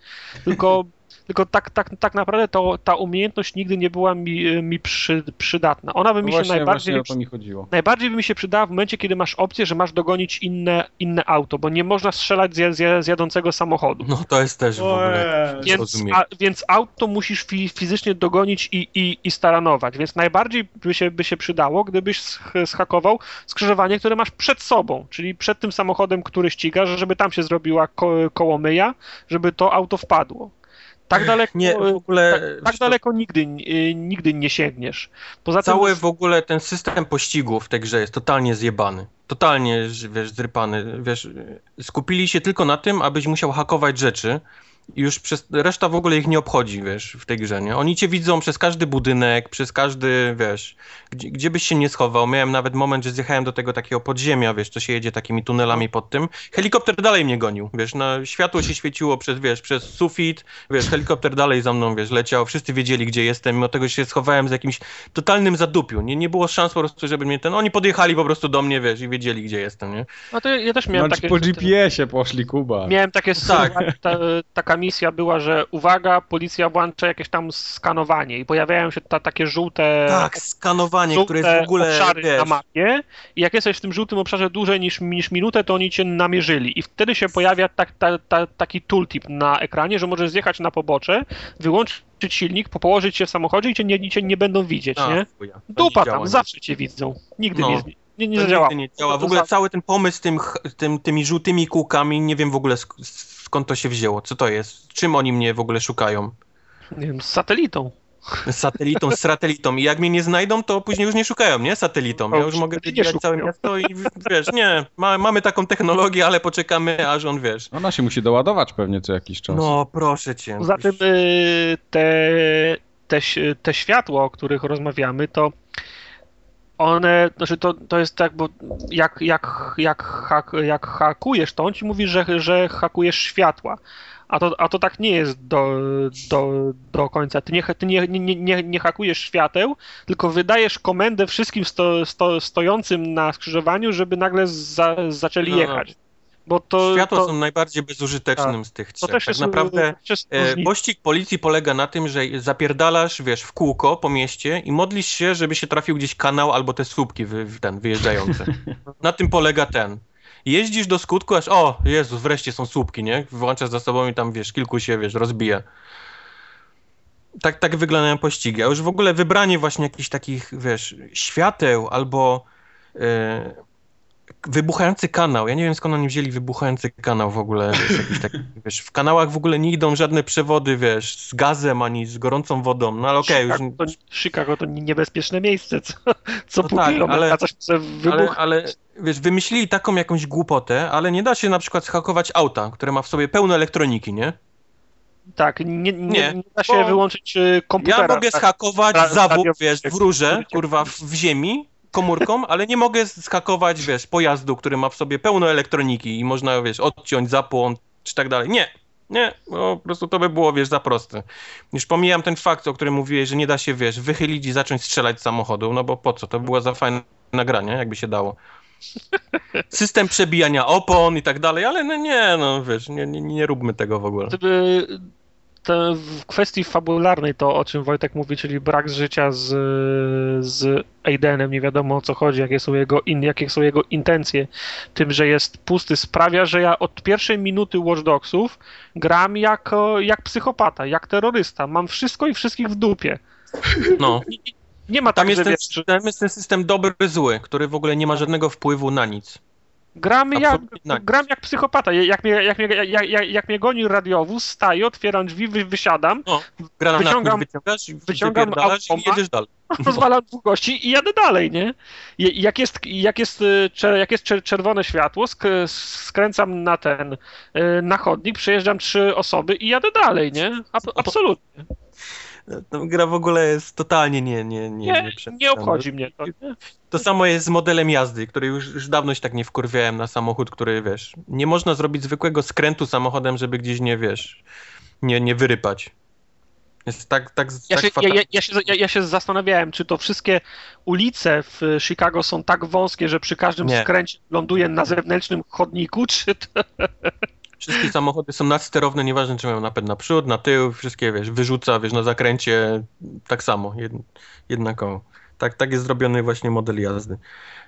Tylko, tylko tak, tak, tak naprawdę to, ta umiejętność nigdy nie była mi, mi przy, przydatna. Ona by mi się właśnie, najbardziej właśnie o to mi chodziło. Najbardziej by mi się przydała w momencie, kiedy masz opcję, że masz dogonić inne, inne auto, bo nie można strzelać z, z, z jadącego samochodu. No to jest też w ogóle... Więc, zrozumieć. a, więc auto musisz fi, fizycznie dogonić i, i, i staranować. Więc najbardziej by się, by się przydało, gdybyś sch- zhakował skrzyżowanie, które masz przed sobą, czyli przed tym samochodem, który ścigasz, żeby tam się zrobiła ko, kołomyja, żeby to auto wpadło. Tak daleko, Nie, w ogóle... tak, tak daleko nigdy, y, nigdy nie sięgniesz. Poza tym Cały w ogóle ten system pościgu w tej grze jest totalnie zjebany. Totalnie, wiesz, zrypany. Wiesz, skupili się tylko na tym, abyś musiał hakować rzeczy. Już przez reszta w ogóle ich nie obchodzi, wiesz, w tej grze, nie? Oni cię widzą przez każdy budynek, przez każdy, wiesz, gdzie, gdzie byś się nie schował. Miałem nawet moment, że zjechałem do tego takiego podziemia, wiesz, co się jedzie takimi tunelami pod tym. Helikopter dalej mnie gonił, wiesz, na światło się świeciło przez, wiesz, przez sufit, wiesz, helikopter dalej za mną, wiesz, leciał. Wszyscy wiedzieli, gdzie jestem, mimo tego, że się schowałem z jakimś totalnym zadupiu. Nie, nie było szans po prostu, żeby mnie ten... Oni podjechali po prostu do mnie, wiesz, i wiedzieli, gdzie jestem, nie? No to ja też miałem Znaczy takie... po GPS-ie poszli, Kuba. Miałem takie Tak. ta, taka misja była, że uwaga, policja włącza jakieś tam skanowanie i pojawiają się ta, takie żółte, Tak, skanowanie, żółte które jest w ogóle, obszary na mapie i jak jesteś w tym żółtym obszarze dłużej niż, niż minutę, to oni cię namierzyli i wtedy się pojawia tak, ta, ta, taki tooltip na ekranie, że możesz zjechać na pobocze, wyłączyć silnik, położyć się w samochodzie i cię nie, cię nie będą widzieć, A, nie? chuja, Dupa nie tam, działa, zawsze cię widzą. Nigdy No. nie, nie, nie zadziała. nigdy nie działa. W ogóle cały ten pomysł z tym, tym, tymi żółtymi kółkami, nie wiem w ogóle skąd to się wzięło. Co to jest? Czym oni mnie w ogóle szukają? Nie wiem, z satelitą. Z satelitą, z satelitą. I jak mnie nie znajdą, to później już nie szukają, nie? Satelitą. Ja już mogę wybierać całe miasto i wiesz, nie, ma, mamy taką technologię, ale poczekamy, aż on, wiesz. Ona się musi doładować pewnie co jakiś czas. No, proszę cię. Poza tym y, te, te, te światła, o których rozmawiamy, to one, znaczy to, to jest tak, bo jak, jak, jak, hak, jak hakujesz, to on ci mówi, że, że hakujesz światła. A to, a to tak nie jest do, do, do końca. Ty, nie, ty nie, nie, nie, nie hakujesz świateł, tylko wydajesz komendę wszystkim sto, sto, stojącym na skrzyżowaniu, żeby nagle za, zaczęli No. jechać. Bo to, Światła to, są najbardziej bezużytecznym z tych trzech. też tak jest, naprawdę e, pościg policji polega na tym, że zapierdalasz, wiesz, w kółko po mieście i modlisz się, żeby się trafił gdzieś kanał albo te słupki wy, ten, wyjeżdżające. na tym polega ten. Jeździsz do skutku, aż o, Jezus, wreszcie są słupki, nie? Włączasz za sobą i tam, wiesz, kilku się, wiesz, rozbija. Tak, tak wyglądają pościgi. A już w ogóle wybranie właśnie jakichś takich, wiesz, świateł albo e, wybuchający kanał. Ja nie wiem skąd oni wzięli wybuchający kanał w ogóle. Wiesz, taki, wiesz, w kanałach w ogóle nie idą żadne przewody, wiesz, z gazem ani z gorącą wodą. No ale okej, już... Chicago, to, Chicago to niebezpieczne miejsce, co, co No pół tak, ale- coś może Ale, ale wiesz, wymyślili taką jakąś głupotę, ale nie da się na przykład zhakować auta, które ma w sobie pełno elektroniki, nie? Tak, nie, nie, nie, Nie, da się wyłączyć y, komputera. Ja mogę tak. zhakować ra- zawód, wiesz, w rurze, kurwa, w, w ziemi, komórką, ale nie mogę zhakować, wiesz, pojazdu, który ma w sobie pełno elektroniki i można, wiesz, odciąć zapłon czy tak dalej. Nie, nie, bo po prostu to by było, wiesz, za proste. Już pomijam ten fakt, o którym mówiłeś, że nie da się, wiesz, wychylić i zacząć strzelać z samochodu, no bo po co? To by było za fajne nagranie, jakby się dało. System przebijania opon i tak dalej, ale no nie, no wiesz, nie, nie, nie róbmy tego w ogóle. Gdyby te, w kwestii fabularnej to, o czym Wojtek mówi, czyli brak życia z, z Aidenem, nie wiadomo o co chodzi, jakie są, jego in, jakie są jego intencje, tym, że jest pusty, sprawia, że ja od pierwszej minuty Watch Dogsów gram jako, jak psychopata, jak terrorysta. Mam wszystko i wszystkich w dupie. No. Nie, ma Tam tak, jest, ten, wiesz, tam jest ten system dobry, zły, który w ogóle nie ma żadnego wpływu na nic. Gram, jak, absolutnie nic. gram jak psychopata. Jak mnie, jak, mnie, jak, jak, jak mnie goni radiowóz, staję, otwieram drzwi, wy, wysiadam, Granat Wyciągam- wyciągasz wyciągam wypierdalasz i automat. jedziesz dalej. rozwalam dwóch gości i jadę dalej, nie? Jak jest, jak jest, y, jak jest czer- czerwone światło, sk- skręcam na ten, y, na chodnik, przejeżdżam trzy osoby i jadę dalej, nie? Ab- absolutnie. Ta gra w ogóle jest totalnie nie, nie, nie, Nie, przemyślana. nie obchodzi mnie to. Nie? To samo jest z modelem jazdy, który już, już dawno się tak nie wkurwiałem na samochód, który wiesz, nie można zrobić zwykłego skrętu samochodem, żeby gdzieś nie wiesz, nie, nie wyrypać. Jest tak, tak, Ja tak się, ja, ja, się, ja, ja się zastanawiałem, czy to wszystkie ulice w Chicago są tak wąskie, że przy każdym Nie. skręcie ląduje na zewnętrznym chodniku, czy to... Wszystkie samochody są nadsterowne, nieważne czy mają napęd na przód, na tył, wszystkie wiesz, wyrzuca, wiesz, na zakręcie tak samo, jed, jednakowo. Tak, tak jest zrobiony właśnie model jazdy.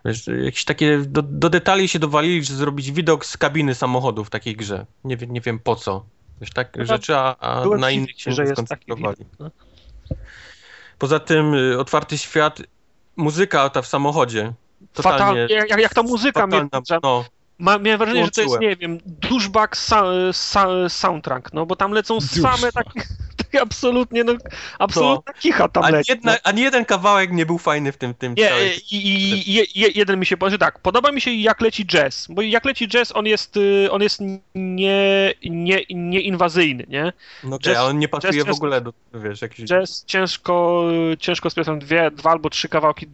Wiesz, jakieś takie do, do detali się dowalili, że zrobić widok z kabiny samochodu w takiej grze. Nie, wiem- nie wiem po co. Wiesz, tak No, rzeczy, a, a na innych się nie skoncentrowali. no. Poza tym y, otwarty świat, muzyka ta w samochodzie. Totalnie jak, jak ta muzyka mnie fatalna, no, Ma, miałem wrażenie, że to jest, Włączyłem. nie wiem, douchebag sa, sa, soundtrack, no bo tam lecą same takie absolutnie, no, absolutna kicha tam ani, leci. jedna, no. ani jeden kawałek nie był fajny w tym, tym Nie, całej- i, i, i, je- jeden mi się podoba, że tak, podoba mi się jak leci jazz, bo jak leci jazz, on jest, y, on jest nie, nie, nieinwazyjny, nie? No okej, jazz- a on nie pasuje jazz- w ogóle do, wiesz, jakiś... Jazz ciężko, ciężko z dwie, dwa albo trzy kawałki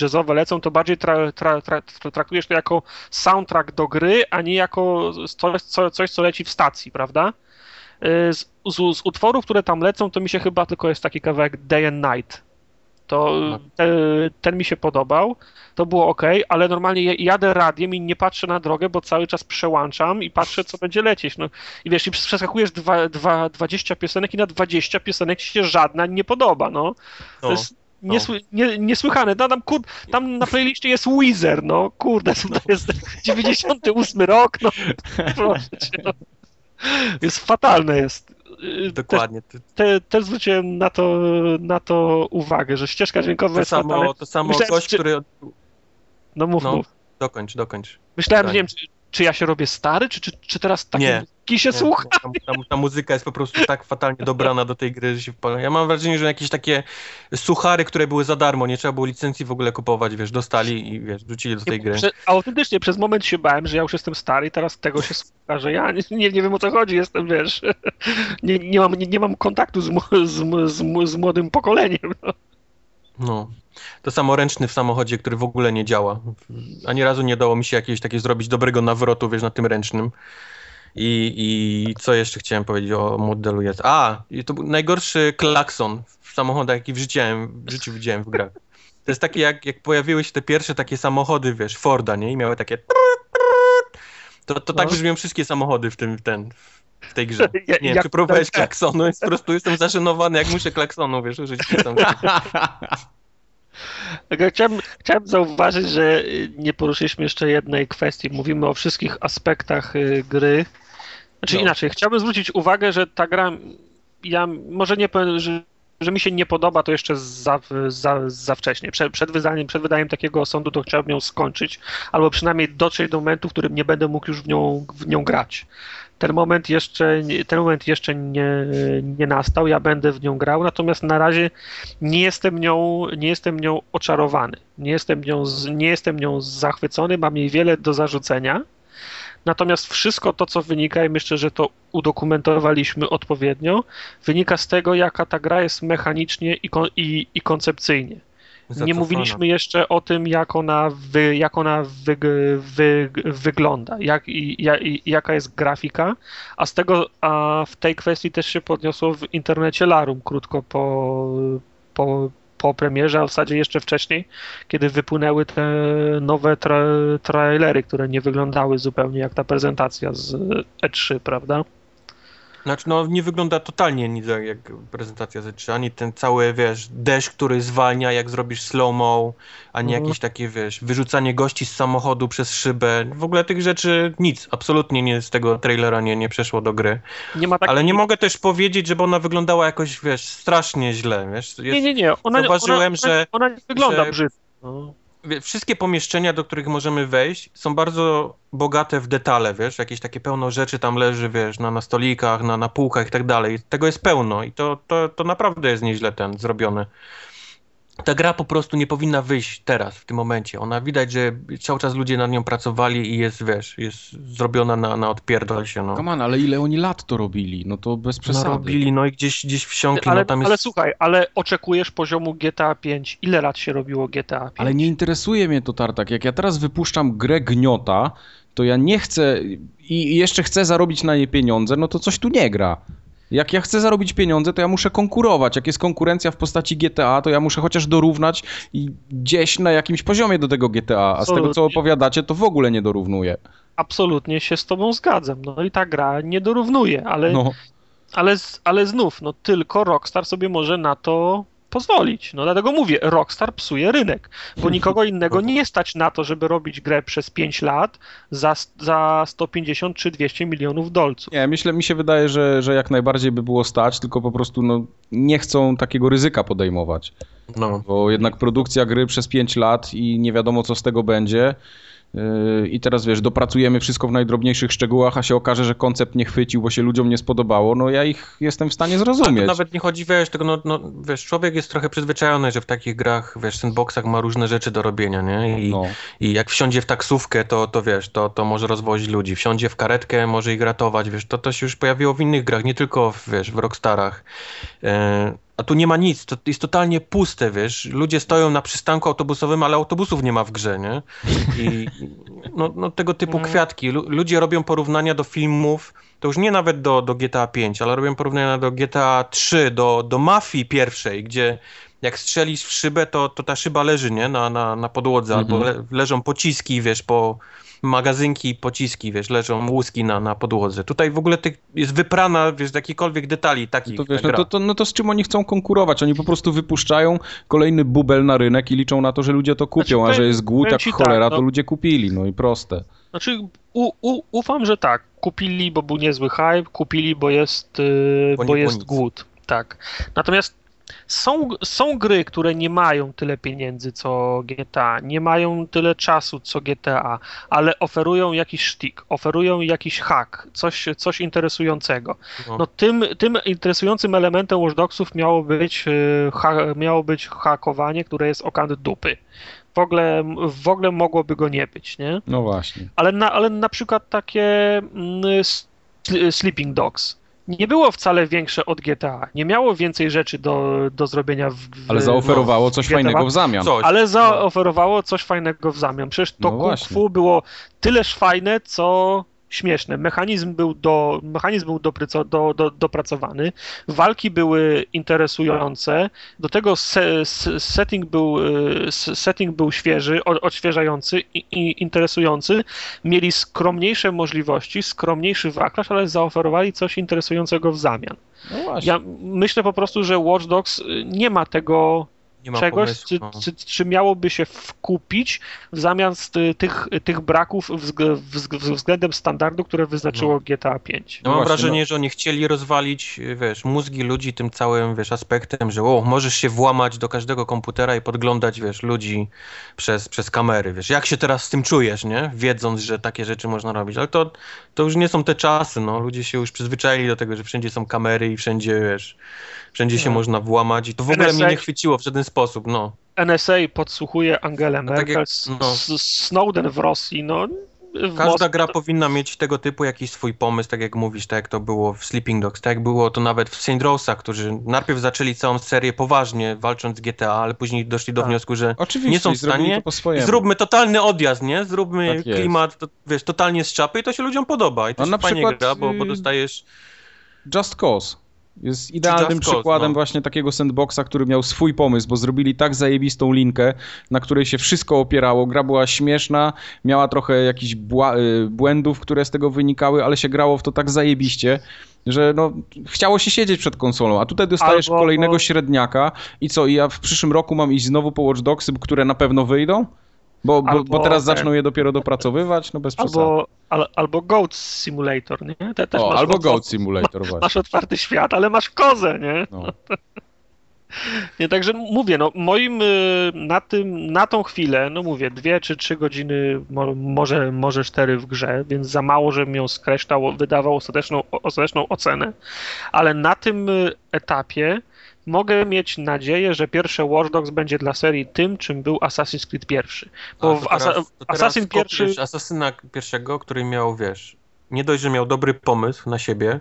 jazzowe lecą, to bardziej tra, tra, tra, traktujesz to jako soundtrack do gry, a nie jako coś, co, coś, co leci w stacji, prawda? Y, Z, z, z utworów, które tam lecą, to mi się chyba tylko jest taki kawałek Day and Night. To No. te, ten mi się podobał, to było ok, ale normalnie ja- jadę radiem i nie patrzę na drogę, bo cały czas przełączam i patrzę, co będzie lecieć. No i wiesz, i przeskakujesz dwa, dwa, 20 piosenek i na 20 piosenek ci się żadna nie podoba, no. To No. jest niesły, nie, niesłychane. No, tam, kur, tam na playliście jest Weezer, no kurde, to jest 98 rok, no proszę cię. No. Jest fatalne jest. Y, Dokładnie. Też, te, też zwróciłem na to, na to uwagę, że ścieżka dźwiękowa to jest samo, to samo Myślałem, gość, czy- który... No mów, No. mów. Dokończ, dokończ. Myślałem, że nie wiem, czy, czy ja się robię stary, czy, czy, czy teraz taki Nie. Muzyki się słucha? Ta, ta, ta muzyka jest po prostu tak fatalnie dobrana do tej gry, że się wpala. Ja mam wrażenie, że jakieś takie suchary, które były za darmo, nie trzeba było licencji w ogóle kupować, wiesz, dostali i wiesz, wrzucili do tej gry. Prze, autentycznie przez moment się bałem, że ja już jestem stary i teraz tego się słucha, że ja nie, nie, nie wiem o co chodzi, jestem, wiesz, nie, nie, mam, nie, nie mam kontaktu z, z, z, z młodym pokoleniem. No. No. To samo ręczny w samochodzie, który w ogóle nie działa. Ani razu nie dało mi się jakiegoś takiego zrobić dobrego nawrotu, wiesz, na tym ręcznym. I, I co jeszcze chciałem powiedzieć o modelu jest? A, i to był najgorszy klakson w samochodach, jaki w życiu, w życiu widziałem w grach. To jest takie, jak, jak pojawiły się te pierwsze takie samochody, wiesz, Forda, nie? I miały takie... To, to tak No. brzmią wszystkie samochody w tym, ten, w tej grze. Nie wiem, jak czy próbowałeś klaksonu, jest po prostu jestem zaszynowany, jak muszę klaksonu, wiesz, użyć tam. Chciałem, chciałem zauważyć, że nie poruszyliśmy jeszcze jednej kwestii. Mówimy o wszystkich aspektach y, gry. Znaczy No. inaczej, chciałbym zwrócić uwagę, że ta gra, ja może nie powiem, że, że mi się nie podoba, to jeszcze za, za, za wcześnie. Przed, przed, wydaniem, przed wydaniem takiego osądu to chciałbym ją skończyć, albo przynajmniej dotrzeć do momentu, w którym nie będę mógł już w nią, w nią grać. Ten moment jeszcze, ten moment jeszcze nie, nie nastał, ja będę w nią grał, natomiast na razie nie jestem nią, nie jestem nią oczarowany, nie jestem nią, nie jestem nią zachwycony, mam jej wiele do zarzucenia. Natomiast wszystko to, co wynika, i myślę, że to udokumentowaliśmy odpowiednio, wynika z tego, jaka ta gra jest mechanicznie i, kon, i, i koncepcyjnie. Nie Zacofana. mówiliśmy jeszcze o tym, jak ona, wy, jak ona wy, wy, wygląda, jak, i, ja- i, jaka jest grafika, a z tego a w tej kwestii też się podniosło w internecie Larum krótko po, po, po premierze, a w zasadzie jeszcze wcześniej, kiedy wypłynęły te nowe tra, trailery, które nie wyglądały zupełnie jak ta prezentacja z E3, prawda? Znaczy, no nie wygląda totalnie nic jak, prezentacja z 3 ani ten cały, wiesz, deszcz, który zwalnia, jak zrobisz slow-mo, ani Mhm. jakieś takie, wiesz, wyrzucanie gości z samochodu przez szybę. W ogóle tych rzeczy nic, absolutnie nie z tego trailera nie, nie przeszło do gry. Nie ma takiej... Ale nie mogę też powiedzieć, żeby ona wyglądała jakoś, wiesz, strasznie źle, wiesz. Jest, Nie, nie, nie. Ona, Zauważyłem, ona, że- Ona, ona nie wygląda że- brzydko. No. Wszystkie pomieszczenia, do których możemy wejść, są bardzo bogate w detale, wiesz, jakieś takie pełno rzeczy tam leży, wiesz, na, na stolikach, na, na półkach i tak dalej. Tego jest pełno i to, to, to naprawdę jest nieźle ten zrobione. Ta gra po prostu nie powinna wyjść teraz, w tym momencie. Ona widać, że cały czas ludzie nad nią pracowali i jest, wiesz, jest zrobiona na, na odpierdol się, no. Come on, ale ile oni lat to robili? No to bez No przesady. robili, no i gdzieś, gdzieś wsiąkli, Ale, no tam jest... ale słuchaj, ale oczekujesz poziomu GTA 5. Ile lat się robiło GTA 5? Ale nie interesuje mnie to, Tartak. Jak ja teraz wypuszczam grę gniota, to ja nie chcę i jeszcze chcę zarobić na nie pieniądze, no to coś tu nie gra. Jak ja chcę zarobić pieniądze, to ja muszę konkurować. Jak jest konkurencja w postaci GTA, to ja muszę chociaż dorównać i gdzieś na jakimś poziomie do tego GTA, a z tego co opowiadacie, to w ogóle nie dorównuje. Absolutnie się z tobą zgadzam. No i ta gra nie dorównuje, ale, No, ale, ale znów, no tylko Rockstar sobie może na to pozwolić. No dlatego mówię, Rockstar psuje rynek, bo nikogo innego nie stać na to, żeby robić grę przez 5 lat za, za 150 czy 200 milionów dolców. nie, myślę, mi się wydaje, że, że jak najbardziej by było stać, tylko po prostu no, nie chcą takiego ryzyka podejmować. No. Bo jednak produkcja gry przez 5 lat i nie wiadomo co z tego będzie. Yy, I teraz wiesz, dopracujemy wszystko w najdrobniejszych szczegółach, a się okaże, że koncept nie chwycił, bo się ludziom nie spodobało. No ja ich jestem w stanie to zrozumieć. nawet nie chodzi, wiesz, tego, no, no, wiesz, człowiek jest trochę przyzwyczajony, że w takich grach, wiesz, sandboxach ma różne rzeczy do robienia, nie? I, No. i jak wsiądzie w taksówkę, to, to wiesz, to, to może rozwozić ludzi. Wsiądzie w karetkę, może ich ratować, wiesz, to, to się już pojawiło w innych grach, nie tylko, w, wiesz, w Rockstarach. E, a tu nie ma nic, to jest totalnie puste, wiesz, ludzie stoją na przystanku autobusowym, ale autobusów nie ma w grze, nie? I no, no tego typu Mm. kwiatki. Lu- ludzie robią porównania do filmów, to już nie nawet do, do GTA 5, ale robią porównania do GTA 3, do, do Mafii pierwszej, gdzie jak strzelisz w szybę, to, to ta szyba leży, nie? Na, na, na podłodze, Mhm. albo le, leżą pociski, wiesz, po magazynki, pociski, wiesz, leżą łuski na, na podłodze. Tutaj w ogóle ty, jest wyprana, wiesz, z jakichkolwiek detali takich To, wiesz, ta no, to, to, no to z czym oni chcą konkurować? Oni po prostu wypuszczają kolejny bubel na rynek i liczą na to, że ludzie to kupią, Znaczy, a że jest głód jak ci cholera, tak, no. to ludzie kupili, no i proste. Znaczy, u, u, ufam, że tak. Kupili, bo był niezły hype, kupili, bo jest, yy, Bo bo jest głód. Tak. Natomiast są, są gry, które nie mają tyle pieniędzy co GTA, nie mają tyle czasu co GTA, ale oferują jakiś sztik, oferują jakiś hack, coś, coś interesującego. No. No tym, tym interesującym elementem Watch Dogsów miało być, yy, ha, miało być hakowanie, które jest okant dupy. W ogóle, w ogóle mogłoby go nie być, nie? No właśnie. Ale na, ale na przykład takie mm, sl- Sleeping Dogs nie było wcale większe od GTA. Nie miało więcej rzeczy do, do zrobienia w, w Ale zaoferowało no, coś GTA, fajnego w zamian. Coś. Ale zaoferowało coś fajnego w zamian. Przecież to No Kung. Fu było tyleż fajne, co śmieszne. Mechanizm był, do, mechanizm był dopryco, do, do, dopracowany, walki były interesujące, do tego se, setting, był, y, setting był świeży, odświeżający i, i interesujący. Mieli skromniejsze możliwości, skromniejszy wachlarz, ale zaoferowali coś interesującego w zamian. No ja myślę po prostu, że Watch Dogs y, nie ma tego czegoś, czy, no. czy, czy, miałoby się wkupić w zamian tych, tych braków względem standardu, które wyznaczyło no. GTA 5. No, mam Właśnie, wrażenie, no. że oni chcieli rozwalić, wiesz, mózgi ludzi tym całym, wiesz, aspektem, że o, możesz się włamać do każdego komputera i podglądać, wiesz, ludzi przez, przez kamery, wiesz, jak się teraz z tym czujesz, nie? Wiedząc, że takie rzeczy można robić, ale to, to już nie są te czasy, no, ludzie się już przyzwyczaili do tego, że wszędzie są kamery i wszędzie, wiesz, wszędzie się no. można włamać i to w ogóle mnie nie chwyciło w żaden sposób, no. NSA podsłuchuje Angelę no, tak Merkel, tak jak, no. Snowden w Rosji, no Każda gra powinna mieć tego typu jakiś swój pomysł, tak jak mówisz, tak jak to było w Sleeping Dogs, tak jak było to nawet w Saint Rosa, którzy najpierw zaczęli całą serię poważnie, walcząc z GTA, ale później doszli do tak. wniosku, że Oczywiście, nie są w stanie. Zróbmy totalny odjazd, nie? Zróbmy tak klimat, to, wiesz, totalnie z czapy i to się ludziom podoba. I to no, się fajnie przykład, gra, bo, bo y, dostajesz... Just Cause. Jest idealnym przykładem no. właśnie takiego sandboxa, który miał swój pomysł, bo zrobili tak zajebistą linkę, na której się wszystko opierało. Gra była śmieszna, miała trochę jakichś y, błędów, które z tego wynikały, ale się grało w to tak zajebiście, że no, chciało się siedzieć przed konsolą, a tutaj dostajesz Albo, kolejnego średniaka i co, i ja w przyszłym roku mam iść znowu po Watch Dogsy, które na pewno wyjdą? Bo, bo, bo teraz zaczną je dopiero dopracowywać, no bez przesady. Albo, al, albo Goat Simulator, nie? Te, też o, albo od... Goat Simulator, właśnie. Masz otwarty świat, ale masz kozę, nie? No. Nie, także mówię, no moim y, na tym, na tą chwilę, no mówię, dwie czy trzy godziny, może, może cztery w grze, więc za mało, żebym ją skreślał, wydawał ostateczną, ostateczną ocenę, ale na tym y, etapie mogę mieć nadzieję, że pierwsze Watch Dogs będzie dla serii tym, czym był Assassin's Creed pierwszy. Bo w Asa Assassin pierwszy... Asasyna pierwszego, który miał, wiesz, nie dość, że miał dobry pomysł na siebie,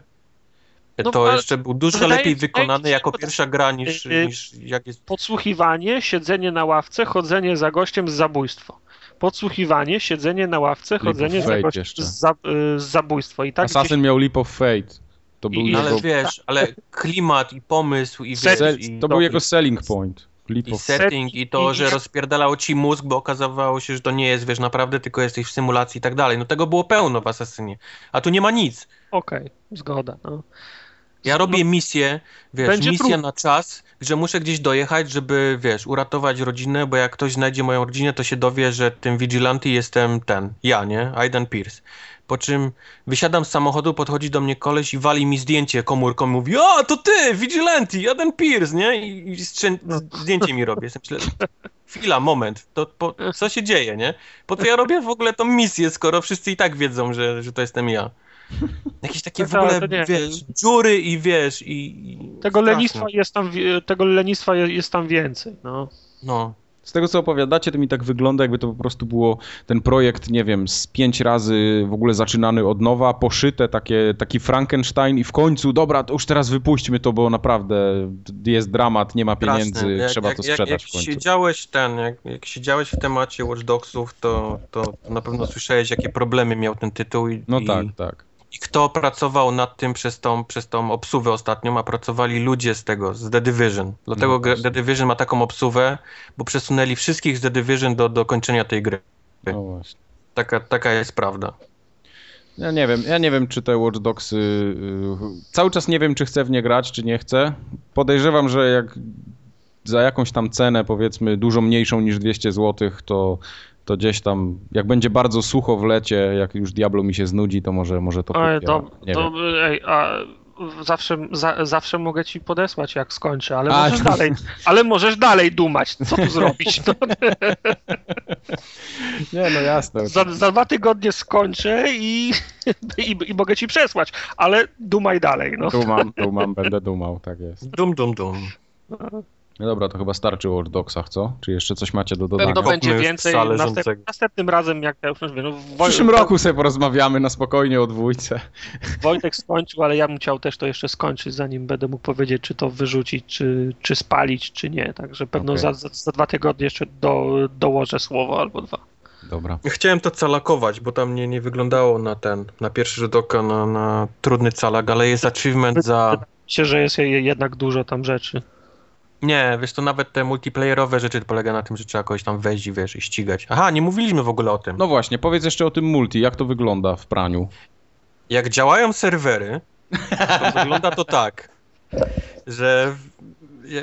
no, to jeszcze był dużo lepiej wykonany jako pierwsza gra niż, y, y, niż jak jest... Podsłuchiwanie, siedzenie na ławce, chodzenie za gościem z zabójstwo podsłuchiwanie, siedzenie na ławce, chodzenie za gościem z, za, y, z zabójstwo. I tak Assassin gdzieś... miał Leap of Fate. To był I, jego... Ale wiesz, ale klimat i pomysł i wiesz, i... To był jego selling point. I setting i to, że rozpierdalało ci mózg, bo okazywało się, że to nie jest, wiesz, naprawdę, tylko jesteś w symulacji i tak dalej. No tego było pełno w Asasynie. A tu nie ma nic. Okej, okay, zgoda. No. Ja robię no, misję, wiesz, Będzie misję na czas, że muszę gdzieś dojechać, żeby, wiesz, uratować rodzinę, bo jak ktoś znajdzie moją rodzinę, to się dowie, że tym vigilanty jestem ten, ja, nie? Aiden Pierce. Po czym wysiadam z samochodu, podchodzi do mnie koleś i wali mi zdjęcie komórką. Mówi, o, to ty, Vigilante, jeden Pierce, nie? I, i no. zdjęcie mi robi. Jestem myślę, chwila, moment, to po, co się dzieje, nie? Po co ja robię w ogóle tą misję, skoro wszyscy i tak wiedzą, że, że to jestem ja? Jakieś takie w ogóle, wiesz, dziury i wiesz, i... i tego lenistwa jest tam, tego lenistwa jest tam więcej, no. No, z tego, co opowiadacie, to mi tak wygląda, jakby to po prostu było ten projekt, nie wiem, z pięć razy w ogóle zaczynany od nowa, poszyte, takie, taki Frankenstein i w końcu, dobra, to już teraz wypuśćmy to, bo naprawdę jest dramat, nie ma pieniędzy, trzeba jak, to sprzedać jak, jak w końcu. Siedziałeś ten, jak, jak siedziałeś w temacie Watch Dogsów, to, to na pewno słyszałeś, jakie problemy miał ten tytuł. I, no tak, tak. I kto pracował nad tym przez tą, przez tą obsuwę ostatnią, a pracowali ludzie z tego, z The Division. Dlatego no, The Division ma taką obsuwę, bo przesunęli wszystkich z The Division do, do kończenia tej gry. No właśnie. Taka, taka jest prawda. Ja nie wiem, ja nie wiem, czy te Watch Dogs. Yy, cały czas nie wiem, czy chcę w nie grać, czy nie chcę. Podejrzewam, że jak za jakąś tam cenę, powiedzmy, dużo mniejszą niż 200 zł, to to gdzieś tam, jak będzie bardzo sucho w lecie, jak już Diablo mi się znudzi, to może, może to kupię. To, to, ej, a zawsze, za, zawsze mogę ci podesłać, jak skończę, ale możesz, dalej, ale możesz dalej dumać. Co tu zrobić? No. Nie, no jasne. Za, za, dwa tygodnie skończę i, i, i, mogę ci przesłać, ale dumaj dalej. No. Dumam, dumam, będę dumał, tak jest. Dum, dum, dum. No. Dobra, to chyba starczy o Watch Dogsach, co? Czy jeszcze coś macie do dodania? Pewno będzie więcej następ, następnym razem, jak ja już mówię. No, w przyszłym roku sobie porozmawiamy na spokojnie o dwójce. Wojtek skończył, ale ja bym chciał też to jeszcze skończyć, zanim będę mógł powiedzieć, czy to wyrzucić, czy, czy spalić, czy nie. Także pewno okay. za, za, za, dwa tygodnie jeszcze do, dołożę słowo albo dwa. Dobra. Chciałem to calakować, bo tam nie, nie wyglądało na ten, na pierwszy rzut oka na, na trudny calak, ale jest achievement za... Myślę, że jest je- jednak dużo tam rzeczy. Nie, wiesz, to nawet te multiplayerowe rzeczy polega na tym, że trzeba kogoś tam wejść i wiesz, i ścigać. Aha, nie mówiliśmy w ogóle o tym. No właśnie, powiedz jeszcze o tym multi, jak to wygląda w praniu. Jak działają serwery, to wygląda to tak, że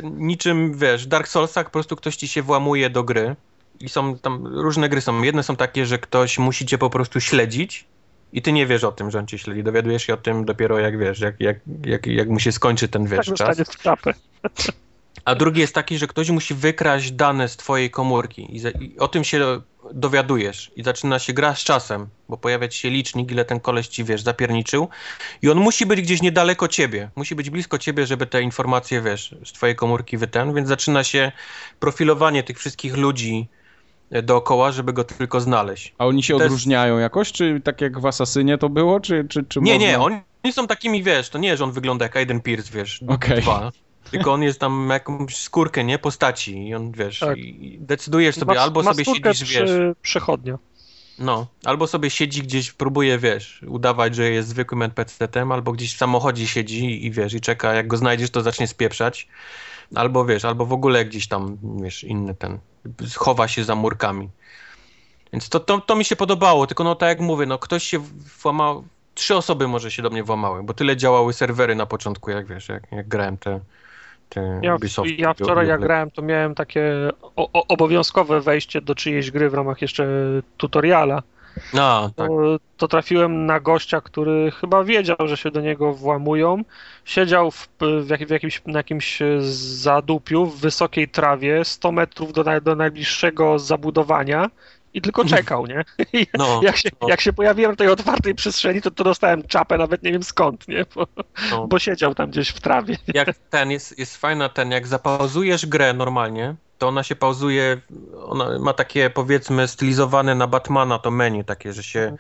niczym, wiesz, w Dark Soulsach po prostu ktoś ci się włamuje do gry i są tam, różne gry są. Jedne są takie, że ktoś musi cię po prostu śledzić i ty nie wiesz o tym, że on cię śledzi. Dowiadujesz się o tym dopiero jak, wiesz, jak, jak, jak, jak mu się skończy ten, wiesz, Tak czas. w czapę. A drugi jest taki, że ktoś musi wykraść dane z twojej komórki i, za, i o tym się dowiadujesz i zaczyna się gra z czasem, bo pojawia się licznik, ile ten koleś ci, wiesz, zapierniczył i on musi być gdzieś niedaleko ciebie, musi być blisko ciebie, żeby te informacje, wiesz, z twojej komórki wyten, więc zaczyna się profilowanie tych wszystkich ludzi e, dookoła, żeby go tylko znaleźć. A oni się odróżniają jakoś, czy tak jak w Asasynie to było, czy, czy, czy Nie, można... nie, oni są takimi, wiesz, to nie, że on wygląda jak Aiden Pierce, wiesz, Okej. dwa. Tylko on jest tam jakąś skórkę, nie? Postaci i on, wiesz, Tak. i decydujesz sobie, Ma- albo ma sobie siedzisz, wiesz, przy- Przechodnia. no, albo sobie siedzi gdzieś, próbuje, wiesz, udawać, że jest zwykłym NPC-tem, albo gdzieś w samochodzie siedzi i, wiesz, i czeka, jak go znajdziesz, to zacznie spieprzać, albo, wiesz, albo w ogóle gdzieś tam, wiesz, inny ten, chowa się za murkami. Więc to, to, to mi się podobało, tylko no tak jak mówię, no ktoś się włamał, trzy osoby może się do mnie włamały, bo tyle działały serwery na początku, jak wiesz, jak, jak grałem te Ja, ja wczoraj jak grałem, to miałem takie o, o, obowiązkowe wejście do czyjejś gry w ramach jeszcze tutoriala. A, tak. To, to trafiłem na gościa, który chyba wiedział, że się do niego włamują. Siedział w, w, jak, w jakimś, na jakimś zadupiu w wysokiej trawie, 100 metrów do, do najbliższego zabudowania i tylko czekał, nie? I No, jak, się, no. jak się pojawiłem w tej otwartej przestrzeni, to, to dostałem czapę, nawet nie wiem skąd, nie? Bo, no. bo siedział tam gdzieś w trawie. jak ten, jest, jest fajna ten, jak zapauzujesz grę normalnie, to ona się pauzuje, ona ma takie powiedzmy stylizowane na Batmana to menu takie, że się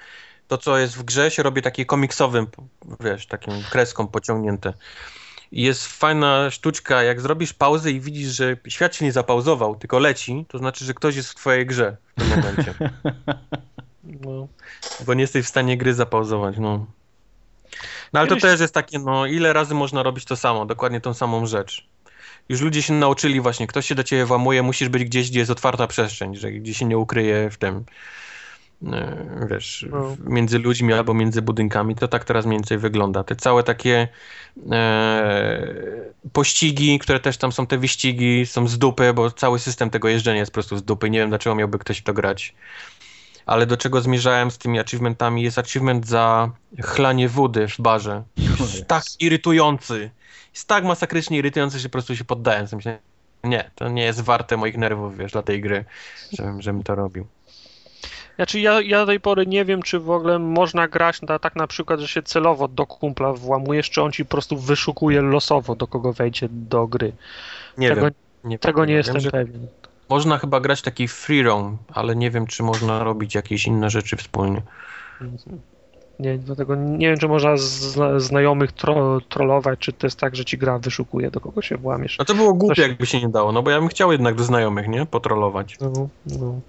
to co jest w grze się robi takie komiksowym, wiesz, takim kreską pociągnięte. Jest fajna sztuczka, jak zrobisz pauzę i widzisz, że świat się nie zapauzował, tylko leci, to znaczy, że ktoś jest w twojej grze w tym momencie, No. bo nie jesteś w stanie gry zapauzować, no. No ale to też jest takie, no ile razy można robić to samo, dokładnie tą samą rzecz. Już ludzie się nauczyli właśnie, ktoś się do ciebie włamuje, musisz być gdzieś, gdzie jest otwarta przestrzeń, że gdzie się nie ukryje w tym, wiesz, No. między ludźmi albo między budynkami. To tak teraz mniej więcej wygląda. Te całe takie e, pościgi, które też tam są, te wyścigi są z dupy, bo cały system tego jeżdżenia jest po prostu z dupy. Nie wiem, dlaczego miałby ktoś w to grać. Ale do czego zmierzałem z tymi achievementami jest achievement za chlanie wody w barze. Tak irytujący. Jest tak masakrycznie irytujący, że po prostu się poddałem. Myślę, nie, to nie jest warte moich nerwów, wiesz, dla tej gry, żebym, żebym to robił. Znaczy ja, ja do tej pory nie wiem, czy w ogóle można grać na, tak na przykład, że się celowo do kumpla włamujesz, czy on ci po prostu wyszukuje losowo, do kogo wejdzie do gry. Nie tego, wiem. Nie, tego nie wiem, jestem pewien. Można chyba grać taki free roam, ale nie wiem, czy można robić jakieś inne rzeczy wspólnie. Nie, dlatego nie wiem, czy można zna, znajomych tro, trollować, czy to jest tak, że ci gra wyszukuje, do kogo się włamiesz. No to było głupie, Coś- jakby się nie dało, no bo ja bym chciał jednak do znajomych, nie? Potrolować. No, no.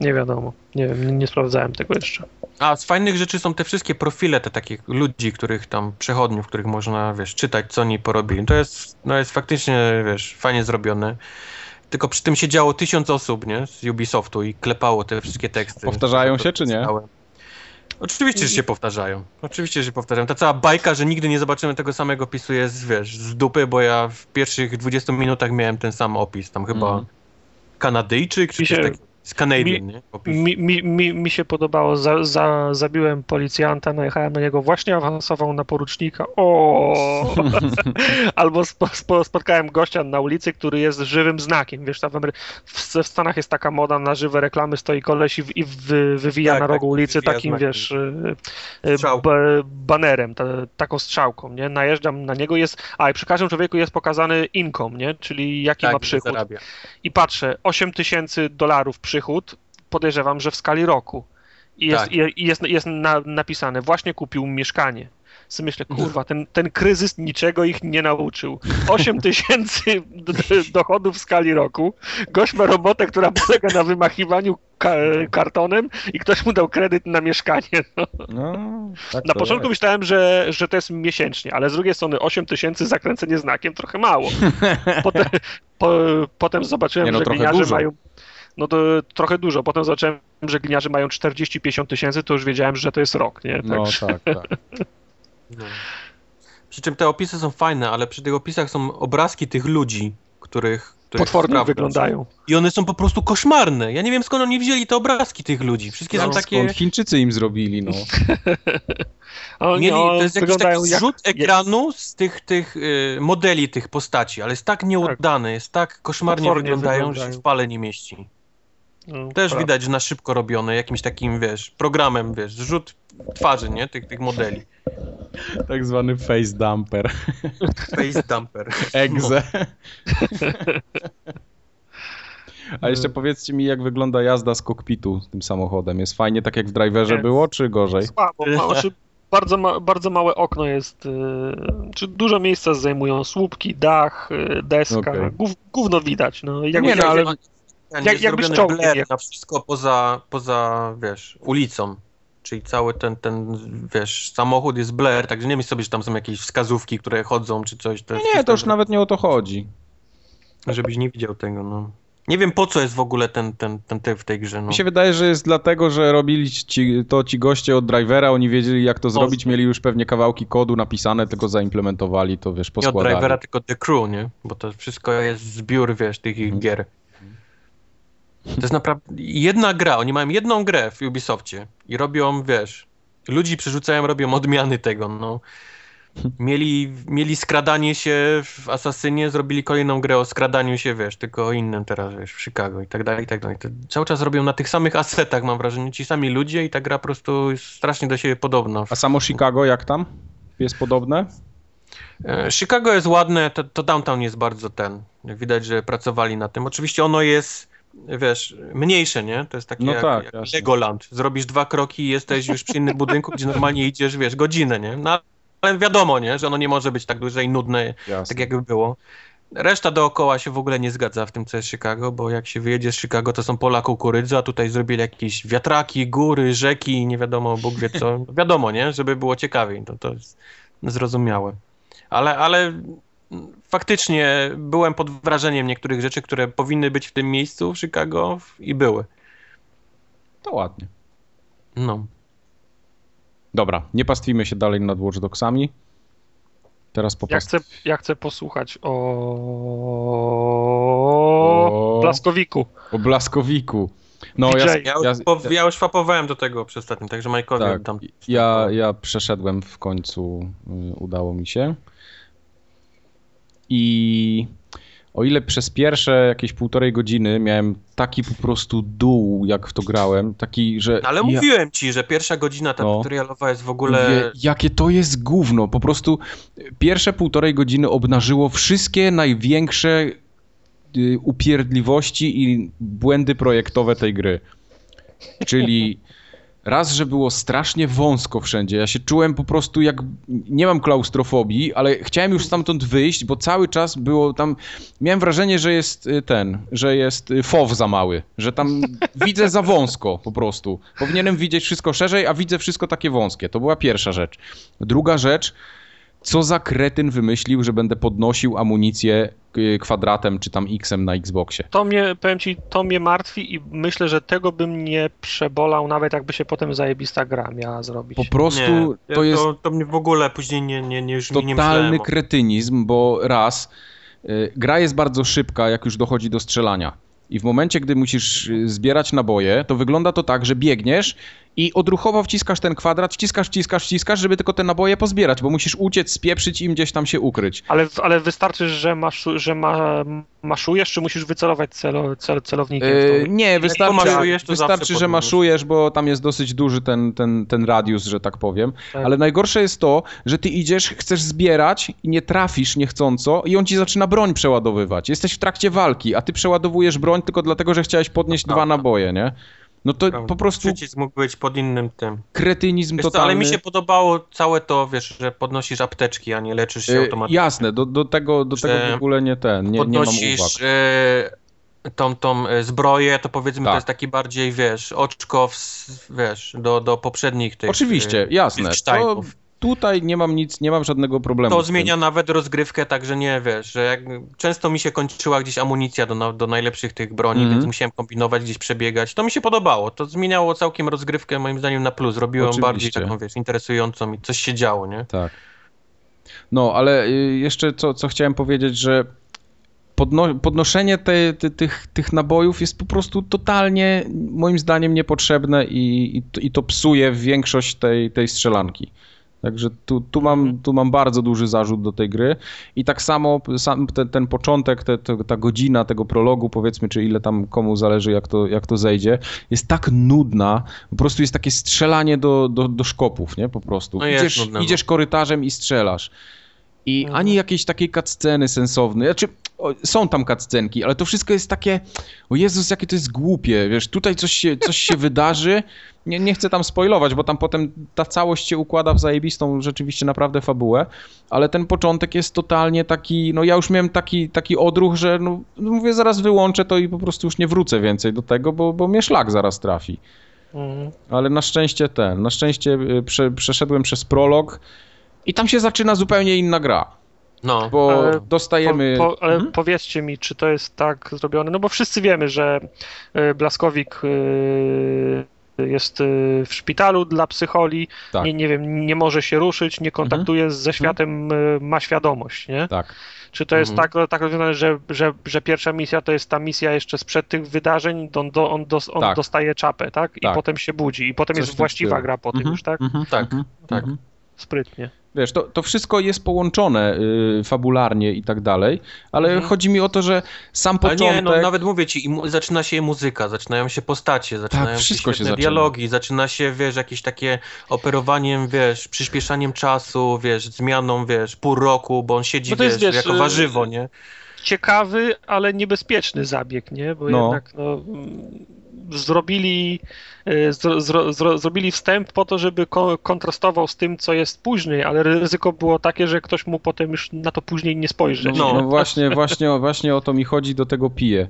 Nie wiadomo. Nie wiem, nie, sprawdzałem tego jeszcze. A z fajnych rzeczy są te wszystkie profile te takich ludzi, których tam, przechodniów, których można, wiesz, czytać, co oni porobili. To jest, no jest faktycznie, wiesz, fajnie zrobione. Tylko przy tym siedziało tysiąc osób, nie? Z Ubisoftu i klepało te wszystkie teksty. Powtarzają się, czy nie? Oczywiście, że się powtarzają. Oczywiście, że się powtarzają. Ta cała bajka, że nigdy nie zobaczymy tego samego opisu jest, wiesz, z dupy, bo ja w pierwszych 20 minutach miałem ten sam opis. Tam chyba Mhm. Kanadyjczyk, czy coś się- takiego. Z Canadian, mi- nie? Mi, mi, mi, mi się podobało, za, za, zabiłem policjanta, najechałem na niego, właśnie awansował na porucznika. O! Albo spo, spo, spotkałem gościa na ulicy, który jest żywym znakiem. Wiesz, tam w, w, w Stanach jest taka moda na żywe reklamy, stoi koleś i, w- i wy, wywija Tak, na tak, rogu ulicy wywija takim, wiesz, y, y, ba, banerem, ta, taką strzałką, nie? Najeżdżam na niego, jest, a i przy każdym człowieku jest pokazany income, nie? Czyli jaki tak, ma przychód i patrzę, 8 tysięcy dolarów przychód, podejrzewam, że w skali roku. I jest, Tak. i, jest, jest na, napisane, właśnie kupił mieszkanie. Sobie myślę, kurwa, ten, ten kryzys niczego ich nie nauczył. 8 tysięcy dochodów w skali roku. Gość ma robotę, która polega na wymachiwaniu ka kartonem i ktoś mu dał kredyt na mieszkanie. No. No, tak Na początku jest. myślałem, że, że to jest miesięcznie, ale z drugiej strony 8 tysięcy zakręcenie znakiem trochę mało. Potem, po, potem zobaczyłem, Nie, no, że gliniarze mają. No to trochę dużo. Potem zobaczyłem, że gliniarze mają 40-50 tysięcy, to już wiedziałem, że to jest rok, nie? No Także- tak, tak. No. Przy czym te opisy są fajne, ale przy tych opisach są obrazki tych ludzi, których. których Potwornie wyglądają. I one są po prostu koszmarne. Ja nie wiem skąd oni wzięli te obrazki tych ludzi. Wszystkie No, są takie. Skąd Chińczycy im zrobili, no. Oni, Mieli, to jest jakiś wyglądają taki jak... zrzut ekranu z tych, tych y, modeli tych postaci, ale jest tak nieudany, jest tak koszmarnie Potwornie wyglądają, że wyglądają. się w pale nie mieści. No, Też prawda. widać, że na szybko robione, jakimś takim, wiesz, programem, wiesz, zrzut twarzy, nie? Tych, tych modeli. Tak zwany face dumper. Face dumper. Egze. A jeszcze powiedzcie mi, jak wygląda jazda z kokpitu tym samochodem. Jest fajnie tak jak w driverze Jest. było, czy gorzej? Słabo, mało, czy bardzo, ma, bardzo małe okno jest, y, czy dużo miejsca zajmują słupki, dach, y, deska. Gów, gówno widać, no. Jakby, Nie, no, ale- Jak, Jak- jakbyś jechał. na wszystko poza, poza, wiesz, ulicą. Czyli cały ten, ten, wiesz, samochód jest blur, także nie myśl sobie, że tam są jakieś wskazówki, które chodzą, czy coś. To jest Nie, to już nawet nie o to chodzi. Żebyś nie widział tego, no. Nie wiem, po co jest w ogóle ten, ten, ten typ w tej grze, no. Mi się wydaje, że jest dlatego, że robili ci, to ci goście od drivera, oni wiedzieli jak to zrobić, mieli już pewnie kawałki kodu napisane, tylko zaimplementowali to, wiesz, Nie od poskładali. drivera, tylko The Crew, nie? Bo to wszystko jest zbiór, wiesz, tych ich Mhm. gier. To jest naprawdę jedna gra, oni mają jedną grę w Ubisoftie i robią, wiesz, ludzi przerzucają, robią odmiany tego, no. Mieli, mieli skradanie się w Asasynie, zrobili kolejną grę o skradaniu się, wiesz, tylko o innym teraz, wiesz, w Chicago i tak dalej, i tak dalej. To cały czas robią na tych samych asetach, mam wrażenie, ci sami ludzie i ta gra po prostu jest strasznie do siebie podobna. A samo Chicago jak tam? Jest podobne? E, Chicago jest ładne, to, to downtown jest bardzo ten. Widać, że pracowali na tym. Oczywiście ono jest, wiesz, mniejsze, nie? To jest takie No jak, tak, jak. Legoland. Zrobisz dwa kroki i jesteś już przy innym budynku, gdzie normalnie idziesz, wiesz, godzinę, nie? No, ale wiadomo, nie? Że ono nie może być tak duże i nudne, Jasne. tak jakby było. Reszta dookoła się w ogóle nie zgadza w tym, co jest Chicago, bo jak się wyjedzie z Chicago, to są pola kukurydzy, a tutaj zrobili jakieś wiatraki, góry, rzeki, nie wiadomo, Bóg wie co. Wiadomo, nie? Żeby było ciekawiej, to, to jest zrozumiałe. Ale, ale faktycznie byłem pod wrażeniem niektórych rzeczy, które powinny być w tym miejscu w Chicago i były. To ładnie. No. Dobra, nie pastwimy się dalej nad Watch Dogsami. Teraz Ja popast... chcę, ja chcę posłuchać o... O- Blaskowiku. o Blaskowiku. No ja, DJ. Ja już, ja, po, ja już fapowałem do tego przy ostatnim, także Majkowi tak, oddam. ja, ja przeszedłem w końcu, y, udało mi się. I o ile przez pierwsze jakieś półtorej godziny miałem taki po prostu dół, jak w to grałem, taki, że... No, ale ja... mówiłem ci, że pierwsza godzina ta No. tutorialowa jest w ogóle... Mówię, jakie to jest gówno. Po prostu pierwsze półtorej godziny obnażyło wszystkie największe y, upierdliwości i błędy projektowe tej gry. Czyli raz, że było strasznie wąsko wszędzie. Ja się czułem po prostu jak. Nie mam klaustrofobii, ale chciałem już stamtąd wyjść, bo cały czas było tam. Miałem wrażenie, że jest y, ten, że jest y, fow za mały, że tam widzę za wąsko po prostu. Powinienem widzieć wszystko szerzej, a widzę wszystko takie wąskie. To była pierwsza rzecz. Druga rzecz. Co za kretyn wymyślił, że będę podnosił amunicję y, kwadratem czy tam X-em na Xboxie? To mnie, powiem ci, to mnie martwi i myślę, że tego bym nie przebolał, nawet jakby się potem zajebista gra miała zrobić. Po prostu nie, to jest To, to mnie w ogóle później nie, nie, nie, już mi nie totalny myślałem o- kretynizm, bo raz, y, gra jest bardzo szybka, jak już dochodzi do strzelania. I w momencie, gdy musisz y, zbierać naboje, to wygląda to tak, że biegniesz i odruchowo wciskasz ten kwadrat, wciskasz, wciskasz, wciskasz, żeby tylko te naboje pozbierać, bo musisz uciec, spieprzyć i im gdzieś tam się ukryć. Ale, ale wystarczy, że, masz, że ma, maszujesz, czy musisz wycelować celo, cel, celownikiem? Yy, nie, wystarczy, maszujesz, wystarczy że maszujesz, bo tam jest dosyć duży ten, ten, ten radius, że tak powiem. Tak. Ale najgorsze jest to, że ty idziesz, chcesz zbierać i nie trafisz niechcąco i on ci zaczyna broń przeładowywać. Jesteś w trakcie walki, a ty przeładowujesz broń tylko dlatego, że chciałeś podnieść dwa Prawda. naboje, nie? No to Prawda. po prostu Przycisk mógł być pod innym tym. kretynizm Wiesz co, totalny. ale mi się podobało całe to, wiesz, że podnosisz apteczki, a nie leczysz się Yy, automatycznie. Jasne, do, do tego, do tego w ogóle nie ten, nie, nie mam podnosisz uwag. e, tą, tą e, zbroję, to powiedzmy Tak. to jest taki bardziej, wiesz, oczko, w, wiesz, do, do poprzednich tych Oczywiście, e, jasne. To. Tutaj nie mam nic, nie mam żadnego problemu. To zmienia nawet rozgrywkę, także nie wiesz, że jak, często mi się kończyła gdzieś amunicja do, do najlepszych tych broni, Mhm. więc musiałem kombinować, gdzieś przebiegać. To mi się podobało. To zmieniało całkiem rozgrywkę, moim zdaniem, na plus. Robiło ją Oczywiście. bardziej taką, wiesz, interesującą i coś się działo, nie? Tak. No, ale y, jeszcze co, co chciałem powiedzieć, że podno podnoszenie te, te, tych, tych nabojów jest po prostu totalnie, moim zdaniem, niepotrzebne i, i, to- i to psuje większość tej, tej strzelanki. Także tu, tu, mam, tu mam bardzo duży zarzut do tej gry. I tak samo sam ten, ten początek, te, te, ta godzina tego prologu, powiedzmy, czy ile tam komu zależy, jak to, jak to zejdzie, jest tak nudna. Po prostu jest takie strzelanie do, do, do szkopów, nie? Po prostu. No idziesz, no. idziesz korytarzem i strzelasz. I Mhm. ani jakiejś takiej cutsceny sensownej. Znaczy, o, są tam cutscenki, ale to wszystko jest takie. O Jezus, jakie to jest głupie. Wiesz, tutaj coś się, coś się wydarzy. Nie, nie chcę tam spoilować, bo tam potem ta całość się układa w zajebistą, rzeczywiście naprawdę fabułę. Ale ten początek jest totalnie taki. No ja już miałem taki, taki odruch, że no, no mówię, zaraz wyłączę to i po prostu już nie wrócę więcej do tego, bo, bo mnie szlak zaraz trafi. Mhm. Ale na szczęście ten, na szczęście y, prze, przeszedłem przez prolog i tam się zaczyna zupełnie inna gra, No. bo Ale dostajemy... Po, po, ale Mhm. powiedzcie mi, czy to jest tak zrobione? No bo wszyscy wiemy, że y, Blaskowik y, jest y, w szpitalu dla psycholi, Tak. nie, nie wiem, nie może się ruszyć, nie kontaktuje ze światem, y, ma świadomość, nie? Tak, Czy to jest Mhm. tak, tak rozwiązane, że, że, że pierwsza misja to jest ta misja jeszcze sprzed tych wydarzeń, on, do, on, dos, on Tak. dostaje czapę, tak? I Tak. potem się budzi. I potem Coś jest właściwa gra po tym Mhm, już, tak? mhm, Tak, mhm, tak. mhm. Sprytnie. Wiesz, to, to wszystko jest połączone y, fabularnie i tak dalej, ale Mhm. chodzi mi o to, że sam Ale początek... nie, no nawet mówię ci, i mu- zaczyna się muzyka, zaczynają się postacie, zaczynają się Tak, wszystko się zaczyna. dialogi, zaczyna się, wiesz, jakieś takie operowaniem, wiesz, przyspieszaniem czasu, wiesz, zmianą, wiesz, pół roku, bo on siedzi, Bo to jest, wiesz, wiesz, jako warzywo, nie? ciekawy, ale niebezpieczny zabieg, nie? Bo No. jednak no, zrobili, e, zro, zro, zro, zrobili wstęp po to, żeby ko- kontrastował z tym, co jest później, ale ryzyko było takie, że ktoś mu potem już na to później nie spojrzy. No, No. właśnie, właśnie, właśnie o to mi chodzi, do tego piję.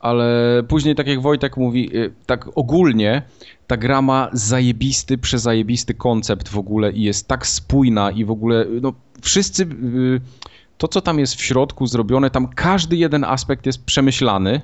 Ale później, tak jak Wojtek mówi, y, tak ogólnie ta gra ma zajebisty, przezajebisty koncept w ogóle i jest tak spójna i w ogóle, no wszyscy, y, to co tam jest w środku zrobione, tam każdy jeden aspekt jest przemyślany,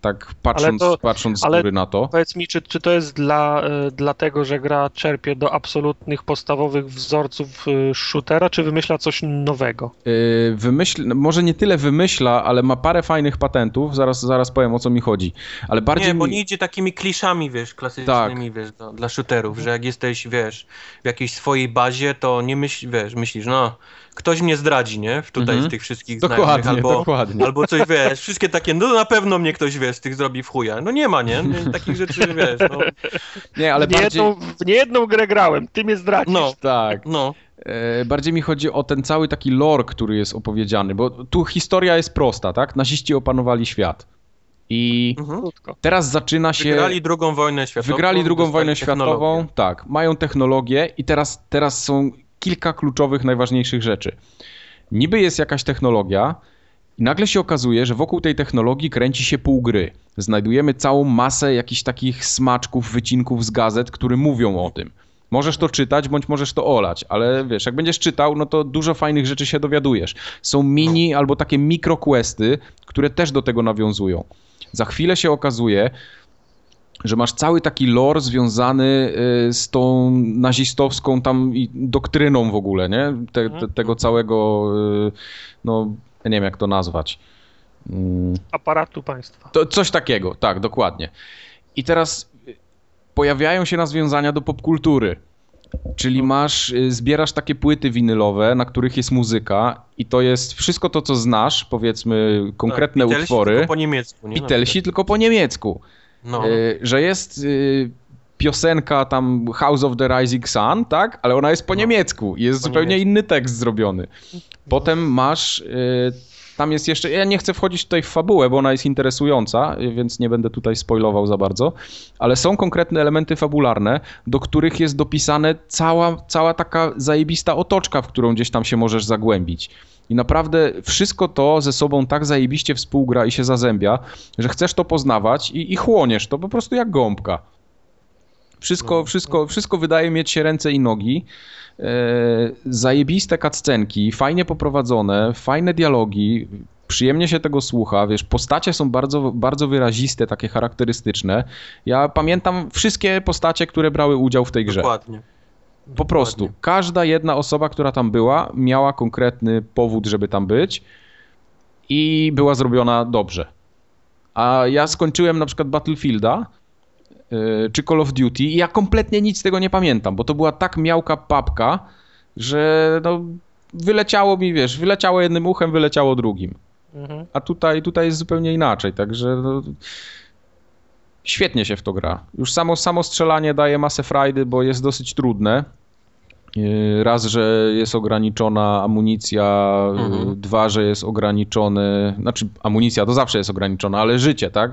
tak patrząc, to- patrząc z ale- góry na to. Powiedz mi, czy, czy to jest dla, e, dlatego, że gra czerpie do absolutnych, podstawowych wzorców e, shootera, czy wymyśla coś nowego? Y, Wymyśl, no, może nie tyle wymyśla, ale ma parę fajnych patentów, zaraz, zaraz powiem o co mi chodzi. Ale bardziej Nie, bo mi- nie idzie takimi kliszami, wiesz, klasycznymi, wiesz, do, dla shooterów, że jak jesteś, wiesz, w jakiejś swojej bazie, to nie myśl, wiesz, myślisz, no, ktoś mnie zdradzi, nie? Tutaj Mhm. z tych wszystkich Dokładnie, znajomych, albo, dokładnie. albo coś, wiesz, wszystkie takie, no na pewno mnie ktoś, wiesz, z tych zrobi w chuja. No nie ma, nie? Takich rzeczy, wiesz, no, Nie, ale w, niejedną, bardziej... w niejedną grę grałem, ty mnie zdradzisz. no, Tak. no. E, Bardziej mi chodzi o ten cały taki lore, który jest opowiedziany, bo tu historia jest prosta, tak? Naziści opanowali świat. I Mhm. Teraz zaczyna się... Wygrali drugą wojnę światową. Wygrali drugą wojnę światową, tak, mają technologię i teraz, teraz są kilka kluczowych, najważniejszych rzeczy. Niby jest jakaś technologia i nagle się okazuje, że wokół tej technologii kręci się pół gry. Znajdujemy całą masę jakichś takich smaczków, wycinków z gazet, które mówią o tym. Możesz to czytać, bądź możesz to olać, ale wiesz, jak będziesz czytał, no to dużo fajnych rzeczy się dowiadujesz. Są mini albo takie mikroquesty, które też do tego nawiązują. Za chwilę się okazuje, że masz cały taki lore związany y, z tą nazistowską tam i doktryną w ogóle, nie? Te, te, tego całego, y, no, nie wiem jak to nazwać. Mm, Aparatu państwa. To coś takiego, tak, dokładnie. I teraz pojawiają się nawiązania do popkultury. Czyli masz, y, zbierasz takie płyty winylowe, na których jest muzyka i to jest wszystko to, co znasz, powiedzmy konkretne Tak, Beatlesi utwory. tylko po niemiecku, nie? Beatlesi tylko po niemiecku. No. Y, że jest y, piosenka tam House of the Rising Sun, tak? Ale ona jest po No. niemiecku jest Po zupełnie niemiecku. inny tekst zrobiony. Potem masz, y, tam jest jeszcze, ja nie chcę wchodzić tutaj w fabułę, bo ona jest interesująca, więc nie będę tutaj spoilował za bardzo, ale są konkretne elementy fabularne, do których jest dopisane cała, cała taka zajebista otoczka, w którą gdzieś tam się możesz zagłębić. I naprawdę wszystko to ze sobą tak zajebiście współgra i się zazębia, że chcesz to poznawać i, i chłoniesz to po prostu jak gąbka. Wszystko, no. wszystko, wszystko wydaje mieć się ręce i nogi. E, zajebiste cutscenki, fajnie poprowadzone, fajne dialogi, przyjemnie się tego słucha, wiesz, postacie są bardzo, bardzo wyraziste, takie charakterystyczne. Ja pamiętam wszystkie postacie, które brały udział w tej grze. Dokładnie. Po prostu. Każda jedna osoba, która tam była, miała konkretny powód, żeby tam być i była zrobiona dobrze. A ja skończyłem na przykład Battlefielda yy, czy Call of Duty i ja kompletnie nic z tego nie pamiętam, bo to była tak miałka papka, że no, wyleciało mi, wiesz, wyleciało jednym uchem, wyleciało drugim. Mhm. A tutaj, tutaj jest zupełnie inaczej, także no, świetnie się w to gra. Już samo, samo strzelanie daje masę frajdy, bo jest dosyć trudne. Yy, raz, że jest ograniczona amunicja, mhm. dwa, że jest ograniczony, znaczy amunicja to zawsze jest ograniczona, ale życie, tak?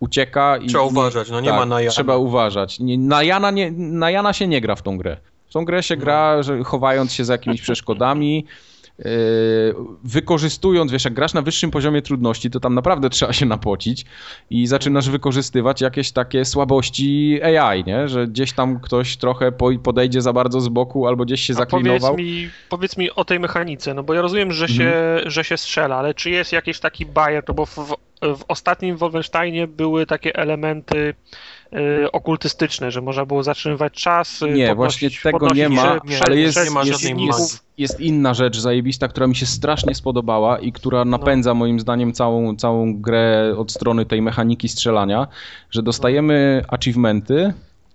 Ucieka i... Trzeba uważać, no nie tak, ma na Jana. Trzeba uważać. Nie, na, Jana nie, na Jana się nie gra w tą grę. W tą grę się no. gra, że chowając się za jakimiś przeszkodami, wykorzystując, wiesz, jak grasz na wyższym poziomie trudności, to tam naprawdę trzeba się napocić i zaczynasz wykorzystywać jakieś takie słabości AI, nie? Że gdzieś tam ktoś trochę podejdzie za bardzo z boku albo gdzieś się zaklinował. Powiedz mi, powiedz mi o tej mechanice, no bo ja rozumiem, że się, mhm. że się strzela, ale czy jest jakiś taki bajer, no bo w, w ostatnim Wolfensteinie były takie elementy y, okultystyczne, że można było zatrzymywać czas. Y, nie, właśnie tego nie ma, ale jest, jest, jest, jest, inna rzecz zajebista, która mi się strasznie spodobała i która napędza no. moim zdaniem całą, całą grę od strony tej mechaniki strzelania, że dostajemy achievementy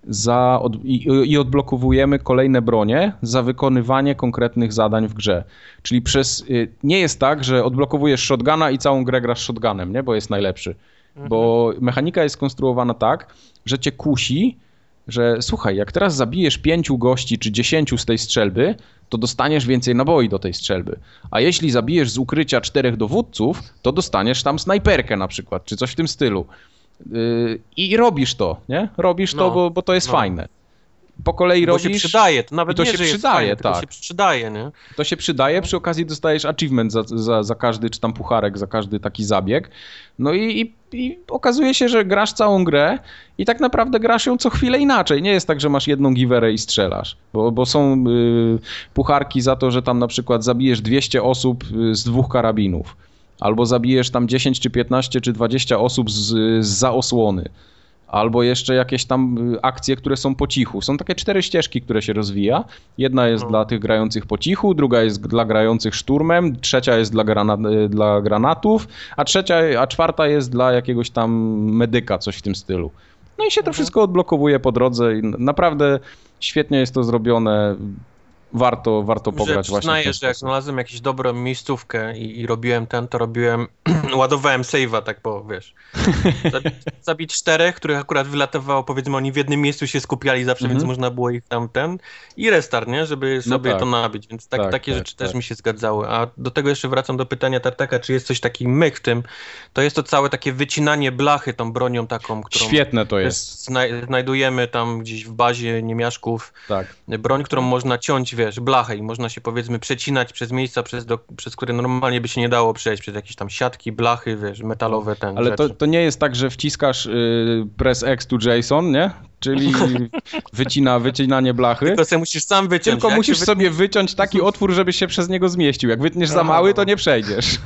za od, i, i, odblokowujemy kolejne bronie za wykonywanie konkretnych zadań w grze. Czyli przez, y, nie jest tak, że odblokowujesz shotguna i całą grę grasz shotgunem, nie? bo jest najlepszy. Bo mechanika jest konstruowana tak, że cię kusi, że słuchaj, jak teraz zabijesz pięciu gości czy dziesięciu z tej strzelby, to dostaniesz więcej naboi do tej strzelby. A jeśli zabijesz z ukrycia czterech dowódców, to dostaniesz tam snajperkę na przykład, czy coś w tym stylu. Yy, I robisz to, nie? Robisz no, to, bo, bo to jest no. fajne. Po kolei bo robisz. To się przydaje, to nawet to nie, się przydaje, tak. To się przydaje, nie? To się przydaje, przy okazji dostajesz achievement za, za, za każdy, czy tam pucharek za każdy taki zabieg. No i, i, i, okazuje się, że grasz całą grę i tak naprawdę grasz ją co chwilę inaczej. Nie jest tak, że masz jedną giwerę i strzelasz, bo, bo są y, pucharki za to, że tam na przykład zabijesz 200 osób y, z dwóch karabinów albo zabijesz tam 10 czy 15 czy 20 osób z, z za osłony, albo jeszcze jakieś tam y, akcje, które są po cichu. Są takie cztery ścieżki, które się rozwija. Jedna jest no. dla tych grających po cichu, druga jest dla grających szturmem, trzecia jest dla, y, dla granatów, a trzecia, a czwarta jest dla jakiegoś tam medyka, coś w tym stylu. No i się to mhm. wszystko odblokowuje po drodze i naprawdę świetnie jest to zrobione warto, warto pograć że właśnie. Przyznaję, że jak znalazłem jakąś dobrą miejscówkę i, i robiłem ten, to robiłem, ładowałem save'a, tak po, wiesz. Zabić, zabić czterech, których akurat wylatywało, powiedzmy, oni w jednym miejscu się skupiali zawsze, mm -hmm. więc mhm. można było ich tam ten i restart, nie? Żeby no sobie tak. to nabić, więc tak, tak, takie tak, rzeczy też tak. mi się zgadzały. A do tego jeszcze wracam do pytania Tartaka, czy jest coś taki myk w tym, to jest to całe takie wycinanie blachy tą bronią taką, którą... Świetne to jest. Znajdujemy tam gdzieś w bazie niemiaszków. Tak. Broń, którą można ciąć wiesz, blachę i można się powiedzmy przecinać przez miejsca, przez, do, przez które normalnie by się nie dało przejść, przez jakieś tam siatki, blachy, wiesz, metalowe ten Ale to, to nie jest tak, że wciskasz y, press X to JSON, nie? Czyli wycina, wycinanie blachy. Tylko sobie musisz sam wyciąć. Tylko musisz sobie wyciąć taki otwór, żeby się przez niego zmieścił. Jak wytniesz za mały, to nie przejdziesz.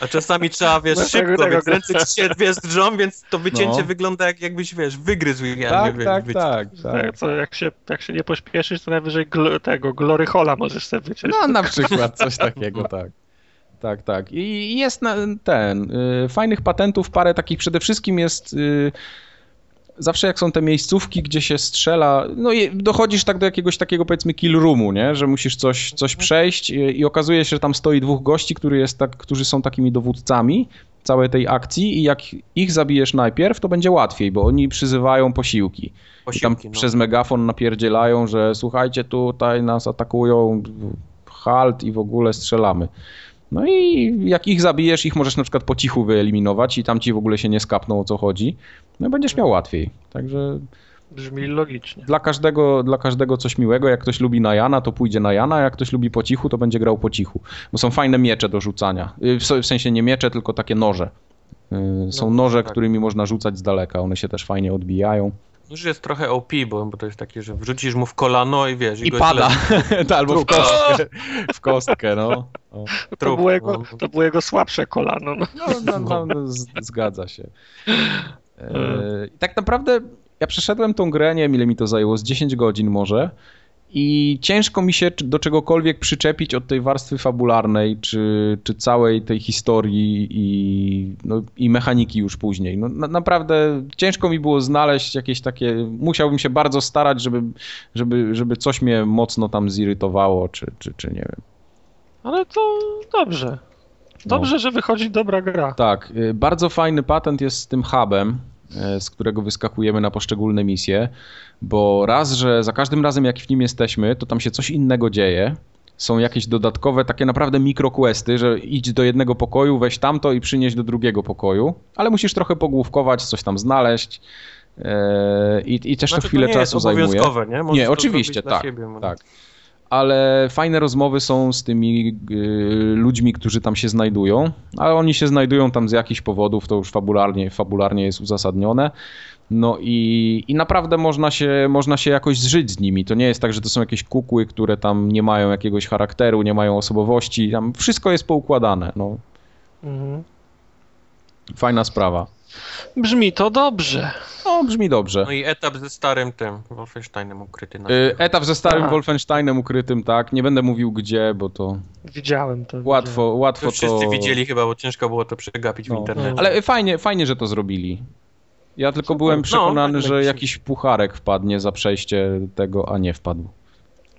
A czasami trzeba, wiesz, no, szybko, tego, więc ręce ci się wiesz, drżą, więc to wycięcie no. wygląda jak jakbyś, wiesz, wygryzł je. Tak, nie, tak, tak, tak, Co, jak, się, jak się nie pośpieszysz, to najwyżej gl tego Glory Hola możesz sobie wyciąć. No na przykład coś takiego, tak. Tak, tak. I jest na, ten, y, fajnych patentów parę takich, przede wszystkim jest... Zawsze jak są te miejscówki, gdzie się strzela, no i dochodzisz tak do jakiegoś takiego powiedzmy kill roomu, nie? że musisz coś, coś przejść i, i okazuje się, że tam stoi dwóch gości, który jest tak, którzy są takimi dowódcami całej tej akcji i jak ich zabijesz najpierw, to będzie łatwiej, bo oni przyzywają posiłki. posiłki tam no. przez megafon napierdzielają, że słuchajcie, tutaj nas atakują, halt i w ogóle strzelamy. No i jak ich zabijesz, ich możesz na przykład po cichu wyeliminować i tam ci w ogóle się nie skapną o co chodzi. No i będziesz miał łatwiej. Także Brzmi logicznie. Dla każdego, dla każdego coś miłego. Jak ktoś lubi na Jana, to pójdzie na Jana, jak ktoś lubi po cichu, to będzie grał po cichu. Bo są fajne miecze do rzucania. Y, W sensie nie miecze, tylko takie noże. Y, Są No, noże, tak. którymi można rzucać z daleka. One się też fajnie odbijają. Już jest trochę OP, bo, bo to jest takie, że wrzucisz mu w kolano i wiesz, I go pada. Albo w kostkę. W kostkę, no. O. To Trup, było, jego, no. to było jego słabsze kolano. No. No, no, no, no z- zgadza się. E, I tak naprawdę ja przeszedłem tą grę, nie wiem ile mi to zajęło, z 10 godzin może. I ciężko mi się do czegokolwiek przyczepić od tej warstwy fabularnej, czy, czy całej tej historii i, no, i mechaniki już później. No, na, naprawdę ciężko mi było znaleźć jakieś takie. Musiałbym się bardzo starać, żeby, żeby, żeby coś mnie mocno tam zirytowało, czy, czy, czy nie wiem. Ale to dobrze. Dobrze, że wychodzi dobra gra. Tak, y, bardzo fajny patent jest z tym hubem, z którego wyskakujemy na poszczególne misje, bo raz, że za każdym razem jak w nim jesteśmy, to tam się coś innego dzieje. Są jakieś dodatkowe, takie naprawdę mikroquesty, że idź do jednego pokoju, weź tamto i przynieś do drugiego pokoju, ale musisz trochę pogłówkować, coś tam znaleźć y, i, i też Znaczy, to chwilę nie jest czasu zajmuje. obowiązkowe, nie? Możesz Nie, to oczywiście, tak, Siebie, no. tak. Ale fajne rozmowy są z tymi y, ludźmi, którzy tam się znajdują, ale oni się znajdują tam z jakichś powodów, to już fabularnie, fabularnie jest uzasadnione. No i, i naprawdę można się, można się jakoś zżyć z nimi. To nie jest tak, że to są jakieś kukły, które tam nie mają jakiegoś charakteru, nie mają osobowości. Tam wszystko jest poukładane. No, Mhm. fajna sprawa. Brzmi to dobrze. No, brzmi dobrze. No i etap ze starym tym Wolfensteinem ukryty na Y, Etap ze starym Tak. Wolfensteinem ukrytym, tak. Nie będę mówił gdzie, bo to Widziałem to. łatwo, To łatwo już wszyscy to... widzieli chyba, bo ciężko było to przegapić w No. internecie. Ale fajnie, fajnie, że to zrobili. Ja tylko Super. byłem No, przekonany, tak że się- jakiś pucharek wpadnie za przejście tego, a nie wpadł.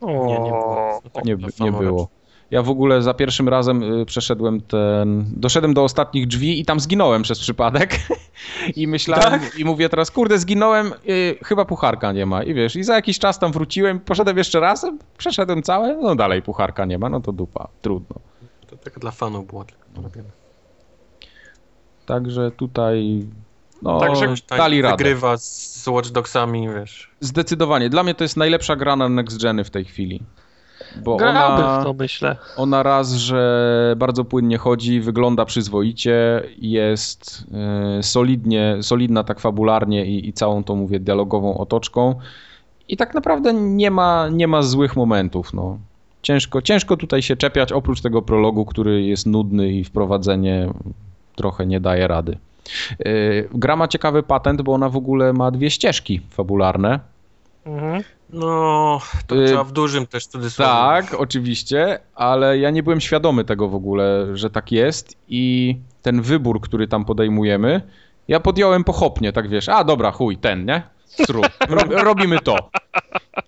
O, Nie, nie było. No tak Nie, nie było. Ja w ogóle za pierwszym razem y, przeszedłem ten. Doszedłem do ostatnich drzwi i tam zginąłem przez przypadek. I myślałem, Tak? i mówię teraz, kurde, zginąłem, y, chyba pucharka nie ma. I wiesz, i za jakiś czas tam wróciłem, poszedłem jeszcze raz, przeszedłem całe, no dalej pucharka nie ma, no to dupa, trudno. To tak dla fanów było tylko robione. Także tutaj. No, Także dali radę. Wygrywa z, z Watch Dogsami, wiesz. Zdecydowanie. Dla mnie to jest najlepsza gra na Next Geny w tej chwili. Bo Grałbym ona, w to, myślę. ona raz, że bardzo płynnie chodzi, wygląda przyzwoicie, jest e, solidnie, solidna tak fabularnie i, i całą tą, mówię, dialogową otoczką. I tak naprawdę nie ma, nie ma złych momentów. No. Ciężko, ciężko tutaj się czepiać, oprócz tego prologu, który jest nudny i wprowadzenie trochę nie daje rady. E, Gra ma ciekawy patent, bo ona w ogóle ma dwie ścieżki fabularne. Mhm. No, to Y, trzeba w dużym też cudzysłowie. Tak, oczywiście, ale ja nie byłem świadomy tego w ogóle, że tak jest i ten wybór, który tam podejmujemy, ja podjąłem pochopnie, tak wiesz, a dobra, chuj, ten, nie? Stru, rob, robimy to.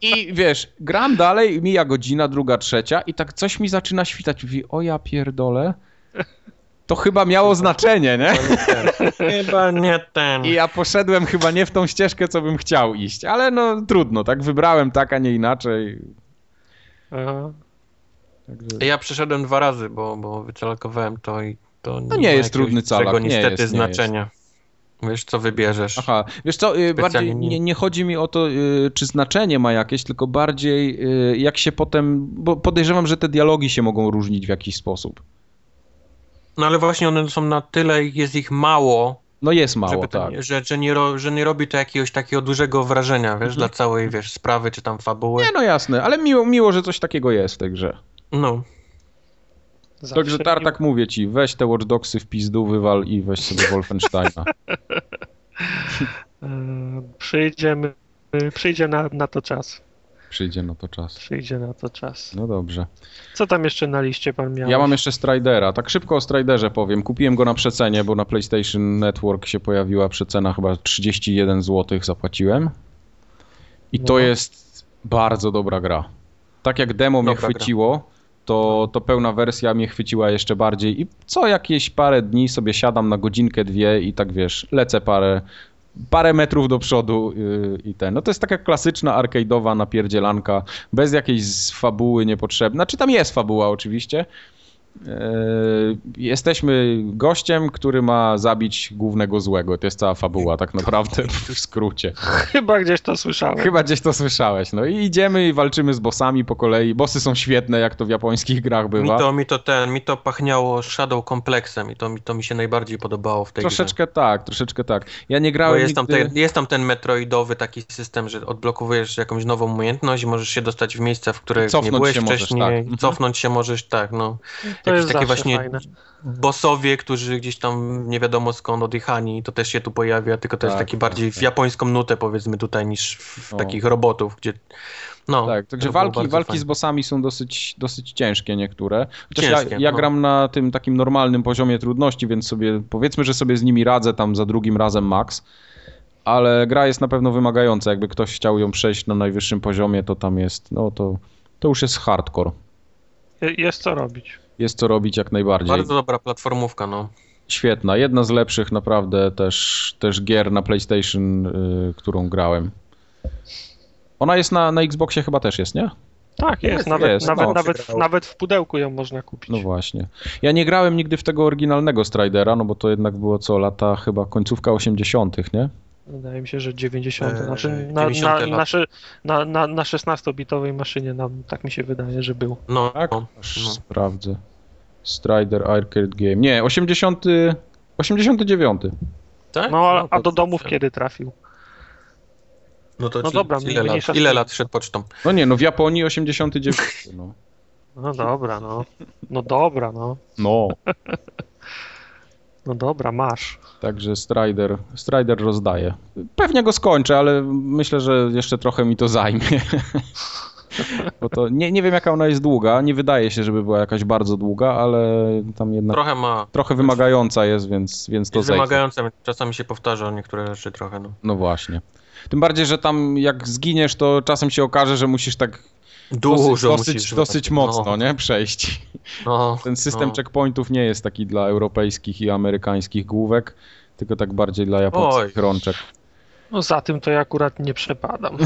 I wiesz, gram dalej, mija godzina, druga, trzecia i tak coś mi zaczyna świtać. Mówi, o ja pierdolę, to chyba miało znaczenie, nie? Chyba nie ten. I ja poszedłem chyba nie w tą ścieżkę, co bym chciał iść, ale no trudno, tak wybrałem tak, a nie inaczej. Aha. Także... Ja przeszedłem dwa razy, bo, bo wycalkowałem to i to nie, No nie ma jest trudny calak, nie niestety jest, nie znaczenia. Wiesz, co wybierzesz. Aha, wiesz co, y, bardziej nie. nie, nie chodzi mi o to, y, czy znaczenie ma jakieś, tylko bardziej y, jak się potem, bo podejrzewam, że te dialogi się mogą różnić w jakiś sposób. No ale właśnie one są na tyle, jest ich mało, No jest mało, żeby tak. nie, że, że, nie ro, że nie robi to jakiegoś takiego dużego wrażenia, wiesz, dla całej, wiesz, sprawy czy tam fabuły. Nie, no jasne, ale miło, miło, że coś takiego jest w tej grze. No. Zawsze Także. Tartak mówię ci, weź te Watch Dogsy w pizdu, wywal i weź sobie Wolfensteina. E, Przyjdziemy, przyjdzie na, na to czas. Przyjdzie na to czas. Przyjdzie na to czas. No dobrze. Co tam jeszcze na liście pan miał? Ja mam jeszcze Stridera. Tak szybko o Striderze powiem. Kupiłem go na przecenie, bo na PlayStation Network się pojawiła przecena, chyba 31 zł zapłaciłem. I to No. jest bardzo dobra gra. Tak jak demo mnie Dobra gra. chwyciło, to, to pełna wersja mnie chwyciła jeszcze bardziej. I co jakieś parę dni sobie siadam na godzinkę, dwie i tak wiesz, lecę parę, parę metrów do przodu yy, i ten. No to jest taka klasyczna arcade'owa napierdzielanka, bez jakiejś fabuły niepotrzebnej. Znaczy tam jest fabuła oczywiście, jesteśmy gościem, który ma zabić głównego złego. To jest cała fabuła, tak naprawdę, w skrócie. Chyba gdzieś to słyszałem. Chyba gdzieś to słyszałeś. No i idziemy i walczymy z bossami po kolei. Bossy są świetne, jak to w japońskich grach Mi bywa. to, mi to ten, mi to pachniało Shadow Complexem i to, mi- to mi się najbardziej podobało w tej grze. Troszeczkę tak, troszeczkę tak. Ja nie Bo grałem jest tam, nigdy... ten, jest tam ten metroidowy taki system, że odblokowujesz jakąś nową umiejętność i możesz się dostać w miejsca, w których nie byłeś się możesz, wcześniej. tak. Mhm. Cofnąć się możesz, tak, no. To Jakieś jest takie właśnie fajne. bossowie, którzy gdzieś tam nie wiadomo skąd odjechani, to też się tu pojawia, tylko to jest Tak, taki bardziej tak, w japońską nutę powiedzmy tutaj niż w O. takich robotów, gdzie no. Tak, także walki, walki fajne. z bossami są dosyć, dosyć ciężkie niektóre. Chociaż ja, Ciężkie, ja no. gram na tym takim normalnym poziomie trudności, więc sobie powiedzmy, że sobie z nimi radzę tam za drugim razem max. Ale gra jest na pewno wymagająca. Jakby ktoś chciał ją przejść na najwyższym poziomie, to tam jest, no to, to już jest hardcore. Je- Jest co robić. Jest co robić jak najbardziej. Bardzo dobra platformówka, no. Świetna, jedna z lepszych naprawdę też, też gier na PlayStation, y, którą grałem. Ona jest na, na Xboxie chyba też jest, nie? Tak, jest. Jest, nawet, jest, nawet, no. nawet, nawet w pudełku ją można kupić. No właśnie. Ja nie grałem nigdy w tego oryginalnego Stridera, no bo to jednak było co, lata chyba końcówka 80., nie? Wydaje mi się, że 90. Eee, znaczy na, 90 na, na, na, na, na 16-bitowej maszynie nam, tak mi się wydaje, że był. No, Tak? no, no. sprawdzę. Strider Arcade Game. Nie, 80. 89. Tak? No, a, to- a do domów kiedy trafił? No to No ci- dobra, ile, lat, ile lat szedł pocztą? No nie, no w Japonii 89. No. No dobra, no. No dobra, no. no. No dobra, masz. Także Strider, Strider rozdaje. Pewnie go skończę, ale myślę, że jeszcze trochę mi to zajmie. Bo to nie, nie wiem jaka ona jest długa, nie wydaje się, żeby była jakaś bardzo długa, ale tam jednak Trochę ma. trochę wymagająca jest, więc, więc to Jest wymagające, więc czasami się powtarza niektóre rzeczy trochę, no. No właśnie. Tym bardziej, że tam jak zginiesz, to czasem się okaże, że musisz tak Dużo dosyć, dosyć, dosyć no, mocno, nie? Przejść. No, Ten system no. checkpointów nie jest taki dla europejskich i amerykańskich główek, tylko tak bardziej dla japońskich Oj. rączek. No za tym to ja akurat nie przepadam.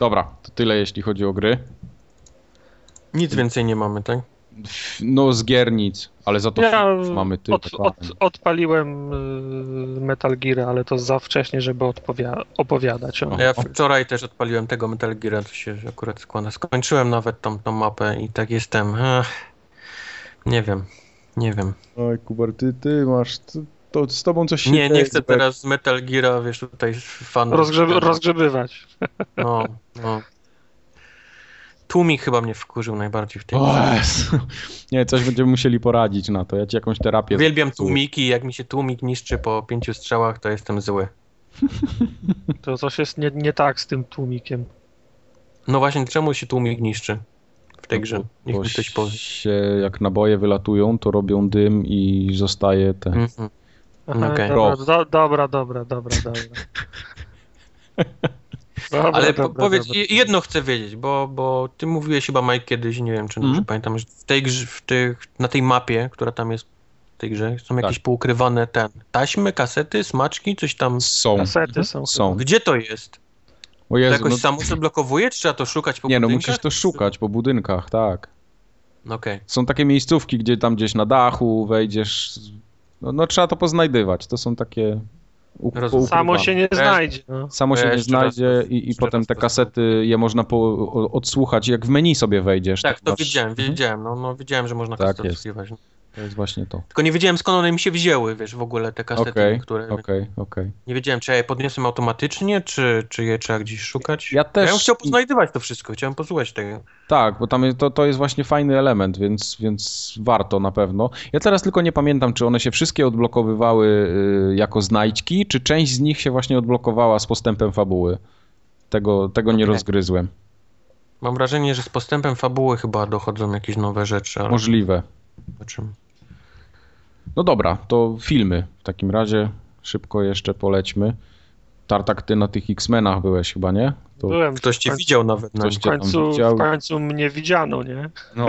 Dobra, to tyle jeśli chodzi o gry. Nic więcej nie mamy, tak? No z gier nic, ale za to Ja mamy ty. od, od, odpaliłem y, Metal Gear, ale to za wcześnie, żeby odpowia- opowiadać. O. O. Ja wczoraj też odpaliłem tego Metal Gear, to się akurat składa. Skończyłem nawet tą, tą mapę i tak jestem. Ech, nie wiem, nie wiem. Oj, Kubar, ty, ty masz. To, to z tobą coś się Nie, nie chcę teraz Metal Geara, wiesz, tutaj fanów. Rozgrze- rozgrzebywać. No, no. Tłumik chyba mnie wkurzył najbardziej w tej. Nie, coś będziemy musieli poradzić na to. Ja ci jakąś terapię. Uwielbiam tłumiki, jak mi się tłumik niszczy po pięciu strzałach, to jestem zły. To coś jest nie, nie tak z tym tłumikiem. No właśnie, czemu się tłumik niszczy w tej grze? Niech Bo mi ktoś powie. się, jak naboje wylatują, to robią dym i zostaje ten. Mhm. Aha, Okej. dobra, do, dobra, dobra, dobra, dobra. Dobra, Ale po, dobra, powiedz, dobra. je- jedno chcę wiedzieć, bo, bo ty mówiłeś chyba Mike kiedyś, nie wiem czy dobrze Mhm. pamiętam, że w tej grze, w tych, na tej mapie, która tam jest w tej grze, są jakieś Tak. poukrywane ten, taśmy, kasety, smaczki, coś tam. Są. Kasety są. Są. Gdzie to jest? O To Jezu, jakoś no, samo się odblokowuje, czy trzeba to szukać po nie, no budynkach? musisz to szukać po budynkach, tak. No Okej. Są takie miejscówki, gdzie tam gdzieś na dachu wejdziesz. No, no trzeba to poznajdywać. To są takie. Rozumiem. Samo się nie znajdzie. No. Samo się Ja nie znajdzie i, i potem te kasety je można po, odsłuchać, jak w menu sobie wejdziesz. Tak, to masz- widziałem, Mhm. wiedziałem, no, no wiedziałem, że można Tak kasety odsłuchiwać. To jest właśnie to. Tylko nie wiedziałem skąd one mi się wzięły, wiesz, w ogóle te kasety, Okej, które... okej, okej. Nie wiedziałem, czy ja je podniosłem automatycznie, czy, czy je trzeba gdzieś szukać. Ja też- Ja bym chciał poznajdywać to wszystko, chciałem posłuchać tego. Tak, bo tam jest, to, to jest właśnie fajny element, więc, więc warto na pewno. Ja teraz tylko nie pamiętam, czy one się wszystkie odblokowywały y, jako znajdźki, czy część z nich się właśnie odblokowała z postępem fabuły. Tego, tego nie rozgryzłem. Mam wrażenie, że z postępem fabuły chyba dochodzą jakieś nowe rzeczy, ale Możliwe. zobaczymy. No dobra, to filmy. W takim razie szybko jeszcze polećmy. Tartak, ty na tych X-Menach byłeś chyba, nie? To Byłem. Ktoś cię w końcu, widział nawet na Ktoś w cię tam końcu, widział. w końcu mnie widziano, nie? No.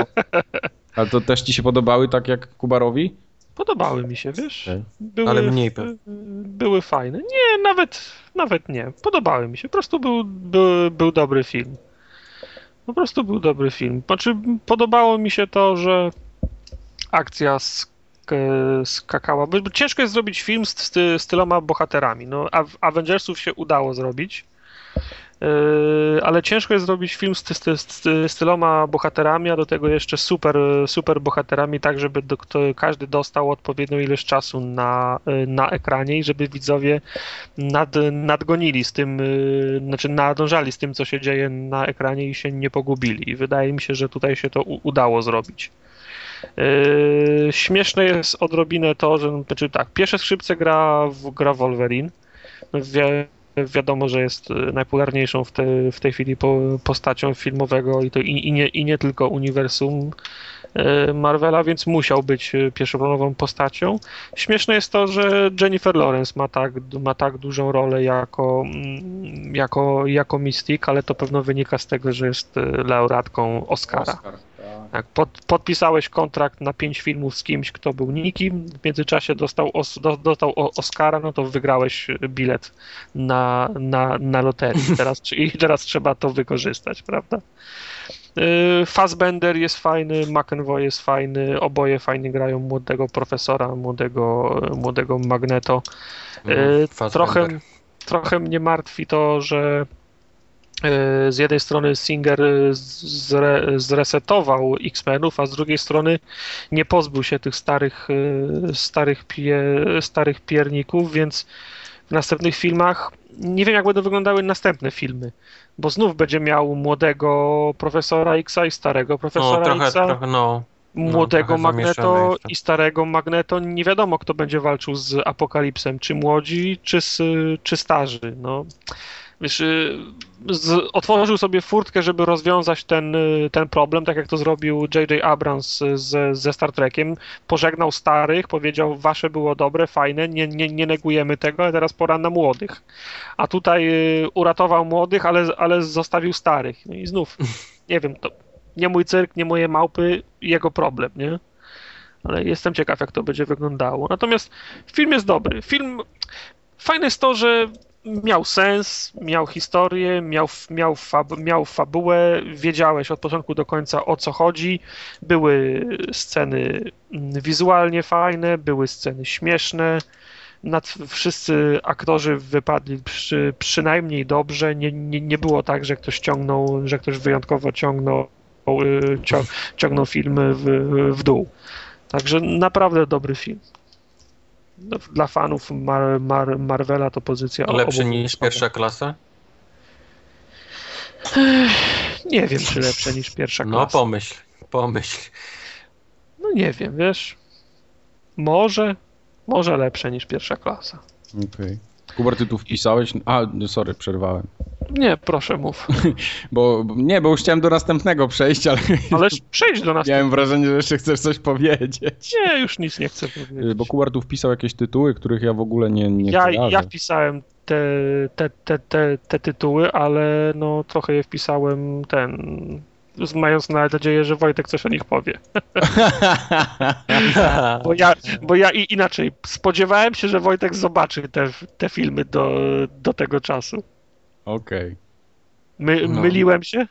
Ale to też ci się podobały tak jak Kubarowi? Podobały mi się, wiesz? Były, Ale mniej pewnie. Były fajne. Nie, nawet, nawet nie. Podobały mi się. Po prostu był, był, był dobry film. Po prostu był dobry film. Znaczy, podobało mi się to, że akcja sk- skakała. Bo ciężko jest zrobić film z, z, tyloma bohaterami. No, Avengersów się udało zrobić. Yy, ale ciężko jest zrobić film z, z, z, z tyloma bohaterami, a do tego jeszcze super, super bohaterami, tak żeby do, każdy dostał odpowiednią ilość czasu na, na ekranie i żeby widzowie nad, nadgonili z tym, znaczy nadążali z tym, co się dzieje na ekranie i się nie pogubili. Wydaje mi się, że tutaj się to udało zrobić. Yy, śmieszne jest odrobinę to, że znaczy tak, pierwsze skrzypce gra, gra Wolverine. No, wie, wiadomo, że jest y, najpopularniejszą w, te, w tej chwili postacią filmowego i, to, i, i, nie, i nie tylko uniwersum y, Marvela, więc musiał być pierwszoplanową postacią. Śmieszne jest to, że Jennifer Lawrence ma tak, ma tak dużą rolę jako, mm, jako, jako Mystic, ale to pewno wynika z tego, że jest laureatką Oscara. Oscar. Tak, pod, podpisałeś kontrakt na pięć filmów z kimś, kto był nikim, w międzyczasie dostał, os, do, dostał Oscara, no to wygrałeś bilet na, na, na loterii. Teraz, I teraz trzeba to wykorzystać, prawda? Y, Fassbender jest fajny, McEnroe jest fajny, oboje fajnie grają młodego profesora, młodego, młodego Magneto. Mm, trochę, trochę mnie martwi to, że z jednej strony Singer zre, zresetował X-Menów, a z drugiej strony nie pozbył się tych starych, e, starych, pie, starych pierników, więc w następnych filmach nie wiem, jak będą wyglądały następne filmy, bo znów będzie miał młodego profesora Xa i starego profesora no, trochę, Xa. Trochę, no. Młodego no, Magneto i starego Magneto, nie wiadomo kto będzie walczył z Apokalipsem, czy młodzi, czy, czy starzy. No wiesz, y, z, otworzył sobie furtkę, żeby rozwiązać ten, y, ten problem, tak jak to zrobił J.J. Abrams z, ze Star Trekiem. Pożegnał starych, powiedział, wasze było dobre, fajne, nie, nie, nie negujemy tego, ale teraz pora na młodych. A tutaj y, uratował młodych, ale, ale zostawił starych. No i znów, nie wiem, to nie mój cyrk, nie moje małpy, jego problem, nie? Ale jestem ciekaw, jak to będzie wyglądało. Natomiast film jest dobry. Film. Fajne jest to, że miał sens, miał historię, miał, miał, miał fabułę, wiedziałeś od początku do końca o co chodzi. Były sceny mm, wizualnie fajne, były sceny śmieszne. Nad, wszyscy aktorzy wypadli przy, przynajmniej dobrze. Nie, nie, nie było tak, że ktoś ciągnął, że ktoś wyjątkowo ciągnął, y, ciągnął filmy w, w dół. Także naprawdę dobry film. No, dla fanów Mar Mar Marvela to pozycja Lepszy niż pierwsza klasa? Nie wiem, czy lepsze niż pierwsza no, klasa. No pomyśl, pomyśl. No nie wiem, wiesz. Może, może lepsze niż pierwsza klasa. Okej. Okay. Kubar, ty tu wpisałeś? A, sorry, przerwałem. Nie, proszę mów. bo, nie, bo już chciałem do następnego przejść, ale... Ale przejdź do następnego. Miałem wrażenie, że jeszcze chcesz coś powiedzieć. Nie, już nic nie chcę powiedzieć. Bo Kubar tu wpisał jakieś tytuły, których ja w ogóle nie, nie ja, ja wpisałem te, te, te, te, te tytuły, ale no trochę je wpisałem ten mając nadzieję, że Wojtek coś o nich powie. bo ja, bo ja i inaczej spodziewałem się, że Wojtek zobaczy te, te filmy do, do tego czasu. Okej. Okay. My, no. Myliłem się?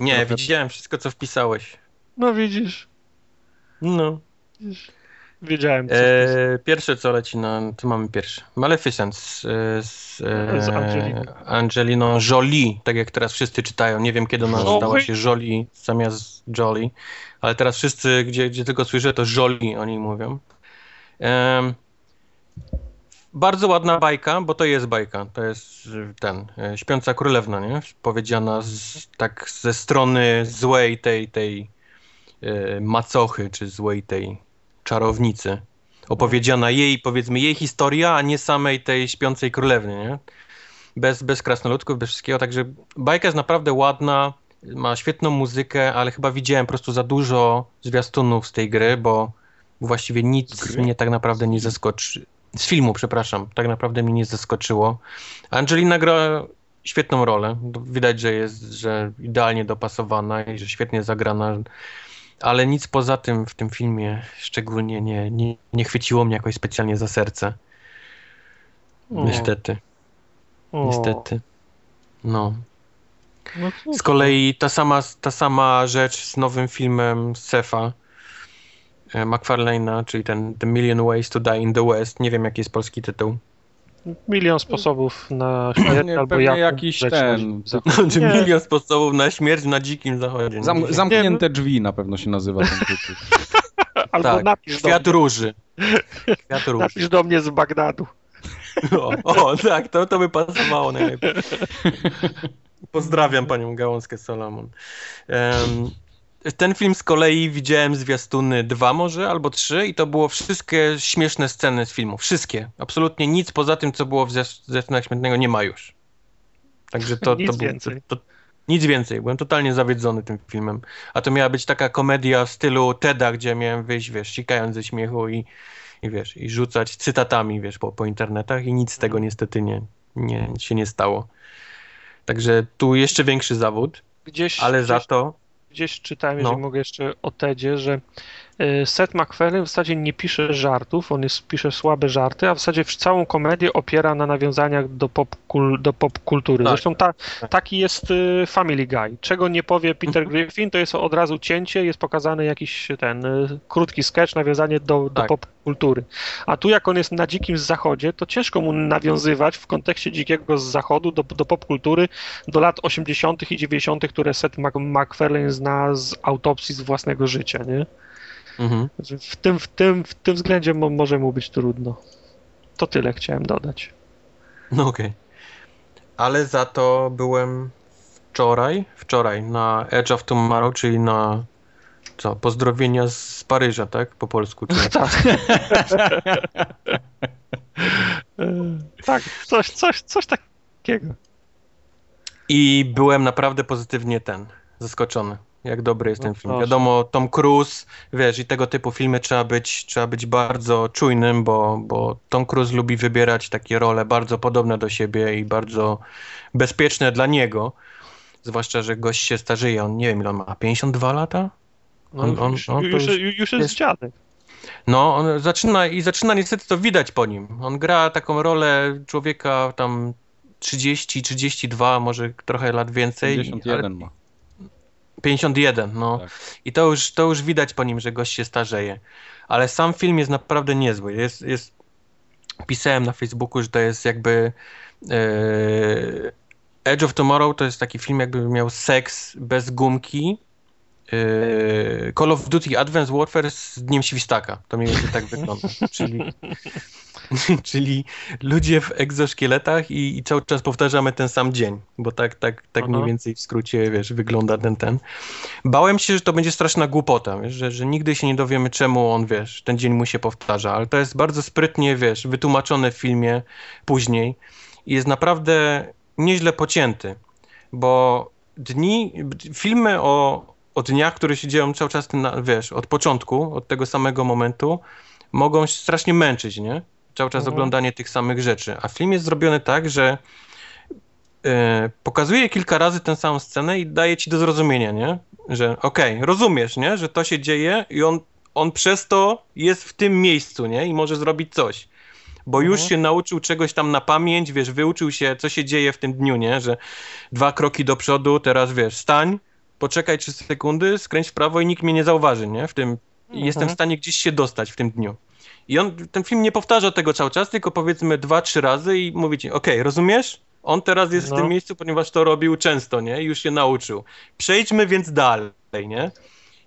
Nie, widziałem wszystko, co wpisałeś. No widzisz. No. Wiedziałem. Co e, pierwsze, co leci na... Tu mamy pierwsze. Maleficent z, z, z Angeliną. Angeliną Jolie, tak jak teraz wszyscy czytają. Nie wiem, kiedy ona stała się Jolie zamiast Jolie, ale teraz wszyscy, gdzie, gdzie tylko słyszę, to Jolie oni mówią. E, bardzo ładna bajka, bo to jest bajka. To jest ten, e, Śpiąca Królewna, nie? Powiedziana z, tak ze strony złej tej, tej e, macochy, czy złej tej czarownicy. Opowiedziana jej, powiedzmy, jej historia, a nie samej tej Śpiącej Królewny, nie? Bez, bez krasnoludków, bez wszystkiego, także bajka jest naprawdę ładna, ma świetną muzykę, ale chyba widziałem po prostu za dużo zwiastunów z tej gry, bo właściwie nic mnie tak naprawdę nie zaskoczy z filmu, przepraszam, tak naprawdę mnie nie zaskoczyło. Angelina gra świetną rolę. Widać, że jest że idealnie dopasowana i że świetnie zagrana, ale nic poza tym w tym filmie szczególnie nie, nie, nie chwyciło mnie jakoś specjalnie za serce. Niestety. O. Niestety. No. No z kolei ta sama, ta sama rzecz z nowym filmem Sefa e, McFarlane'a, czyli ten The Million Ways to Die in the West. Nie wiem, jaki jest polski tytuł. Milion sposobów na śmierć Nie, albo pewnie jak jakiś ten. Czy Nie. milion sposobów na śmierć na dzikim zachodzie. Zam, Nie. zamknięte drzwi na pewno się nazywa ten tytuł. Albo tak, napisz, Świat do mnie, róży. Świat róży. napisz do mnie z Bagdadu. O, o tak, to, to by pasowało najlepiej. Pozdrawiam panią Gałązkę Solomon. Em, ten film z kolei widziałem zwiastuny dwa może, albo trzy i to było wszystkie śmieszne sceny z filmu. Wszystkie. Absolutnie nic poza tym, co było w zwias- zwiastunach śmiesznego nie ma już. Także to, Nic to, był- więcej. To, to, nic więcej. Byłem totalnie zawiedzony tym filmem. A to miała być taka komedia w stylu Teda, gdzie miałem wyjść, wiesz, sikając ze śmiechu i, i wiesz, i rzucać cytatami, wiesz, po, po internetach i nic z tego niestety nie, nie, się nie stało. Także tu jeszcze większy zawód, Gdzieś, ale gdzieś, za to gdzieś czytałem, jeżeli No. mogę jeszcze o Tedzie, że Seth MacFarlane w zasadzie nie pisze żartów, on jest, pisze słabe żarty, a w zasadzie całą komedię opiera na nawiązaniach do pop, do pop kultury. Tak. Zresztą ta, taki jest e, Family Guy. Czego nie powie Peter Mhm. Griffin, to jest od razu cięcie, jest pokazany jakiś ten e, krótki sketch, nawiązanie do, do Tak. pop kultury. A tu jak on jest na dzikim zachodzie, to ciężko mu nawiązywać w kontekście dzikiego z zachodu do, do popkultury do lat 80. i 90., które Seth Mac- MacFarlane zna z autopsji z własnego życia, nie? Mhm. W tym, w tym, w tym względzie mo, może mu być trudno. To tyle chciałem dodać. No okej. Ale za to byłem wczoraj, wczoraj na Edge of Tomorrow, czyli na co, pozdrowienia z Paryża, tak? Po polsku. Tak. tak, coś, coś, coś takiego. I byłem naprawdę pozytywnie ten, zaskoczony. Jak dobry jest No ten film. proszę. Wiadomo, Tom Cruise, wiesz, i tego typu filmy trzeba być, trzeba być bardzo czujnym, bo, bo Tom Cruise lubi wybierać takie role bardzo podobne do siebie i bardzo bezpieczne dla niego. Zwłaszcza, że gość się starzeje. On nie wiem, ile on ma, 52 lata? No, On- on- już, on już, już już jest, jest- dziadek. No, on zaczyna i zaczyna niestety to widać po nim. On gra taką rolę człowieka tam 30, 32, może trochę lat więcej. 51 ale- ma. 51, no. Tak. I to już, to już widać po nim, że gość się starzeje. Ale sam film jest naprawdę niezły. Jest, jest... Pisałem na Facebooku, że to jest jakby e, Edge of Tomorrow to jest taki film, jakby miał seks bez gumki. E, Call of Duty Advanced Warfare z Dniem Świstaka. To mniej więcej tak wygląda. Czyli, czyli ludzie w egzoszkieletach i, i cały czas powtarzamy ten sam dzień, bo tak, tak, tak mniej więcej w skrócie, wiesz, wygląda ten, ten. Bałem się, że to będzie straszna głupota, wiesz, że, że nigdy się nie dowiemy, czemu on, wiesz, ten dzień mu się powtarza, ale to jest bardzo sprytnie, wiesz, wytłumaczone w filmie później i jest naprawdę nieźle pocięty, bo dni, filmy o, o dniach, które się dzieją cały czas, na, wiesz, od początku, od tego samego momentu, mogą się strasznie męczyć, nie? Cały czas Mhm. oglądanie tych samych rzeczy. A film jest zrobiony tak, że e, pokazuje kilka razy tę samą scenę i daje ci do zrozumienia, nie? Że okej, rozumiesz, nie? Że to się dzieje i on, on przez to jest w tym miejscu, nie? I może zrobić coś. Bo już Mhm. się nauczył czegoś tam na pamięć, wiesz, wyuczył się, co się dzieje w tym dniu, nie? Że dwa kroki do przodu, teraz wiesz, stań, poczekaj trzy sekundy, skręć w prawo i nikt mnie nie zauważy, nie? W tym, i jestem w Mhm. stanie gdzieś się dostać w tym dniu. I on, ten film nie powtarza tego cały czas, tylko powiedzmy dwa, trzy razy i mówi ci, okej, rozumiesz? On teraz jest w No. tym miejscu, ponieważ to robił często, nie? I już się nauczył. Przejdźmy więc dalej, nie?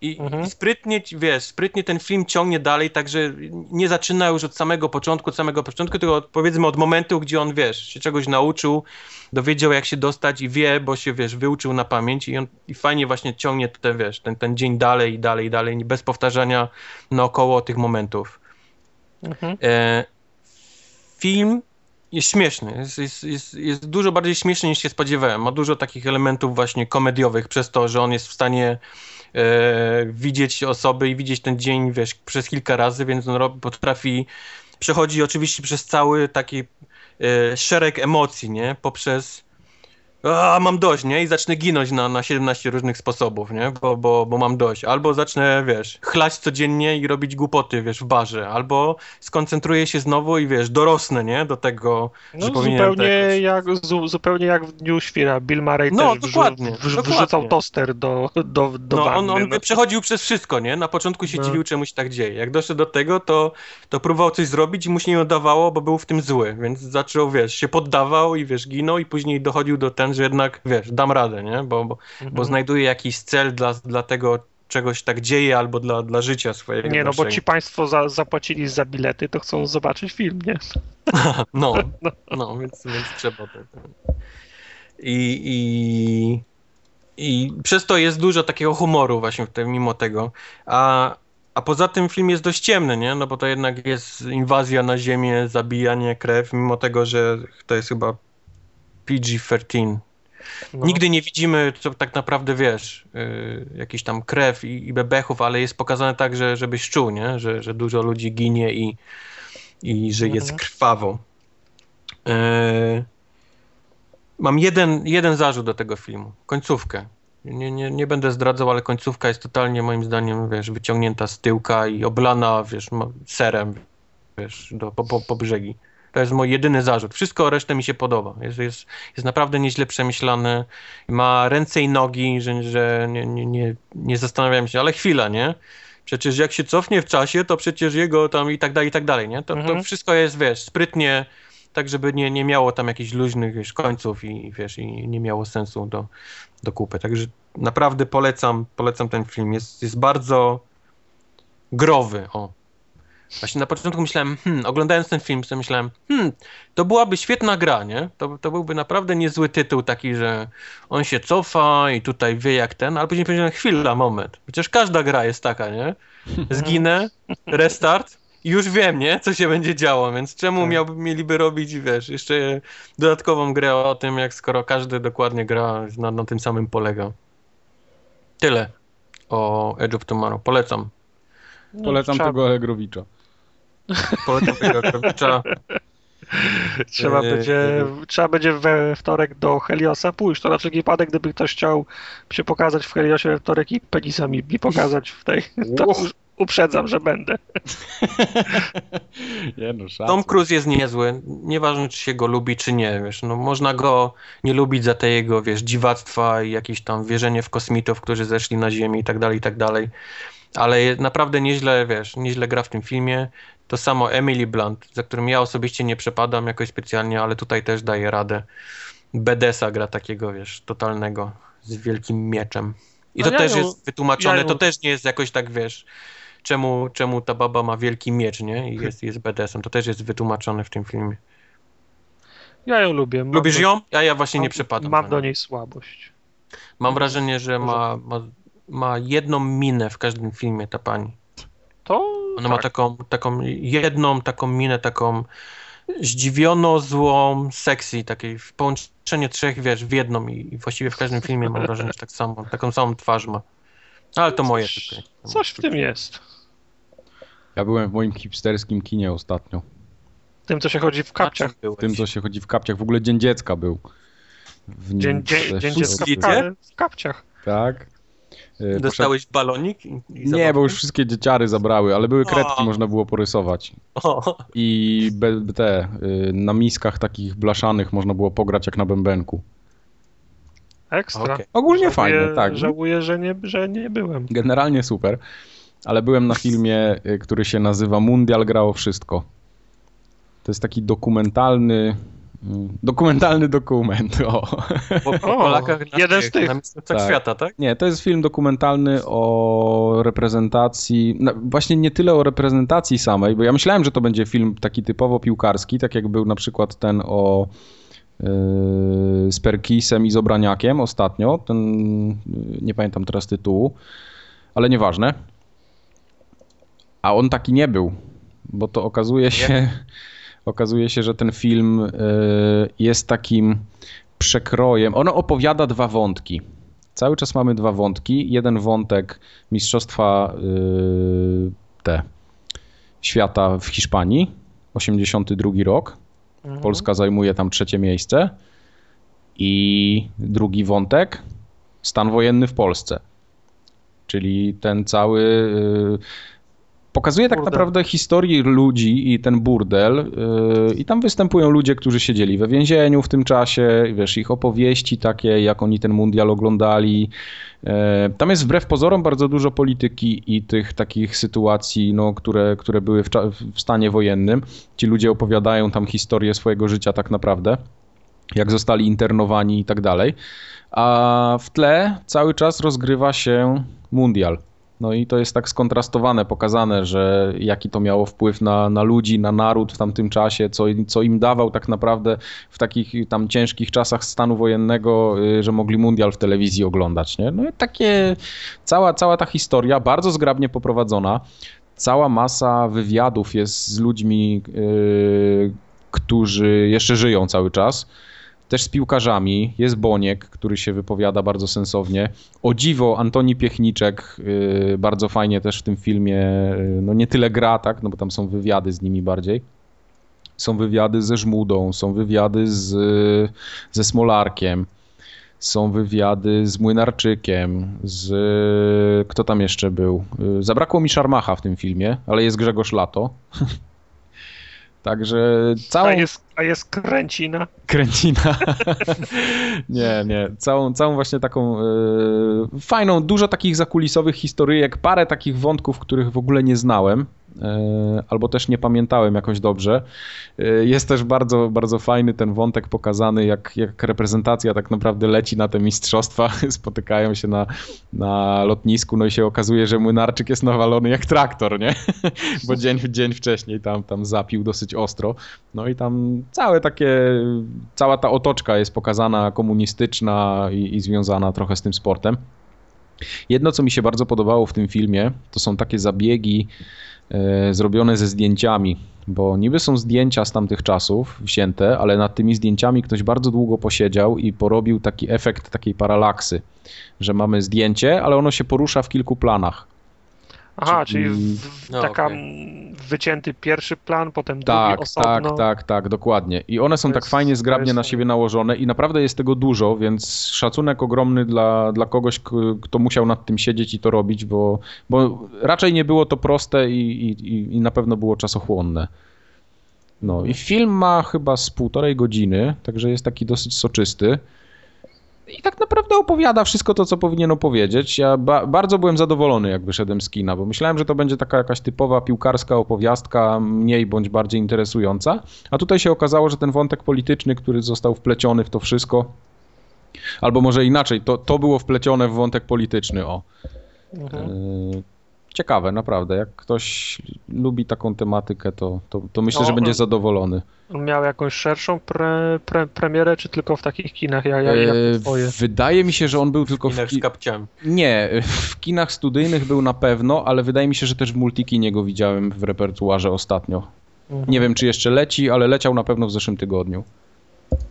I, Mhm. I sprytnie, wiesz, sprytnie ten film ciągnie dalej, także nie zaczyna już od samego początku, od samego początku, tylko od, powiedzmy od momentu, gdzie on, wiesz, się czegoś nauczył, dowiedział jak się dostać i wie, bo się, wiesz, wyuczył na pamięć i on i fajnie właśnie ciągnie ten, wiesz, ten, ten dzień dalej i dalej i dalej, bez powtarzania naokoło tych momentów. Mhm. E, film jest śmieszny, jest, jest, jest, jest dużo bardziej śmieszny niż się spodziewałem. Ma dużo takich elementów właśnie komediowych przez to, że on jest w stanie widzieć osoby i widzieć ten dzień, wiesz, przez kilka razy, więc on potrafi, przechodzi oczywiście przez cały taki e, szereg emocji, nie? Poprzez a mam dość, nie? I zacznę ginąć na, na 17 różnych sposobów, nie? Bo, bo, bo mam dość. Albo zacznę, wiesz, chlać codziennie i robić głupoty, wiesz, w barze. Albo skoncentruję się znowu i, wiesz, dorosnę, nie? Do tego, No, że zupełnie, jak, zu, zupełnie jak w Dniu Świra. Bill Murray No, też wrzu- dokładnie, wrz- dokładnie. wrzucał toster do, do, do No, wanny. on, on no. przechodził przez wszystko, nie? Na początku się No. dziwił, czemu się tak dzieje. Jak doszedł do tego, to, to próbował coś zrobić i mu się nie udawało, bo był w tym zły, więc zaczął, wiesz, się poddawał i, wiesz, ginął i później dochodził do ten, że jednak, wiesz, dam radę, nie? Bo, bo, bo Mhm. znajduje jakiś cel dla, dla tego, czegoś tak dzieje albo dla, dla życia swojego. Nie, no bo ci państwo za, zapłacili za bilety, to chcą zobaczyć film, nie? No, no, więc, więc trzeba to. I, i, I przez to jest dużo takiego humoru właśnie w tym, mimo tego. A, a poza tym film jest dość ciemny, nie? No bo to jednak jest inwazja na ziemię, zabijanie, krew, mimo tego, że to jest chyba PG-13. No. Nigdy nie widzimy, co tak naprawdę wiesz, yy, jakiś tam krew i, i bebechów, ale jest pokazane tak, że, żebyś czuł, nie? Że, że dużo ludzi ginie i, i że jest Mhm. krwawo. Yy, mam jeden, jeden zarzut do tego filmu. Końcówkę. Nie, nie, nie będę zdradzał, ale końcówka jest totalnie moim zdaniem, wiesz, wyciągnięta z tyłka i oblana, wiesz, serem, wiesz, do, po, po, po brzegi. To jest mój jedyny zarzut. Wszystko resztę mi się podoba. Jest, jest, jest naprawdę nieźle przemyślane. Ma ręce i nogi, że, że nie, nie, nie, nie zastanawiam się, ale chwila, nie? Przecież jak się cofnie w czasie, to przecież jego tam i tak dalej, i tak dalej, nie? To, to Mhm. wszystko jest, wiesz, sprytnie, tak żeby nie, nie miało tam jakichś luźnych, wiesz, końców i, wiesz, i nie miało sensu do, do kupy. Także naprawdę polecam, polecam ten film. Jest, jest bardzo growy, o. Właśnie na początku myślałem, hmm, oglądając ten film, sobie myślałem, hmm, to byłaby świetna gra, nie? To, to byłby naprawdę niezły tytuł taki, że on się cofa i tutaj wie jak ten, ale później powiedziałem, chwila, moment. Przecież każda gra jest taka, nie? Zginę, restart i już wiem, nie? Co się będzie działo, więc czemu Tak. miałby, mieliby robić, wiesz, jeszcze dodatkową grę o tym, jak skoro każdy dokładnie gra na, na tym samym polega. Tyle o Edge of Tomorrow. Polecam. No, Polecam trzeba, tego Allegrowicza. Polecam tego Krawicza. Trzeba, będzie, trzeba będzie we wtorek do Heliosa pójść. To na wszelki wypadek, gdyby ktoś chciał się pokazać w Heliosie we wtorek i penisa mi, mi pokazać w tej, to uprzedzam, że będę. Nie no. Tom Cruise jest niezły, nieważne czy się go lubi, czy nie, wiesz, no można go nie lubić za te jego, wiesz, dziwactwa i jakieś tam wierzenie w kosmitów, którzy zeszli na ziemię i tak dalej, i tak dalej, ale naprawdę nieźle, wiesz, nieźle gra w tym filmie. To samo Emily Blunt, za którym ja osobiście nie przepadam jakoś specjalnie, ale tutaj też daje radę. Bedesa gra takiego, wiesz, totalnego, z wielkim mieczem. I No to ja też ją- jest wytłumaczone, ja ją- to też nie jest jakoś tak, wiesz, czemu, czemu ta baba ma wielki miecz, nie? I jest, jest BDS-em. To też jest wytłumaczone w tym filmie. Ja ją lubię. Mam Lubisz do- ją? Ja, ja właśnie nie mam- przepadam. Mam za do niej słabość. Mam wrażenie, że ma, ma, ma jedną minę w każdym filmie ta pani. To Ona ma tak. taką, taką jedną taką minę, taką zdziwiono, złą, sexy, takiej w- połączenie trzech, wiesz, w jedną i, i właściwie w każdym filmie mam wrażenie, że tak samo, taką samą twarz ma. Ale to moje Coś- tylko. Coś w tym jest. Ja byłem w moim hipsterskim kinie ostatnio. Tym, co się chodzi w kapciach. W tym, co się chodzi w kapciach. W ogóle Dzień Dziecka był. W nim Dzień, dzień, dzień dziecka w, w kapciach. Tak. E, Dostałeś balonik? I, i Nie, bo już wszystkie dzieciary zabrały, ale były kredki, O. można było porysować. O, I be, te, y, na miskach takich blaszanych można było pograć jak na bębenku. Ekstra. okej. Ogólnie Żałuję- fajne, tak. Żałuję, że nie, że nie byłem. Generalnie super, ale byłem na filmie, y, który się nazywa Mundial grało wszystko. To jest taki dokumentalny, y, dokumentalny dokument. O. Po, po O, Polakach na, jeden z tych. na Tak. świata, tak? Nie, to jest film dokumentalny o reprezentacji, no, właśnie nie tyle o reprezentacji samej, bo ja myślałem, że to będzie film taki typowo piłkarski, tak jak był na przykład ten o yy, z Perkisem i z Obraniakiem ostatnio, ten, yy, nie pamiętam teraz tytułu, ale nieważne. A on taki nie był, bo to okazuje się, okazuje się, że ten film yy, jest takim przekrojem. Ono opowiada dwa wątki. Cały czas mamy dwa wątki. Jeden wątek Mistrzostwa yy, te świata w Hiszpanii, 82 rok. Mhm. Polska zajmuje tam trzecie miejsce. I drugi wątek, stan wojenny w Polsce. Czyli ten cały. Y, Pokazuje tak Burdel. naprawdę historię ludzi i ten burdel. y, I tam występują ludzie, którzy siedzieli we więzieniu w tym czasie, wiesz, ich opowieści takie, jak oni ten mundial oglądali. E, Tam jest wbrew pozorom bardzo dużo polityki i tych takich sytuacji, no, które, które były w, w stanie wojennym. Ci ludzie opowiadają tam historię swojego życia tak naprawdę, jak zostali internowani i tak dalej. A w tle cały czas rozgrywa się mundial. No i to jest tak skontrastowane, pokazane, że jaki to miało wpływ na, na ludzi, na naród w tamtym czasie, co, co im dawał tak naprawdę w takich tam ciężkich czasach stanu wojennego, y, że mogli mundial w telewizji oglądać. Nie? No i takie, cała, cała ta historia bardzo zgrabnie poprowadzona. Cała masa wywiadów jest z ludźmi, y, którzy jeszcze żyją cały czas. Też z piłkarzami. Jest Boniek, który się wypowiada bardzo sensownie. O dziwo, Antoni Piechniczek y, bardzo fajnie też w tym filmie, y, no nie tyle gra, tak, no bo tam są wywiady z nimi bardziej. Są wywiady ze Żmudą, są wywiady z, ze Smolarkiem, są wywiady z Młynarczykiem, z... kto tam jeszcze był? Y, Zabrakło mi Szarmacha w tym filmie, ale jest Grzegorz Lato. Także całą... A jest, a jest kręcina. Kręcina. nie, nie. Całą, całą właśnie taką e, fajną, dużo takich zakulisowych historyjek, parę takich wątków, których w ogóle nie znałem. E, Albo też nie pamiętałem jakoś dobrze. E, Jest też bardzo, bardzo fajny ten wątek pokazany, jak, jak reprezentacja tak naprawdę leci na te mistrzostwa, spotykają się na, na lotnisku, no i się okazuje, że Młynarczyk jest nawalony jak traktor, nie? Bo dzień, dzień wcześniej tam, tam zapił dosyć ostro. No i tam całe takie, cała ta otoczka jest pokazana komunistyczna i, i związana trochę z tym sportem. Jedno, co mi się bardzo podobało w tym filmie, to są takie zabiegi zrobione ze zdjęciami, bo niby są zdjęcia z tamtych czasów wzięte, ale nad tymi zdjęciami ktoś bardzo długo posiedział i porobił taki efekt takiej paralaksy, że mamy zdjęcie, ale ono się porusza w kilku planach. Aha, Czyli- czyli w, No, taka mm, wycięty pierwszy plan, potem Tak, drugi osobno. tak, tak, tak, dokładnie. I one są tak jest- fajnie, to zgrabnie jest- na siebie nałożone i naprawdę jest tego dużo, więc szacunek ogromny dla, dla kogoś, kto musiał nad tym siedzieć i to robić, bo, bo raczej nie było to proste i, i, i na pewno było czasochłonne. No i film ma chyba z półtorej godziny, także jest taki dosyć soczysty. I tak naprawdę opowiada wszystko to, co powinien opowiedzieć. Ja ba- bardzo byłem zadowolony, jak wyszedłem z kina, bo myślałem, że to będzie taka jakaś typowa piłkarska opowiastka, mniej bądź bardziej interesująca. A tutaj się okazało, że ten wątek polityczny, który został wpleciony w to wszystko, albo może inaczej, to, to było wplecione w wątek polityczny, o. Mhm. Yy, Ciekawe, naprawdę. Jak ktoś lubi taką tematykę, to, to, to myślę, No, że będzie zadowolony. On miał jakąś szerszą pre, pre, premierę, czy tylko w takich kinach jak, jak, jak Yy, twoje? Wydaje mi się, że on był tylko w, Innych ki- z kapciami. Nie, w kinach studyjnych był na pewno, ale wydaje mi się, że też w multikinie go widziałem w repertuarze ostatnio. Mhm. Nie wiem, czy jeszcze leci, ale leciał na pewno w zeszłym tygodniu.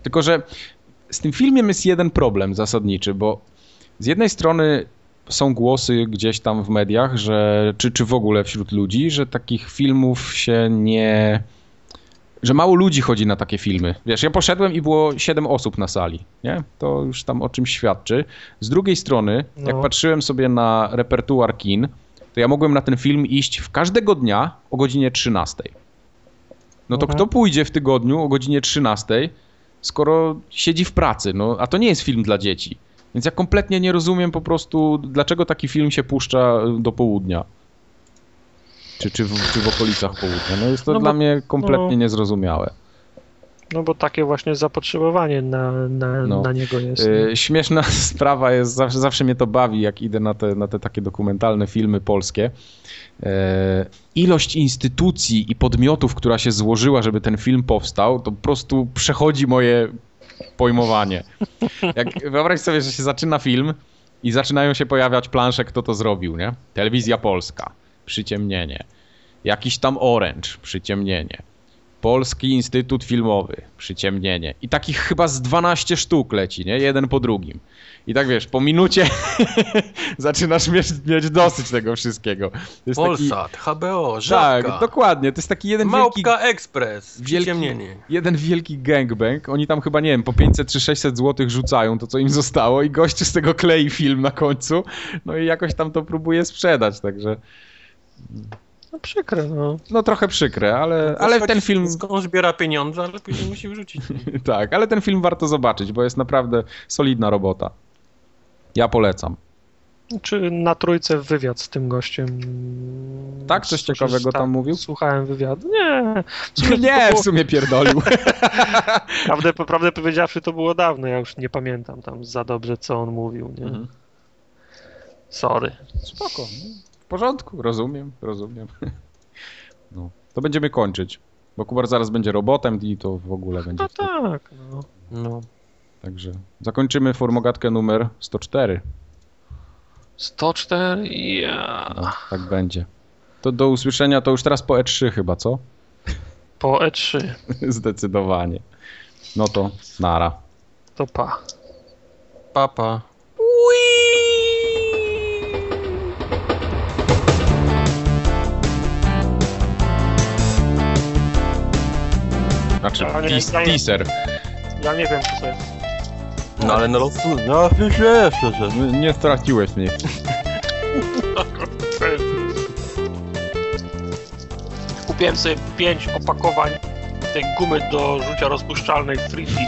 Tylko, że z tym filmem jest jeden problem zasadniczy, bo z jednej strony są głosy gdzieś tam w mediach, że, czy, czy w ogóle wśród ludzi, że takich filmów się nie. że mało ludzi chodzi na takie filmy. Wiesz, ja poszedłem i było 7 osób na sali, nie? To już tam o czymś świadczy. Z drugiej strony, jak No. patrzyłem sobie na repertuar kin, to ja mogłem na ten film iść w każdego dnia o godzinie 13. No to Mhm. kto pójdzie w tygodniu o godzinie 13, skoro siedzi w pracy? No, a to nie jest film dla dzieci. Więc ja kompletnie nie rozumiem po prostu, dlaczego taki film się puszcza do południa. Czy, czy, w, czy w okolicach południa. No jest to No dla bo- mnie kompletnie no. niezrozumiałe. No bo takie właśnie zapotrzebowanie na, na, No. na niego jest. Yy, śmieszna sprawa jest, zawsze, zawsze mnie to bawi, jak idę na te, na te takie dokumentalne filmy polskie. Yy, ilość instytucji i podmiotów, która się złożyła, żeby ten film powstał, to po prostu przechodzi moje pojmowanie. Jak, wyobraź sobie, że się zaczyna film i zaczynają się pojawiać plansze, kto to zrobił, nie? Telewizja Polska, przyciemnienie. Jakiś tam Orange, przyciemnienie. Polski Instytut Filmowy, przyciemnienie. I takich chyba z 12 sztuk leci, nie? Jeden po drugim. I tak wiesz, po minucie zaczynasz mieć, mieć dosyć tego wszystkiego. To jest taki, Polsat, HBO, Żabka, tak, dokładnie. To jest taki jeden wielki, Małpka Express, wielki, jeden wielki gangbang. Oni tam chyba, nie wiem, po 500 czy 600 zł rzucają to, co im zostało i gościu z tego klei film na końcu. No i jakoś tam to próbuje sprzedać, także No przykre, no. no trochę przykre, ale, ale ten film... Skąd zbiera pieniądze, ale później musi wrzucić. Tak, ale ten film warto zobaczyć, bo jest naprawdę solidna robota. Ja polecam. Czy na trójce wywiad z tym gościem? Tak? Coś ciekawego tam mówił? Słuchałem wywiadu. Nie. W sumie Nie, to w było, sumie pierdolił. prawdę, prawdę powiedziawszy, to było dawno. Ja już nie pamiętam tam za dobrze, co on mówił. Nie? Mhm. Sorry. Spoko. no. W porządku, rozumiem, rozumiem. No, to będziemy kończyć, bo Kubar zaraz będzie robotem i to w ogóle będzie... No wtedy. tak. No. No. Także zakończymy formogatkę numer 104. 104 ja. No, tak będzie. To do usłyszenia, to już teraz po E3 chyba, co? Po E3. Zdecydowanie. No to nara. To pa. Papa. Znaczy, Ja nie- teas- ja nie- teaser. Ja nie wiem, co to jest. No ale no losu, no wiesz, wiesz, wiesz. Nie- Nie straciłeś mnie. Kupiłem sobie 5 opakowań tej gumy do rzucia rozpuszczalnej Freebie.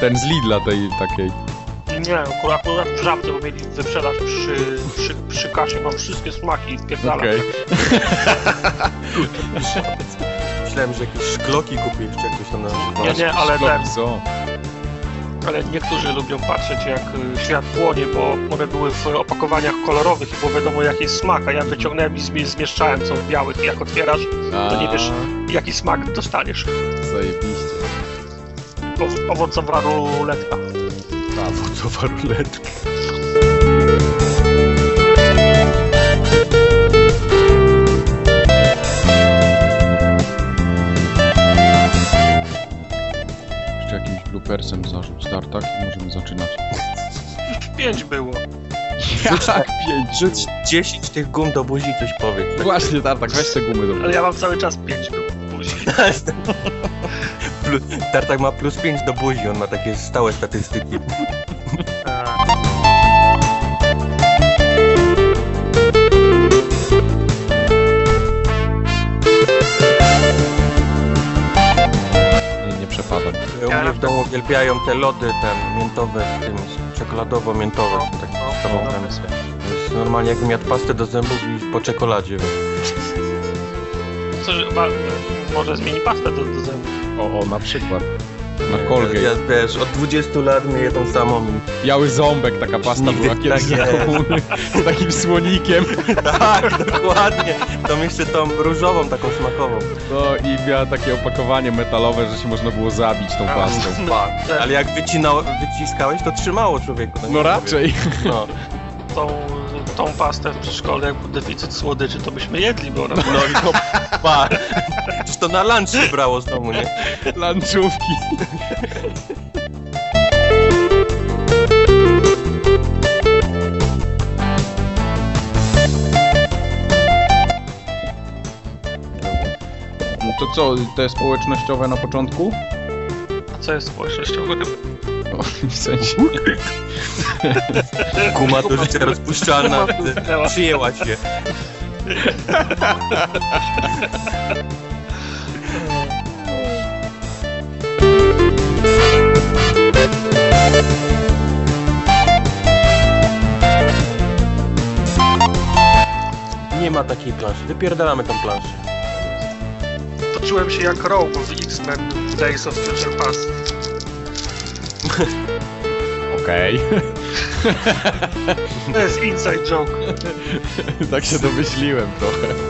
Ten z Lidla tej takiej. Nie, akurat, akurat w żabce, bo mieli wyprzedaż przy, przy, przy kasie, mam wszystkie smaki, pierdalam. Okej. Myślałem, że jakieś szkloki kupiłeś, czy jakoś tam na... Nie, nie, ale ten, są. ale niektórzy lubią patrzeć jak y, świat płonie, bo one były w opakowaniach kolorowych i było wiadomo jaki jest smak, a ja wyciągnąłem i zmie- zmieszczałem, są w białych i jak otwierasz, to nie wiesz jaki smak dostaniesz. Zajebiście. Ow- Owocowa ruletka. Owocowa ruletka. Jeszcze jakimś bloopersem zarzuć tartak i możemy zaczynać. Pięć było. Jak pięć? Rzuć 10 tych gum do buzi i coś powiedz. Właśnie tartak, weź te gumy do Ale ja mam cały czas pięć do buzi. Plus, Tartak ma plus 5 do buzi, on ma takie stałe statystyki. Nie, nie przepadam. U mnie w domu uwielbiają te lody, te miętowe, z tym czekoladowo-miętowe, są takie No, podstawowe. To jest normalnie jakbym jadł pastę do zębów i po czekoladzie. Coś, ma, może zmieni pastę do, do zębów. O, o, na przykład. Na Colgate. Ja też od 20 lat myję tą samą Biały ząbek, taka pasta Nigdy była kiedyś tak jest. komuny. Z takim słonikiem. Tak, dokładnie. Tą jeszcze tą różową, taką smakową. No i miała takie opakowanie metalowe, że się można było zabić tą pastą. Tak. Ale jak wycinał, wyciskałeś, to trzymało człowieku. No nie raczej. No, Tą, tą pastę w przedszkolu, jak był deficyt słodyczy, to byśmy jedli, bo ona no i to pa. Przecież to na lunch się brało z domu, nie? Lanczówki. No to co, te społecznościowe na początku? A co jest społecznościowe? No, w sensie... Guma do życia rozpuszczalna. Przyjęła się. Nie ma takiej planszy. Wypierdalamy tą planszę. Poczułem się jak Rogue w X-Men Days of Future Past. Okej. To jest inside joke. tak się domyśliłem trochę.